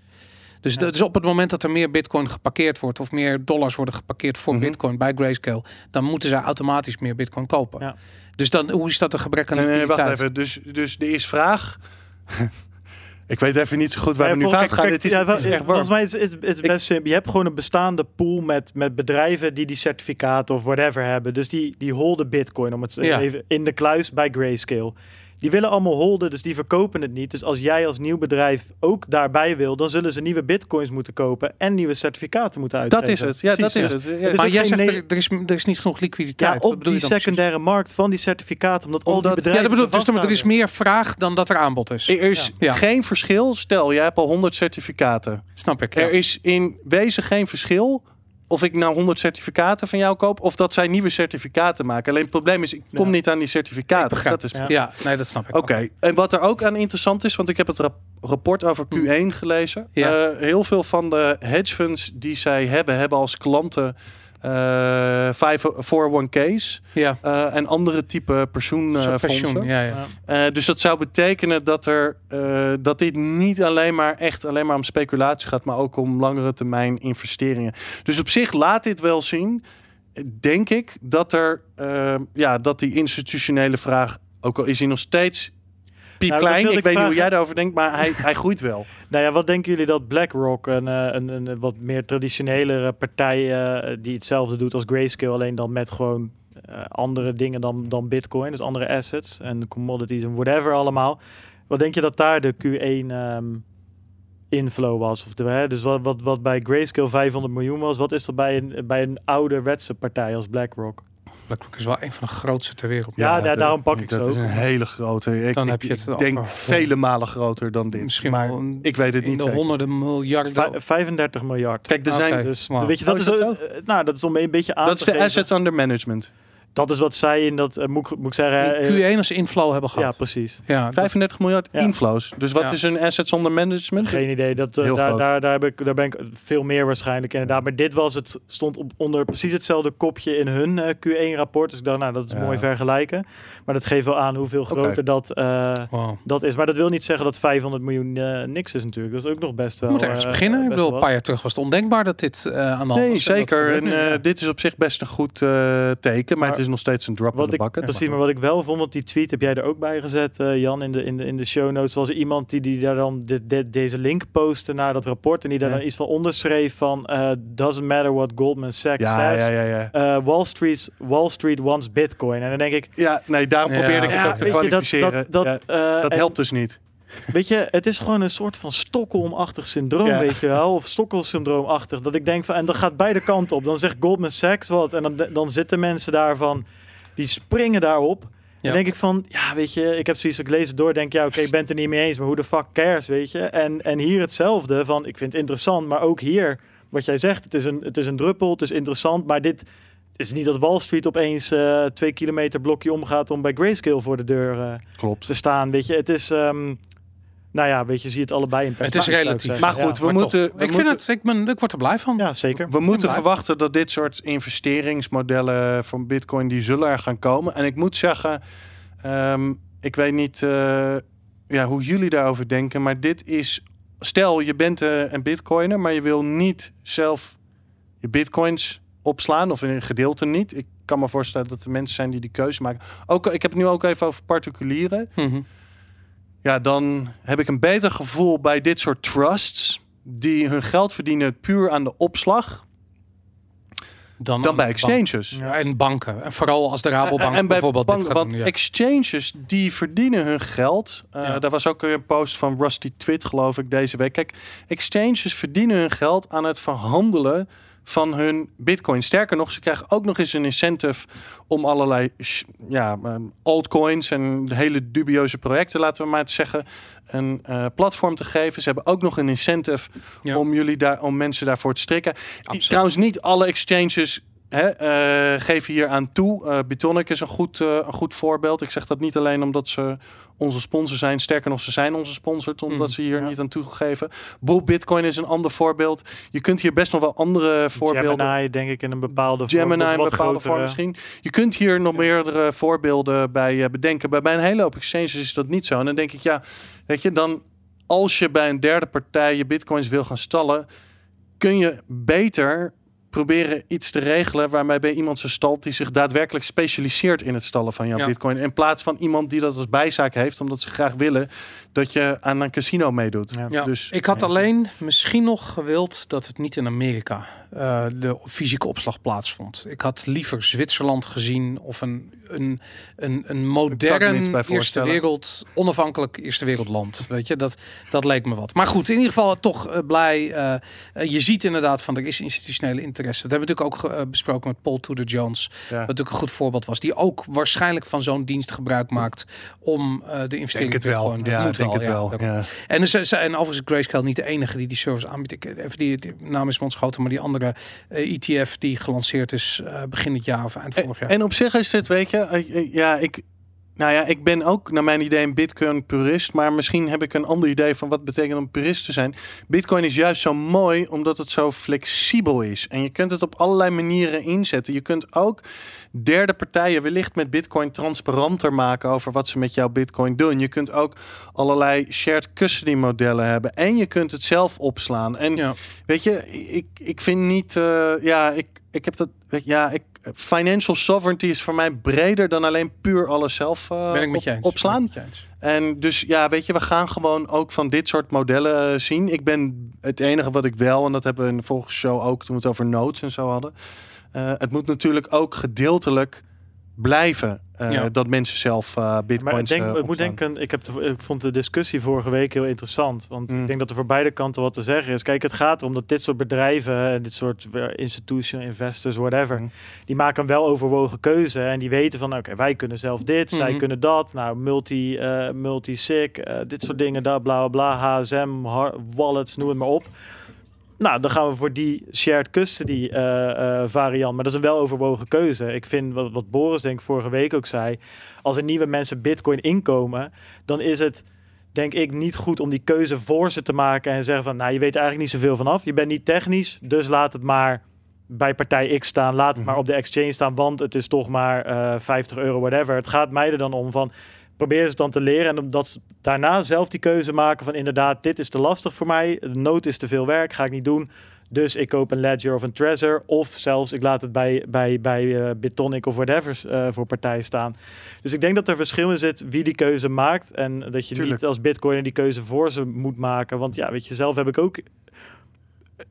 Dus, Ja. dat is op het moment dat er meer bitcoin geparkeerd wordt of meer dollars worden geparkeerd voor Mhm. bitcoin bij Grayscale, dan moeten zij automatisch meer bitcoin kopen. Ja. Dus dan, hoe is dat een gebrek aan Nee, nee, liquiditeit? wacht even. Dus, dus er is vraag. *laughs* ik weet even niet zo goed waar Ja, we nu gaan. kijk, Het is, ja, het is echt warm. Volgens mij is het is, is best simpel. Je hebt gewoon een bestaande pool met, met bedrijven die die certificaten of whatever hebben. Dus die, die holden bitcoin om het Ja. even in de kluis bij Grayscale. Die willen allemaal holden, dus die verkopen het niet. Dus als jij als nieuw bedrijf ook daarbij wil, dan zullen ze nieuwe bitcoins moeten kopen en nieuwe certificaten moeten Dat uitgeven. is het. Ja, Precies, dat is ja. het. Ja, Het is Maar ook jij zegt ne- er, er, is, er is niet genoeg liquiditeit. Ja, Wat op bedoel die je dan precies? secundaire markt van die certificaten, omdat, al die bedrijven... Ja, dat bedoel ik. Dus er- er is meer vraag dan dat er aanbod is. Er is Ja. geen verschil. Stel, jij hebt al 100 certificaten. Snap ik. ja. Er is in wezen geen verschil of ik nou 100 certificaten van jou koop of dat zij nieuwe certificaten maken. Alleen het probleem is, ik kom Ja. niet aan die certificaten. Dat is Ja. Ja, nee, dat snap ik. Oké, en wat er ook aan interessant is, want ik heb het rap- rapport over Q1 gelezen. Hmm. Ja. Eh, heel veel van de hedge funds die zij hebben, hebben als klanten eh 401k's Ja, eh, en andere type pensioenfondsen. pensioen. Ja, ja. Eh, dus dat zou betekenen dat, er, eh, dat dit niet alleen maar echt alleen maar om speculatie gaat, maar ook om langere termijn investeringen. Dus op zich laat dit wel zien, eh, denk ik, dat er eh, ja, dat die institutionele vraag, ook al is hij nog steeds piepklein, wilde ik ik weet niet hoe jij daarover denkt, maar hij, hij groeit wel. *laughs* Nou ja, wat denken jullie dat BlackRock, een, eh, een, een, een wat meer traditionelere partij eh, die hetzelfde doet als Grayscale, alleen dan met gewoon eh, andere dingen dan, dan Bitcoin, dus andere assets en commodities en whatever allemaal. Wat denk je dat daar de Q1 ehm, inflow was? Of de, hè, dus wat, wat, wat bij Grayscale 500 miljoen was, wat is dat bij een, bij een ouderwetse partij als BlackRock? BlackRock is wel een van de grootste ter wereld. Ja, dat- daarom pak ik ze Dat is ook. een hele grote. Ik, Dan ik- heb je ik het over denk vele malen groter dan dit. Misschien maar wel een- ik weet het in niet de zeker. honderden miljarden. Vij- 35 miljard. Kijk, er zijn, Oké. Dus weet je, Oh, dat is is, dat eh, nou, dat is om een beetje aan dat te is de geven. assets under management. Dat is wat zij in dat, eh, moet, ik- moet ik zeggen... eh, Q1 als inflow hebben ja, gehad. precies. Ja, dat- 35 miljard Ja. inflows. Dus wat Ja. is een assets onder management? Geen idee. Dat, eh, daar, daar, daar, heb ik, daar ben ik veel meer waarschijnlijk inderdaad. Maar dit was het, stond op, onder precies hetzelfde kopje in hun eh, Q1-rapport. Dus ik dacht, nou, dat is Ja. mooi vergelijken. Maar dat geeft wel aan hoeveel groter dat, eh, wow. dat is. Maar dat wil niet zeggen dat 500 miljoen eh, niks is natuurlijk. Dat is ook nog best wel... Je moet ergens beginnen. Ik bedoel, een paar jaar terug was het ondenkbaar dat dit eh, aan de hand Nee, was. Zeker. En, ja. dit is op zich best een goed eh, teken. Maar, Maar het is nog steeds een drop in Wat de ik, bucket. precies, maar wat ik wel vond, want die tweet heb jij er ook bij gezet, eh, Jan, in de, in, de, in de show notes, was er iemand die, die daar dan deze link postte naar dat rapport en die daar Ja. dan iets van onderschreef van eh, doesn't matter what Goldman Sachs Ja, says, ja, ja, ja. eh, Wall, Street, Wall Street wants Bitcoin. En dan denk ik, Ja, nee, daarom Ja. probeerde ik het Ja, ook te weet je, dat, kwalificeren. dat, dat, Ja, eh, dat en- helpt dus niet. Weet je, het is gewoon een soort van Stockholm-achtig syndroom, Ja. weet je wel. Of Stockholm-syndroom-achtig. Dat ik denk van, en dat gaat beide kanten op. Dan zegt Goldman Sachs wat. En dan, dan zitten mensen daarvan, die springen daarop. Ja. Dan denk ik van, ja, weet je, ik heb zoiets, ik lees het door, denk ja, oké, ik ben het er niet mee eens, maar hoe de fuck cares, weet je? En, en hier hetzelfde, van, ik vind het interessant, maar ook hier, wat jij zegt, het is een, het is een druppel, het is interessant, maar dit is niet dat Wall Street opeens eh, twee kilometer blokje omgaat om bij Grayscale voor de deur eh, Klopt. te staan, weet je? Het is, ehm, nou ja, weet je, zie het allebei in Het is relatief. Maar goed, Ja. we Maar moeten... toch, we ik, moeten- vind het, ik, ben, ik word er blij van. Ja, zeker. We moeten blij. verwachten dat dit soort investeringsmodellen van Bitcoin die zullen er gaan komen. En ik moet zeggen, ehm, ik weet niet eh, ja, hoe jullie daarover denken, maar dit is. Stel, je bent eh, een Bitcoiner, maar je wil niet zelf je Bitcoins opslaan of in een gedeelte niet. Ik kan me voorstellen dat er mensen zijn die die keuze maken. Ook, ik heb het nu ook even over particulieren. Mhm. Ja, dan heb ik een beter gevoel bij dit soort trusts die hun geld verdienen puur aan de opslag Dan, dan bij exchanges. Ja, en banken. En vooral als de Rabobank en bij bijvoorbeeld banken, dit gaat want doen. Ja. exchanges die verdienen hun geld. Uh, Ja. Daar was ook een post van Rusty Twit, geloof ik, deze week. Kijk, exchanges verdienen hun geld aan het verhandelen van hun bitcoin. Sterker nog, ze krijgen ook nog eens een incentive om allerlei ja, eh, altcoins en hele dubieuze projecten, laten we maar het zeggen, een eh, platform te geven. Ze hebben ook nog een incentive Ja. om jullie daar, om mensen daarvoor te strikken. Absoluut. Trouwens, niet alle exchanges hè, eh, geven hier aan toe. Eh Bitonic is een goed, eh, een goed voorbeeld. Ik zeg dat niet alleen omdat ze onze sponsor zijn. Sterker nog, ze zijn onze sponsor, omdat Mm, ze hier ja. niet aan toegeven. Bull Bitcoin is een ander voorbeeld. Je kunt hier best nog wel andere voorbeelden. Gemini, denk ik, in een bepaalde vorm. Gemini een bepaalde grotere- vorm misschien. Je kunt hier nog meerdere voorbeelden bij bedenken. Bij, bij een hele hoop exchanges is dat niet zo. En dan denk ik, ja, weet je, dan als je bij een derde partij je bitcoins wil gaan stallen, kun je beter proberen iets te regelen waarmee bij iemand zijn stalt die zich daadwerkelijk specialiseert in het stallen van jouw Ja. bitcoin. In plaats van iemand die dat als bijzaak heeft, omdat ze graag willen dat je aan een casino meedoet. Ja. Ja, Dus ik had Ja. alleen misschien nog gewild dat het niet in Amerika eh, de fysieke opslag plaatsvond. Ik had liever Zwitserland gezien of een, een, een, een modern eerste wereld, onafhankelijk eerste wereldland. Weet je, dat, dat leek me wat. Maar goed, in ieder geval toch eh, blij. eh, je ziet inderdaad van er is institutionele interesse. Dat hebben we natuurlijk ook besproken met Paul Tudor Jones. ja. Wat natuurlijk een goed voorbeeld was. Die ook waarschijnlijk van zo'n dienst gebruik maakt om eh, de investering. Bitcoin- dat Ja, moet denk het wel. Ja. En, er zijn- en overigens is Grayscale niet de enige die die service aanbiedt. Ik, even die, die naam is ontschoten, maar die andere eh, ETF die gelanceerd is eh, begin dit jaar of eind vorig jaar. En op zich is dit, weet je, eh, eh, ja, ik, nou ja, ik ben ook naar mijn idee een Bitcoin purist, maar misschien heb ik een ander idee van wat het betekent om purist te zijn. Bitcoin is juist zo mooi omdat het zo flexibel is en je kunt het op allerlei manieren inzetten. Je kunt ook derde partijen wellicht met Bitcoin transparanter maken over wat ze met jouw Bitcoin doen. Je kunt ook allerlei shared custody modellen hebben en je kunt het zelf opslaan. En ja. Weet je, ik, ik vind niet, eh, ja, ik, ik heb dat, ja, ik, financial sovereignty is voor mij breder dan alleen puur alles zelf ben ik met op- je eens. opslaan. Ben ik met je eens. En dus ja, weet je, we gaan gewoon ook van dit soort modellen eh, zien. Ik ben het enige wat ik wel, en dat hebben we in de vorige show ook toen we het over notes en zo hadden. eh, het moet natuurlijk ook gedeeltelijk blijven eh, Ja. dat mensen zelf Maar bitcoins ik, denk, eh, ik moet denken, ik, heb de- ik vond de discussie vorige week heel interessant. Want Mm. ik denk dat er voor beide kanten wat te zeggen is. Kijk, het gaat erom dat dit soort bedrijven en dit soort institutional investors, whatever, Mm. die maken een wel overwogen keuze. En die weten van, oké, wij kunnen zelf dit, zij Mhm. kunnen dat. Nou, multi, eh multi-sig, dit soort dingen, dat, bla bla bla, HSM, wallets, noem het maar op. nou, dan gaan we voor die shared custody eh, eh, variant. Maar dat is een weloverwogen keuze. Ik vind wat, wat Boris denk ik vorige week ook zei. Als er nieuwe mensen bitcoin inkomen, dan is het denk ik niet goed om die keuze voor ze te maken en zeggen van, nou, je weet er eigenlijk niet zoveel vanaf. Je bent niet technisch, dus laat het maar bij partij X staan. Laat het maar op de exchange staan, want het is toch maar eh 50 euro, whatever. Het gaat mij er dan om van, probeer ze dan te leren en dat ze daarna zelf die keuze maken van, inderdaad, dit is te lastig voor mij. De nood is te veel werk, ga ik niet doen. Dus ik koop een Ledger of een Trezor. Of zelfs ik laat het bij, bij, bij eh, Bitonic of whatever eh, voor partij staan. Dus ik denk dat er verschil in zit wie die keuze maakt. En dat je Tuurlijk. niet als bitcoiner die keuze voor ze moet maken. Want ja, weet je, zelf heb ik ook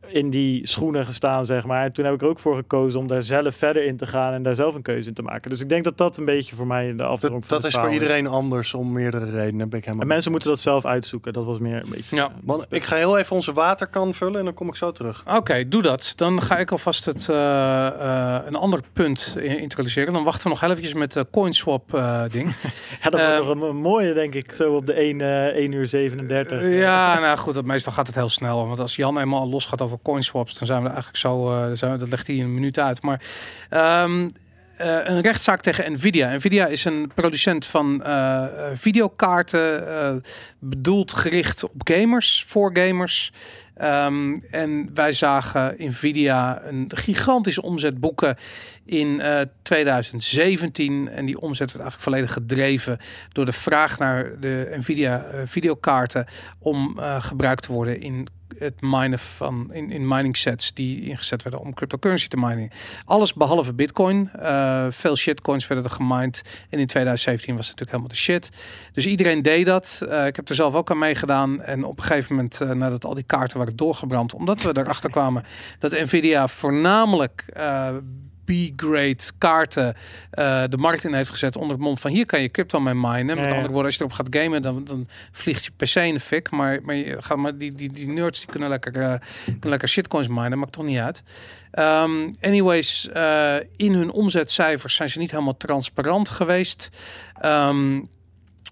in die schoenen gestaan, zeg maar. En toen heb ik er ook voor gekozen om daar zelf verder in te gaan en daar zelf een keuze in te maken. Dus ik denk dat dat een beetje voor mij de afdronk Dat, van dat het is voor iedereen anders om meerdere redenen. Ben ik helemaal En mensen moeten dat zelf uitzoeken. Dat was meer een beetje... Ja. Man, ik ga heel even onze waterkan vullen en dan kom ik zo terug. Oké, doe dat. Dan ga ik alvast het, eh, eh, een ander punt introduceren. Dan wachten we nog heel eventjes met de coinswap eh ding. *laughs* Ja, dat Eh, wordt nog een, een mooie, denk ik. Zo op de 1, eh 1 uur 37. ja, nou goed, dat, meestal gaat het heel snel. Want als Jan eenmaal los gaat over coinswaps, dan zijn we eigenlijk zo, eh, zijn dat legt hij een minuut uit. Maar ehm, eh, een rechtszaak tegen Nvidia. Nvidia is een producent van eh, videokaarten, bedoeld gericht op gamers, voor gamers. Ehm, en wij zagen Nvidia een gigantische omzet boeken in eh, 2017. En die omzet werd eigenlijk volledig gedreven door de vraag naar de Nvidia videokaarten om gebruikt te worden in het minen van in, in mining sets die ingezet werden om cryptocurrency te minen. Alles behalve Bitcoin. Eh, veel shitcoins werden er gemined. En in 2017 was het natuurlijk helemaal de shit. Dus iedereen deed dat. Eh, ik heb er zelf ook aan meegedaan. En op een gegeven moment, eh, nadat al die kaarten waren doorgebrand, omdat we erachter kwamen dat Nvidia voornamelijk B-grade kaarten eh, de markt in heeft gezet onder het mond van hier kan je crypto mee minen. Met Ja, ja. andere woorden, als je erop gaat gamen, dan, dan vliegt je PC in de fik. Maar, maar, je, gaat maar die, die, die nerds die kunnen lekker, eh, kunnen lekker shitcoins minen, maakt toch niet uit. Ehm, anyways, eh, in hun omzetcijfers zijn ze niet helemaal transparant geweest. Ehm,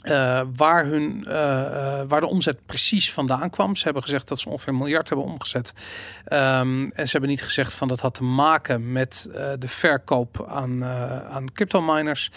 eh, waar, hun, eh, eh, waar de omzet precies vandaan kwam. Ze hebben gezegd dat ze ongeveer een miljard hebben omgezet. Ehm, en ze hebben niet gezegd van dat had te maken met de verkoop aan, aan crypto miners.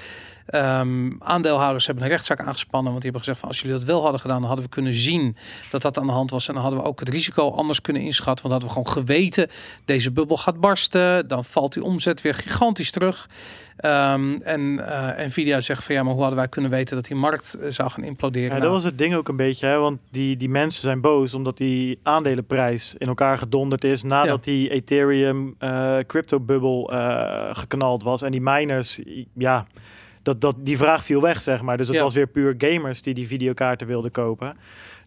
Ehm, aandeelhouders hebben een rechtszaak aangespannen, want die hebben gezegd van als jullie dat wel hadden gedaan, dan hadden we kunnen zien dat dat aan de hand was en dan hadden we ook het risico anders kunnen inschatten, want hadden we gewoon geweten deze bubbel gaat barsten, dan valt die omzet weer gigantisch terug. Ehm, en eh, Nvidia zegt van ja, maar hoe hadden wij kunnen weten dat die markt eh, zou gaan imploderen? Ja, dat Nou, was het ding ook een beetje, hè? want die, die mensen zijn boos omdat die aandelenprijs in elkaar gedonderd is nadat die Ethereum eh crypto bubbel geknald was en die miners, ja, dat, dat, die vraag viel weg, zeg maar. Dus het Ja. was weer puur gamers die die videokaarten wilden kopen.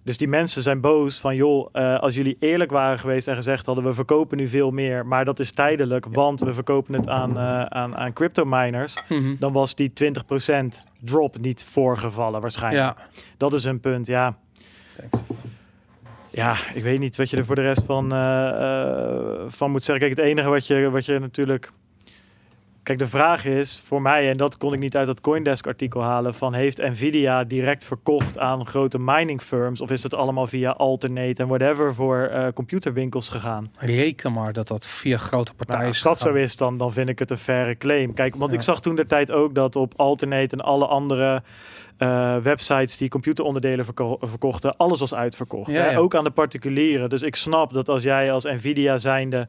Dus die mensen zijn boos van, joh, eh, als jullie eerlijk waren geweest en gezegd hadden, we verkopen nu veel meer, maar dat is tijdelijk, want we verkopen het aan, eh, aan, aan crypto miners, mhm. dan was die 20% drop niet voorgevallen waarschijnlijk. Ja, Dat is een punt, ja. Ja, ik weet niet wat je er voor de rest van, eh, eh, van moet zeggen. Kijk, het enige wat je, wat je natuurlijk... Kijk, de vraag is voor mij, en dat kon ik niet uit dat Coindesk-artikel halen, van heeft Nvidia direct verkocht aan grote mining firms, of is het allemaal via Alternate en whatever voor eh, computerwinkels gegaan? reken maar dat dat via grote partijen Nou, als dat zo is, dan, dan vind ik het een faire claim. Kijk, want Ja. ik zag toen de tijd ook dat op Alternate en alle andere eh, websites die computeronderdelen verko- verkochten, alles was uitverkocht. Ja, hè? ja. Ook aan de particulieren. Dus ik snap dat als jij als Nvidia zijnde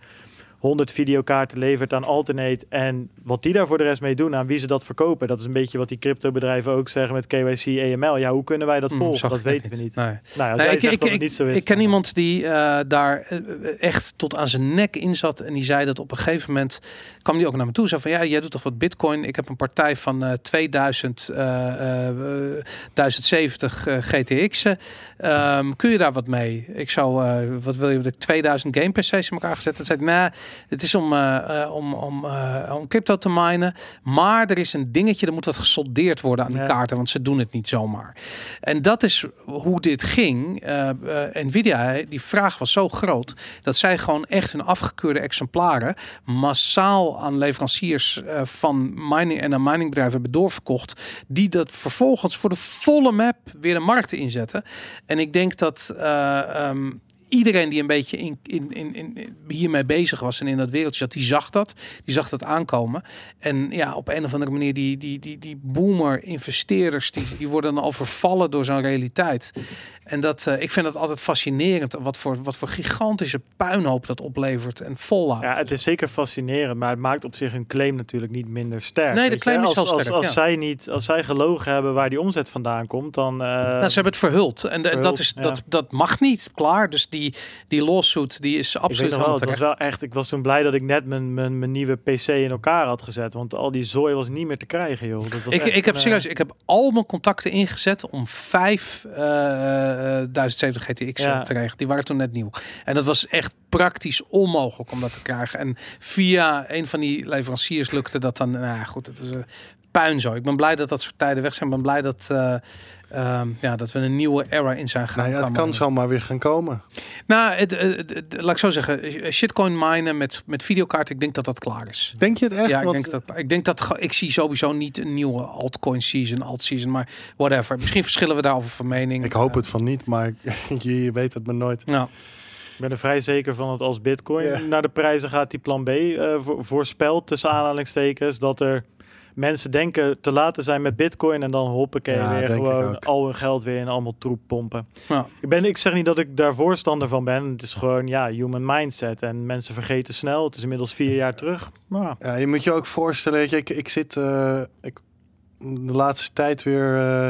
100 videokaarten levert aan Alternate en wat die daar voor de rest mee doen, aan wie ze dat verkopen, dat is een beetje wat die cryptobedrijven ook zeggen met KYC, EML. Ja, hoe kunnen wij dat Hmm, volgen? dat weten we niet. Nee. Nou, als Nee, ik, ik, dat ik, niet zo is. ik ken dan- iemand die eh, daar eh, echt tot aan zijn nek in zat. En die zei dat op een gegeven moment kwam die ook naar me toe. Zei van ja, jij doet toch wat bitcoin? Ik heb een partij van eh 2000, eh, eh, 1070 eh, GTX'en. Kun je daar wat mee? Ik zou, eh, wat wil je, dat ik 2000 game PC's in elkaar gezet? En zei ik, nou, het is om, eh, eh, om, om, eh, om crypto te minen. Maar er is een dingetje, er moet wat gesoldeerd worden aan die Ja. kaarten. Want ze doen het niet zomaar. En dat is hoe dit ging. Nvidia, die vraag was zo groot dat zij gewoon echt hun afgekeurde exemplaren massaal aan leveranciers van mining en aan miningbedrijven hebben doorverkocht, die dat vervolgens voor de volle map weer de markt inzetten. En ik denk dat eh, ehm, iedereen die een beetje in, in, in, in, hiermee bezig was en in dat wereldje zat, die zag dat. Die zag dat aankomen. En ja, op een of andere manier, die, die, die, die boomer investeerders, die, die worden dan overvallen door zo'n realiteit. En dat, eh, ik vind dat altijd fascinerend. Wat voor, wat voor gigantische puinhoop dat oplevert en volhoudt. Ja, het is zeker fascinerend, maar het maakt op zich een claim natuurlijk niet minder sterk. Nee, de je, claim is als, sterk, als, ja. zij niet, als zij gelogen hebben waar die omzet vandaan komt, dan. eh, Nou, ze hebben het verhuld. En de- dat, is, ja. dat, dat mag niet. Klaar. Dus die, die lawsuit die is absoluut wel, het was wel echt. Ik was toen blij dat ik net mijn, mijn, mijn nieuwe PC in elkaar had gezet, want al die zooi was niet meer te krijgen, joh. Dat was Ik, echt ik heb serieus, ik heb al mijn contacten ingezet om vijf eh, eh, 1070 GTX Ja. te krijgen. Die waren toen net nieuw. En dat was echt praktisch onmogelijk om dat te krijgen. En via een van die leveranciers lukte dat dan. Nou ja, goed, het is een puin zo. Ik ben blij dat dat soort tijden weg zijn. Ik ben blij dat, eh, ehm, ja, dat we een nieuwe era in zijn gegaan. Nou ja, het kan zomaar weer gaan komen. Nou, het, het- het- het- laat ik zo zeggen. Shitcoin minen met, met videokaarten. Ik denk dat dat klaar is. Denk je het echt? Ja, ik Want- denk dat. Ik denk dat ik zie sowieso niet een nieuwe altcoin season, alt season, maar whatever. Misschien verschillen we daarover van mening. Ik hoop het van niet, maar *laughs* je, je weet het maar nooit. Nou, Ik ben er vrij zeker van dat als Bitcoin naar de prijzen gaat die plan B eh, voor, voorspelt, tussen aanhalingstekens, dat er mensen denken te laten zijn met Bitcoin en dan hoppakee Ja, weer gewoon al hun geld weer in allemaal troep pompen. Ja. Ik, ben, ik zeg niet dat ik daar voorstander van ben. Het is gewoon ja, human mindset en mensen vergeten snel. Het is inmiddels vier jaar terug. Maar Ja, je moet je ook voorstellen, weet je, ik, ik zit eh, ik, de laatste tijd weer eh,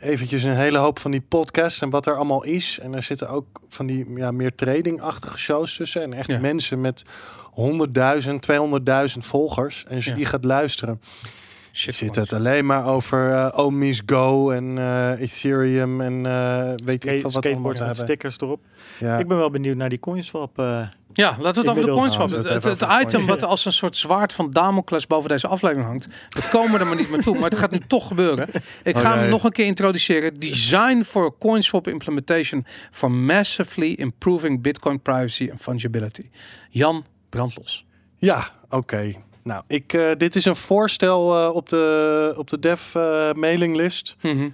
eventjes een hele hoop van die podcasts en wat er allemaal is. En er zitten ook van die ja, meer trading-achtige shows tussen. En echt Ja. mensen met 100.000, 200.000 volgers. En als je Ja. die gaat luisteren, shit. zit het alleen maar over eh Omis Go en eh, Ethereum en eh, weet ik veel wat allemaal skateboards met hebben. stickers erop. Ja. Ik ben wel benieuwd naar die coinswap. Ja, laten we het over de Inmiddels coins gaan we hebben. het Het, even het, over de item wat als een soort zwaard van Damocles boven deze aflevering hangt. We komen er maar niet meer toe, maar het gaat nu toch gebeuren. Ik Oh, ga hem nog een keer introduceren. Design for a CoinSwap implementation for massively improving Bitcoin privacy and fungibility. Jan, brandlos. Ja, oké. Nou, ik, eh, dit is een voorstel eh, op de, op de dev eh, mailinglist Mhm.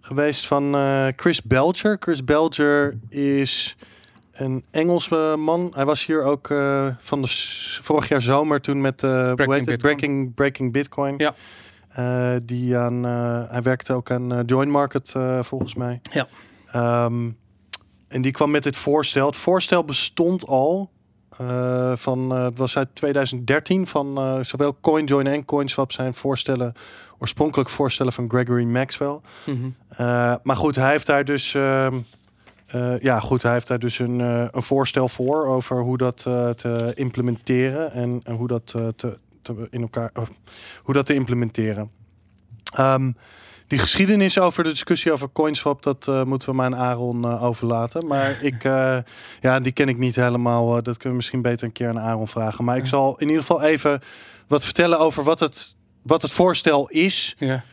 geweest van Chris Belcher. Chris Belcher is een Engelse man. Hij was hier ook van de vorig jaar zomer toen met hoe heet het? Bitcoin. Breaking, Breaking Bitcoin. Ja. Die aan, hij werkte ook aan eh, Join Market volgens mij. Ja. Ehm, en die kwam met dit voorstel. Het voorstel bestond al eh, van, eh, het was uit 2013 van eh, zowel CoinJoin en CoinSwap zijn voorstellen, oorspronkelijk voorstellen van Gregory Maxwell. Mhm. Maar goed, hij heeft daar dus, ehm, eh, ja, goed, hij heeft daar dus een, een voorstel voor over hoe dat te implementeren en, en hoe dat te, te in elkaar, hoe dat te implementeren. Ehm, die geschiedenis over de discussie over CoinSwap, dat eh, moeten we maar aan Aaron eh, overlaten. Maar *laughs* ik, eh, ja, die ken ik niet helemaal. dat kunnen we misschien beter een keer aan Aaron vragen. Maar ik zal in ieder geval even wat vertellen over wat het, wat het voorstel is. Ja,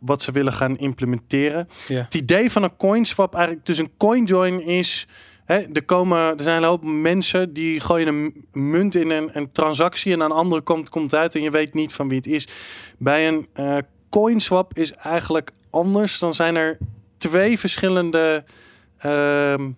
wat ze willen gaan implementeren. ja. Het idee van een coinswap, eigenlijk dus een coinjoin is... Hè, er, komen, er zijn een hoop mensen die gooien een munt in een, een transactie... en aan de andere kant komt het uit en je weet niet van wie het is. Bij een eh coinswap is eigenlijk anders. Dan zijn er twee verschillende ehm,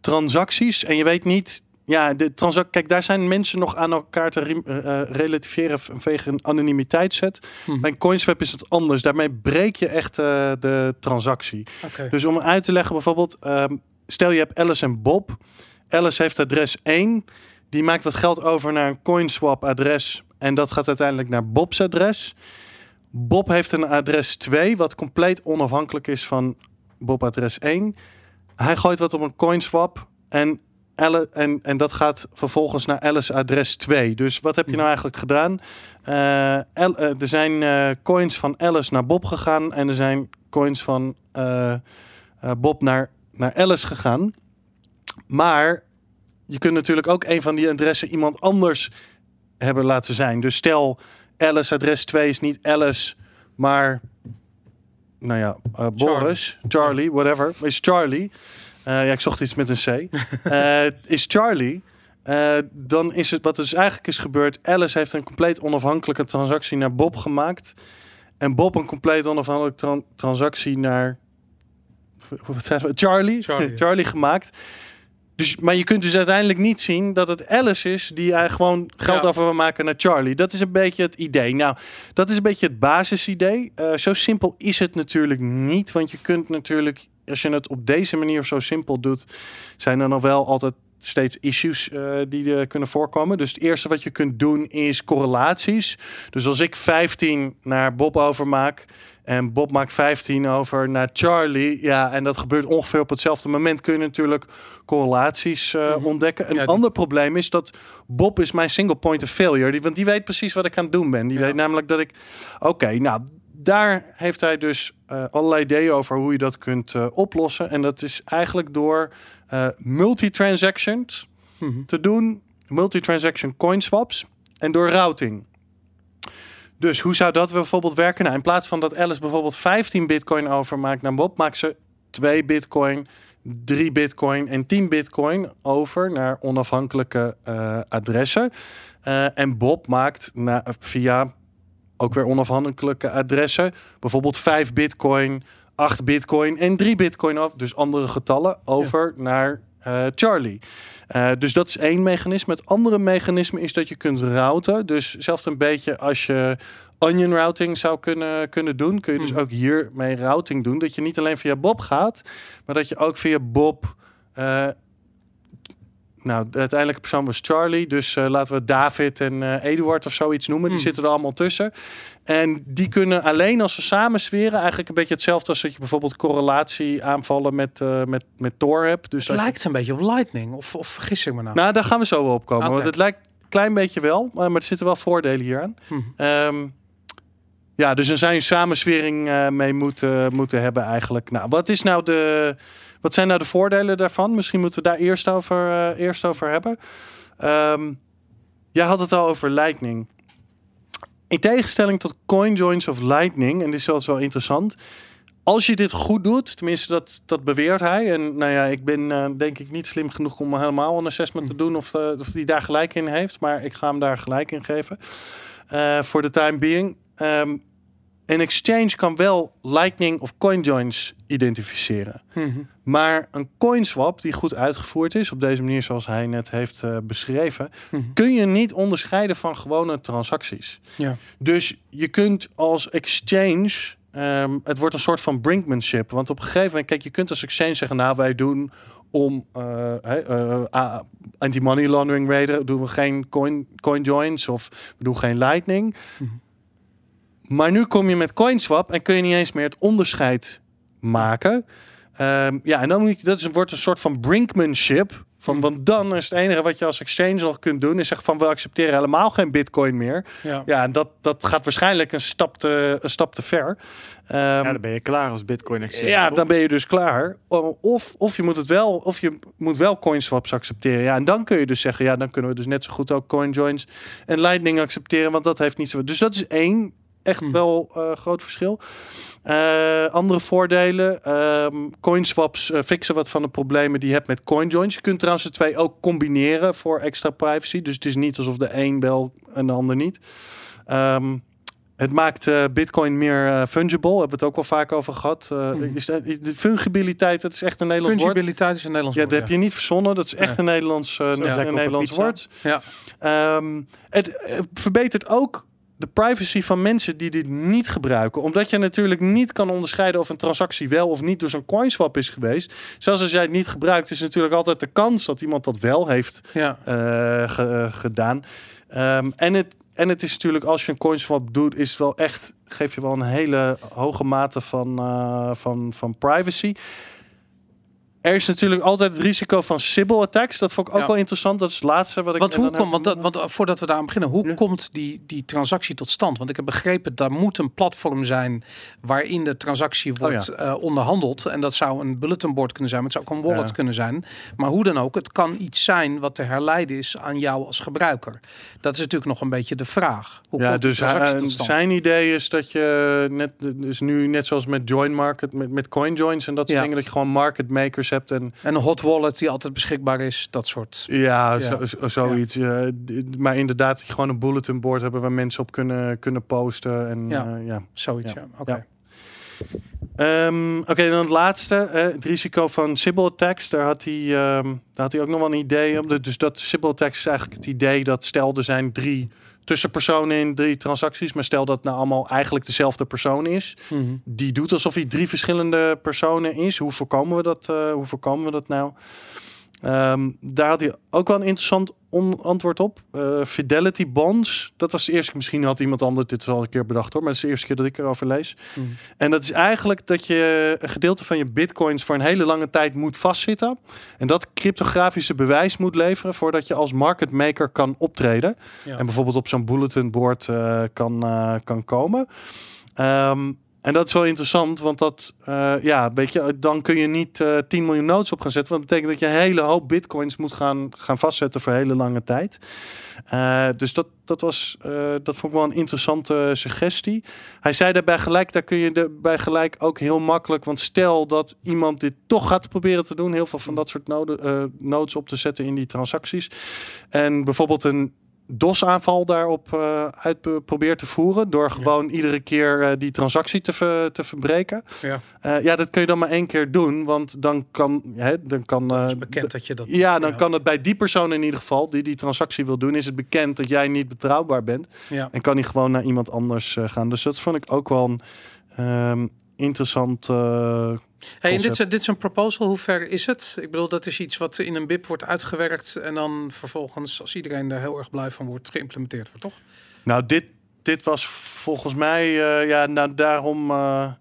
transacties en je weet niet... Ja, de transac kijk, daar zijn mensen nog aan elkaar te eh, eh, relativeren vanwege een anonimiteitszet. Mhm. Bij coinswap is het anders. Daarmee breek je echt eh, de transactie. Dus om uit te leggen, bijvoorbeeld, ehm, stel je hebt Alice en Bob. Alice heeft adres 1. Die maakt dat geld over naar een coinswap adres. En dat gaat uiteindelijk naar Bob's adres. Bob heeft een adres 2, wat compleet onafhankelijk is van Bob adres 1. Hij gooit wat op een coinswap. En, Elle, en, en dat gaat vervolgens naar Alice adres 2. Dus wat heb je nou eigenlijk gedaan? Eh, er zijn eh, coins van Alice naar Bob gegaan. En er zijn coins van Bob naar, naar Alice gegaan. Maar je kunt natuurlijk ook een van die adressen iemand anders hebben laten zijn. Dus stel, Alice adres 2 is niet Alice, maar nou ja, eh, Boris, Charlie, whatever, is Charlie. Eh, ja, ik zocht iets met een C. *laughs* Eh, is Charlie. dan is het wat dus eigenlijk is gebeurd. Alice heeft een compleet onafhankelijke transactie naar Bob gemaakt. En Bob een compleet onafhankelijke tran- transactie naar wat zei? Charlie? Charlie. *laughs* Charlie gemaakt. Dus, maar je kunt dus uiteindelijk niet zien dat het Alice is die hij gewoon geld Ja. over wil maken naar Charlie. Dat is een beetje het idee. Nou, dat is een beetje het basisidee. Eh, zo simpel is het natuurlijk niet. Want je kunt natuurlijk, als je het op deze manier zo simpel doet, zijn er nog wel altijd steeds issues eh, die er kunnen voorkomen. Dus het eerste wat je kunt doen is correlaties. Dus als ik 15 naar Bob overmaak en Bob maakt 15 over naar Charlie, ja, en dat gebeurt ongeveer op hetzelfde moment, kun je natuurlijk correlaties eh, Mhm. ontdekken. Een Ja, ander probleem is dat Bob is mijn single point of failure, die, want die weet precies wat ik aan het doen ben. Die Ja. weet namelijk dat ik, oké, nou. Daar heeft hij dus eh, allerlei ideeën over hoe je dat kunt eh, oplossen. En dat is eigenlijk door multi-transactions Mhm. te doen, multi-transaction coin swaps en door routing. Dus hoe zou dat bijvoorbeeld werken? Nou, in plaats van dat Alice bijvoorbeeld 15 bitcoin overmaakt naar Bob, maakt ze 2 bitcoin, 3 bitcoin en 10 bitcoin over naar onafhankelijke eh, adressen. Eh, en Bob maakt na, via ook weer onafhankelijke adressen, bijvoorbeeld 5 bitcoin, 8 bitcoin en 3 bitcoin af, dus andere getallen, over naar eh, Charlie. Eh, dus dat is één mechanisme. Het andere mechanisme is dat je kunt routen. Dus zelfs een beetje als je onion routing zou kunnen, kunnen doen, kun je dus Mhm. ook hiermee routing doen. Dat je niet alleen via Bob gaat, maar dat je ook via Bob. eh, nou, de uiteindelijke persoon was Charlie. Dus laten we David en eh, Eduard of zoiets noemen. Die Mhm. zitten er allemaal tussen. En die kunnen alleen als ze samen zweren, eigenlijk een beetje hetzelfde als dat je bijvoorbeeld correlatie aanvallen met, eh, met, met Tor hebt. Dus Het je- lijkt een beetje op Lightning, of, of vergis ik me nou? nou, daar gaan we zo op komen. Want het lijkt een klein beetje wel, maar er zitten wel voordelen hier aan. Mhm. Ehm, ja, dus er zou je een samenswering eh, mee moeten, moeten hebben eigenlijk. Nou, wat, is nou de, wat zijn nou de voordelen daarvan? Misschien moeten we daar eerst over, eh, eerst over hebben. Ehm, jij had het al over Lightning. In tegenstelling tot CoinJoins of Lightning, en dit is wel eens wel interessant. Als je dit goed doet, tenminste dat, dat beweert hij. En nou ja, ik ben eh, denk ik niet slim genoeg om helemaal een assessment te doen of, eh, of die daar gelijk in heeft. Maar ik ga hem daar gelijk in geven. Eh, Voor de time being. Ehm, een exchange kan wel Lightning of CoinJoins identificeren. Mhm. Maar een coinswap die goed uitgevoerd is, op deze manier zoals hij net heeft eh, beschreven, Mhm. kun je niet onderscheiden van gewone transacties. Ja. Dus je kunt als exchange, ehm, het wordt een soort van brinkmanship. Want op een gegeven moment, kijk, je kunt als exchange zeggen, nou wij doen om eh, eh, anti-money laundering reden, doen we geen coin, coin joins of we doen geen lightning. Mhm. Maar nu kom je met CoinSwap en kun je niet eens meer het onderscheid maken. Ehm, ja, en dan moet je, dat is, wordt een soort van brinkmanship. Van, want dan is het enige wat je als exchange nog kunt doen, is zeggen van we accepteren helemaal geen bitcoin meer. Ja. Ja, en dat, dat gaat waarschijnlijk een stap te, een stap te ver. Ehm, Ja, dan ben je klaar als Bitcoin exchange. ja, dan ben je dus klaar. Of, of je moet het wel, of je moet wel coinswaps accepteren. Ja, en dan kun je dus zeggen, ja, dan kunnen we dus net zo goed ook coinjoins en Lightning accepteren, want dat heeft niet zo. Dus dat is één echt Hmm. wel eh, groot verschil. Eh, andere voordelen, ehm coinswaps eh, fixen wat van de problemen die je hebt met coinjoins. Je kunt trouwens de twee ook combineren voor extra privacy. Dus het is niet alsof de een wel en de ander niet. Ehm, het maakt Bitcoin meer fungible. Hebben we het ook wel vaak over gehad. Eh, Mhm. is dat, de fungibiliteit, dat is echt een Nederlands woord. Fungibiliteit is een Nederlands Ja, dat woord. heb je niet verzonnen. Dat is echt een Nederlands, een Nederlands woord. Ja. Ehm, het verbetert ook de privacy van mensen die dit niet gebruiken. Omdat je natuurlijk niet kan onderscheiden of een transactie wel of niet door zo'n coinswap is geweest. Zelfs als jij het niet gebruikt, is natuurlijk altijd de kans dat iemand dat wel heeft Ja. eh, ge- eh, gedaan. Ehm, en, het, en het is natuurlijk, als je een coinswap doet, is het wel echt, geef je wel een hele hoge mate van, eh, van, van privacy. Er is natuurlijk altijd het risico van Sybil attacks. Dat vond ik ook Ja. wel interessant. Dat is het laatste wat ik. Want en hoe komt, want, dat, want uh, voordat we daar aan beginnen, hoe Ja. komt die, die transactie tot stand? Want ik heb begrepen, daar moet een platform zijn waarin de transactie Oh wordt eh, onderhandeld. En dat zou een bulletin board kunnen zijn, maar het zou ook een wallet kunnen zijn. Maar hoe dan ook, het kan iets zijn wat te herleiden is aan jou als gebruiker. Dat is natuurlijk nog een beetje de vraag. Hoe ja, komt dus transactie eh, tot stand? zijn idee is dat je net, dus nu net zoals met join market, met, met coin joins en dat soort dingen, dat je gewoon market makers hebt en En een hot wallet die altijd beschikbaar is, dat soort. Ja, Ja. Zo, zo- zoiets. eh, d- maar inderdaad, dat je gewoon een bulletin board hebben waar mensen op kunnen, kunnen posten. En, Ja. ja. ja. Zoiets, Ja. ja. Oké. Ja. Ehm, Oké, dan het laatste. eh, het risico van Sybil attacks. Daar had, hij, ehm, daar had hij ook nog wel een idee op. Dus dat Sybil attacks is eigenlijk het idee dat stel er zijn drie tussenpersonen in drie transacties. Maar stel dat nou allemaal eigenlijk dezelfde persoon is. Mhm. Die doet alsof hij drie verschillende personen is. Hoe voorkomen we dat, eh, hoe voorkomen we dat nou? Ehm, daar had hij ook wel een interessant on- antwoord op. Eh, fidelity bonds. Dat was de eerste keer. Misschien had iemand anders dit al een keer bedacht hoor. Maar het is de eerste keer dat ik erover lees. Mhm. En dat is eigenlijk dat je een gedeelte van je bitcoins voor een hele lange tijd moet vastzitten. En dat cryptografische bewijs moet leveren voordat je als market maker kan optreden. Ja. En bijvoorbeeld op zo'n bulletin board eh, kan, eh, kan komen. Ehm, en dat is wel interessant, want dat, eh, ja, weet je, dan kun je niet eh 10 miljoen notes op gaan zetten. Want dat betekent dat je een hele hoop bitcoins moet gaan, gaan vastzetten voor hele lange tijd. Eh, dus dat, dat, was, dat vond ik wel een interessante suggestie. Hij zei daarbij gelijk, daar kun je de, bij gelijk ook heel makkelijk. Want stel dat iemand dit toch gaat proberen te doen, heel veel van dat soort noden, nodes op te zetten in die transacties. En bijvoorbeeld een DOS-aanval daarop eh, uit pro- probeert te voeren. Door gewoon iedere keer eh, die transactie te, ver- te verbreken. Ja. Eh, ja, dat kun je dan maar één keer doen. Want dan kan. Hè, dan kan Dat is bekend dat je dat... ja, dan kan het bij die persoon in ieder geval, die die transactie wil doen, is het bekend dat jij niet betrouwbaar bent. Ja. En kan hij gewoon naar iemand anders gaan. Dus dat vond ik ook wel een ehm, interessant. Hey, en dit, dit is een proposal. Hoe ver is het? Ik bedoel, dat is iets wat in een BIP wordt uitgewerkt. En dan vervolgens, als iedereen er heel erg blij van wordt, geïmplementeerd wordt, toch? Nou, dit, dit was volgens mij, eh, ja, nou daarom, eh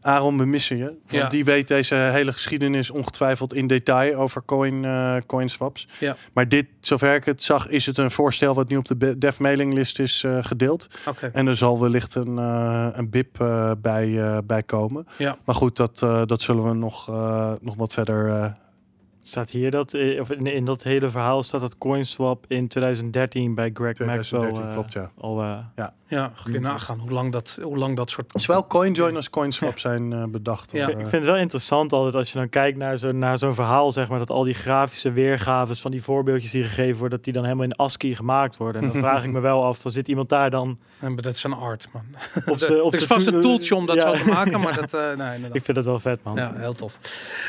Aaron, we missen je. Want Ja. die weet deze hele geschiedenis ongetwijfeld in detail over coin, eh coin swaps. Ja. Maar dit, zover ik het zag, is het een voorstel wat nu op de dev mailinglist is eh, gedeeld. Oké. En er zal wellicht een, eh, een BIP eh, bij, eh, bij komen. Ja. Maar goed, dat, eh, dat zullen we nog, eh, nog wat verder. eh, Staat hier dat, eh, of in, in dat hele verhaal staat dat CoinSwap in 2013 bij Greg 2013 Maxwell eh, klopt, ja. al eh, Ja, kun je nagaan hoe lang dat, hoe lang dat soort... Zowel CoinJoin als CoinSwap zijn eh, bedacht. Ja. Ik vind- ik vind het wel interessant altijd als je dan kijkt naar zo'n naar zo'n verhaal, zeg maar, dat al die grafische weergaves van die voorbeeldjes die gegeven worden, dat die dan helemaal in ASCII gemaakt worden. En dan vraag ik me wel af, van, zit iemand daar dan *laughs* En dat is een art, man. *laughs* op ze, *laughs* op er is ze vast een toe- toeltje om dat Ja. zo te maken, maar dat... eh nee. Ik vind het wel vet, man. Ja, heel tof.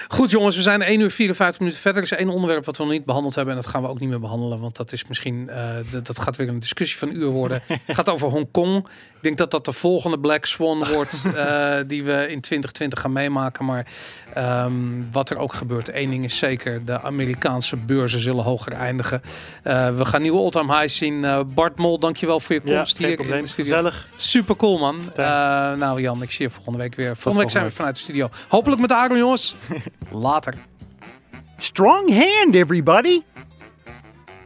Goed jongens, we zijn 1 uur 54 minuten verder. Er is één onderwerp wat we nog niet behandeld hebben en dat gaan we ook niet meer behandelen, want dat is misschien, eh, dat, dat gaat weer een discussie van uur worden. Het gaat over Hongkong. Ik denk dat dat de volgende Black Swan wordt *laughs* eh, die we in 2020 gaan meemaken. Maar ehm, wat er ook gebeurt, één ding is zeker, de Amerikaanse beurzen zullen hoger eindigen. Eh, we gaan nieuwe all-time highs zien. Eh, Bart Mol, dankjewel voor je komst hier probleem. in de studio. Gezellig. Super cool, man. Eh, nou, Jan, ik zie je volgende week weer. Volgende week zijn we volgende vanuit de studio. Hopelijk met Aaron, jongens. *laughs* Later. Strong hand, everybody!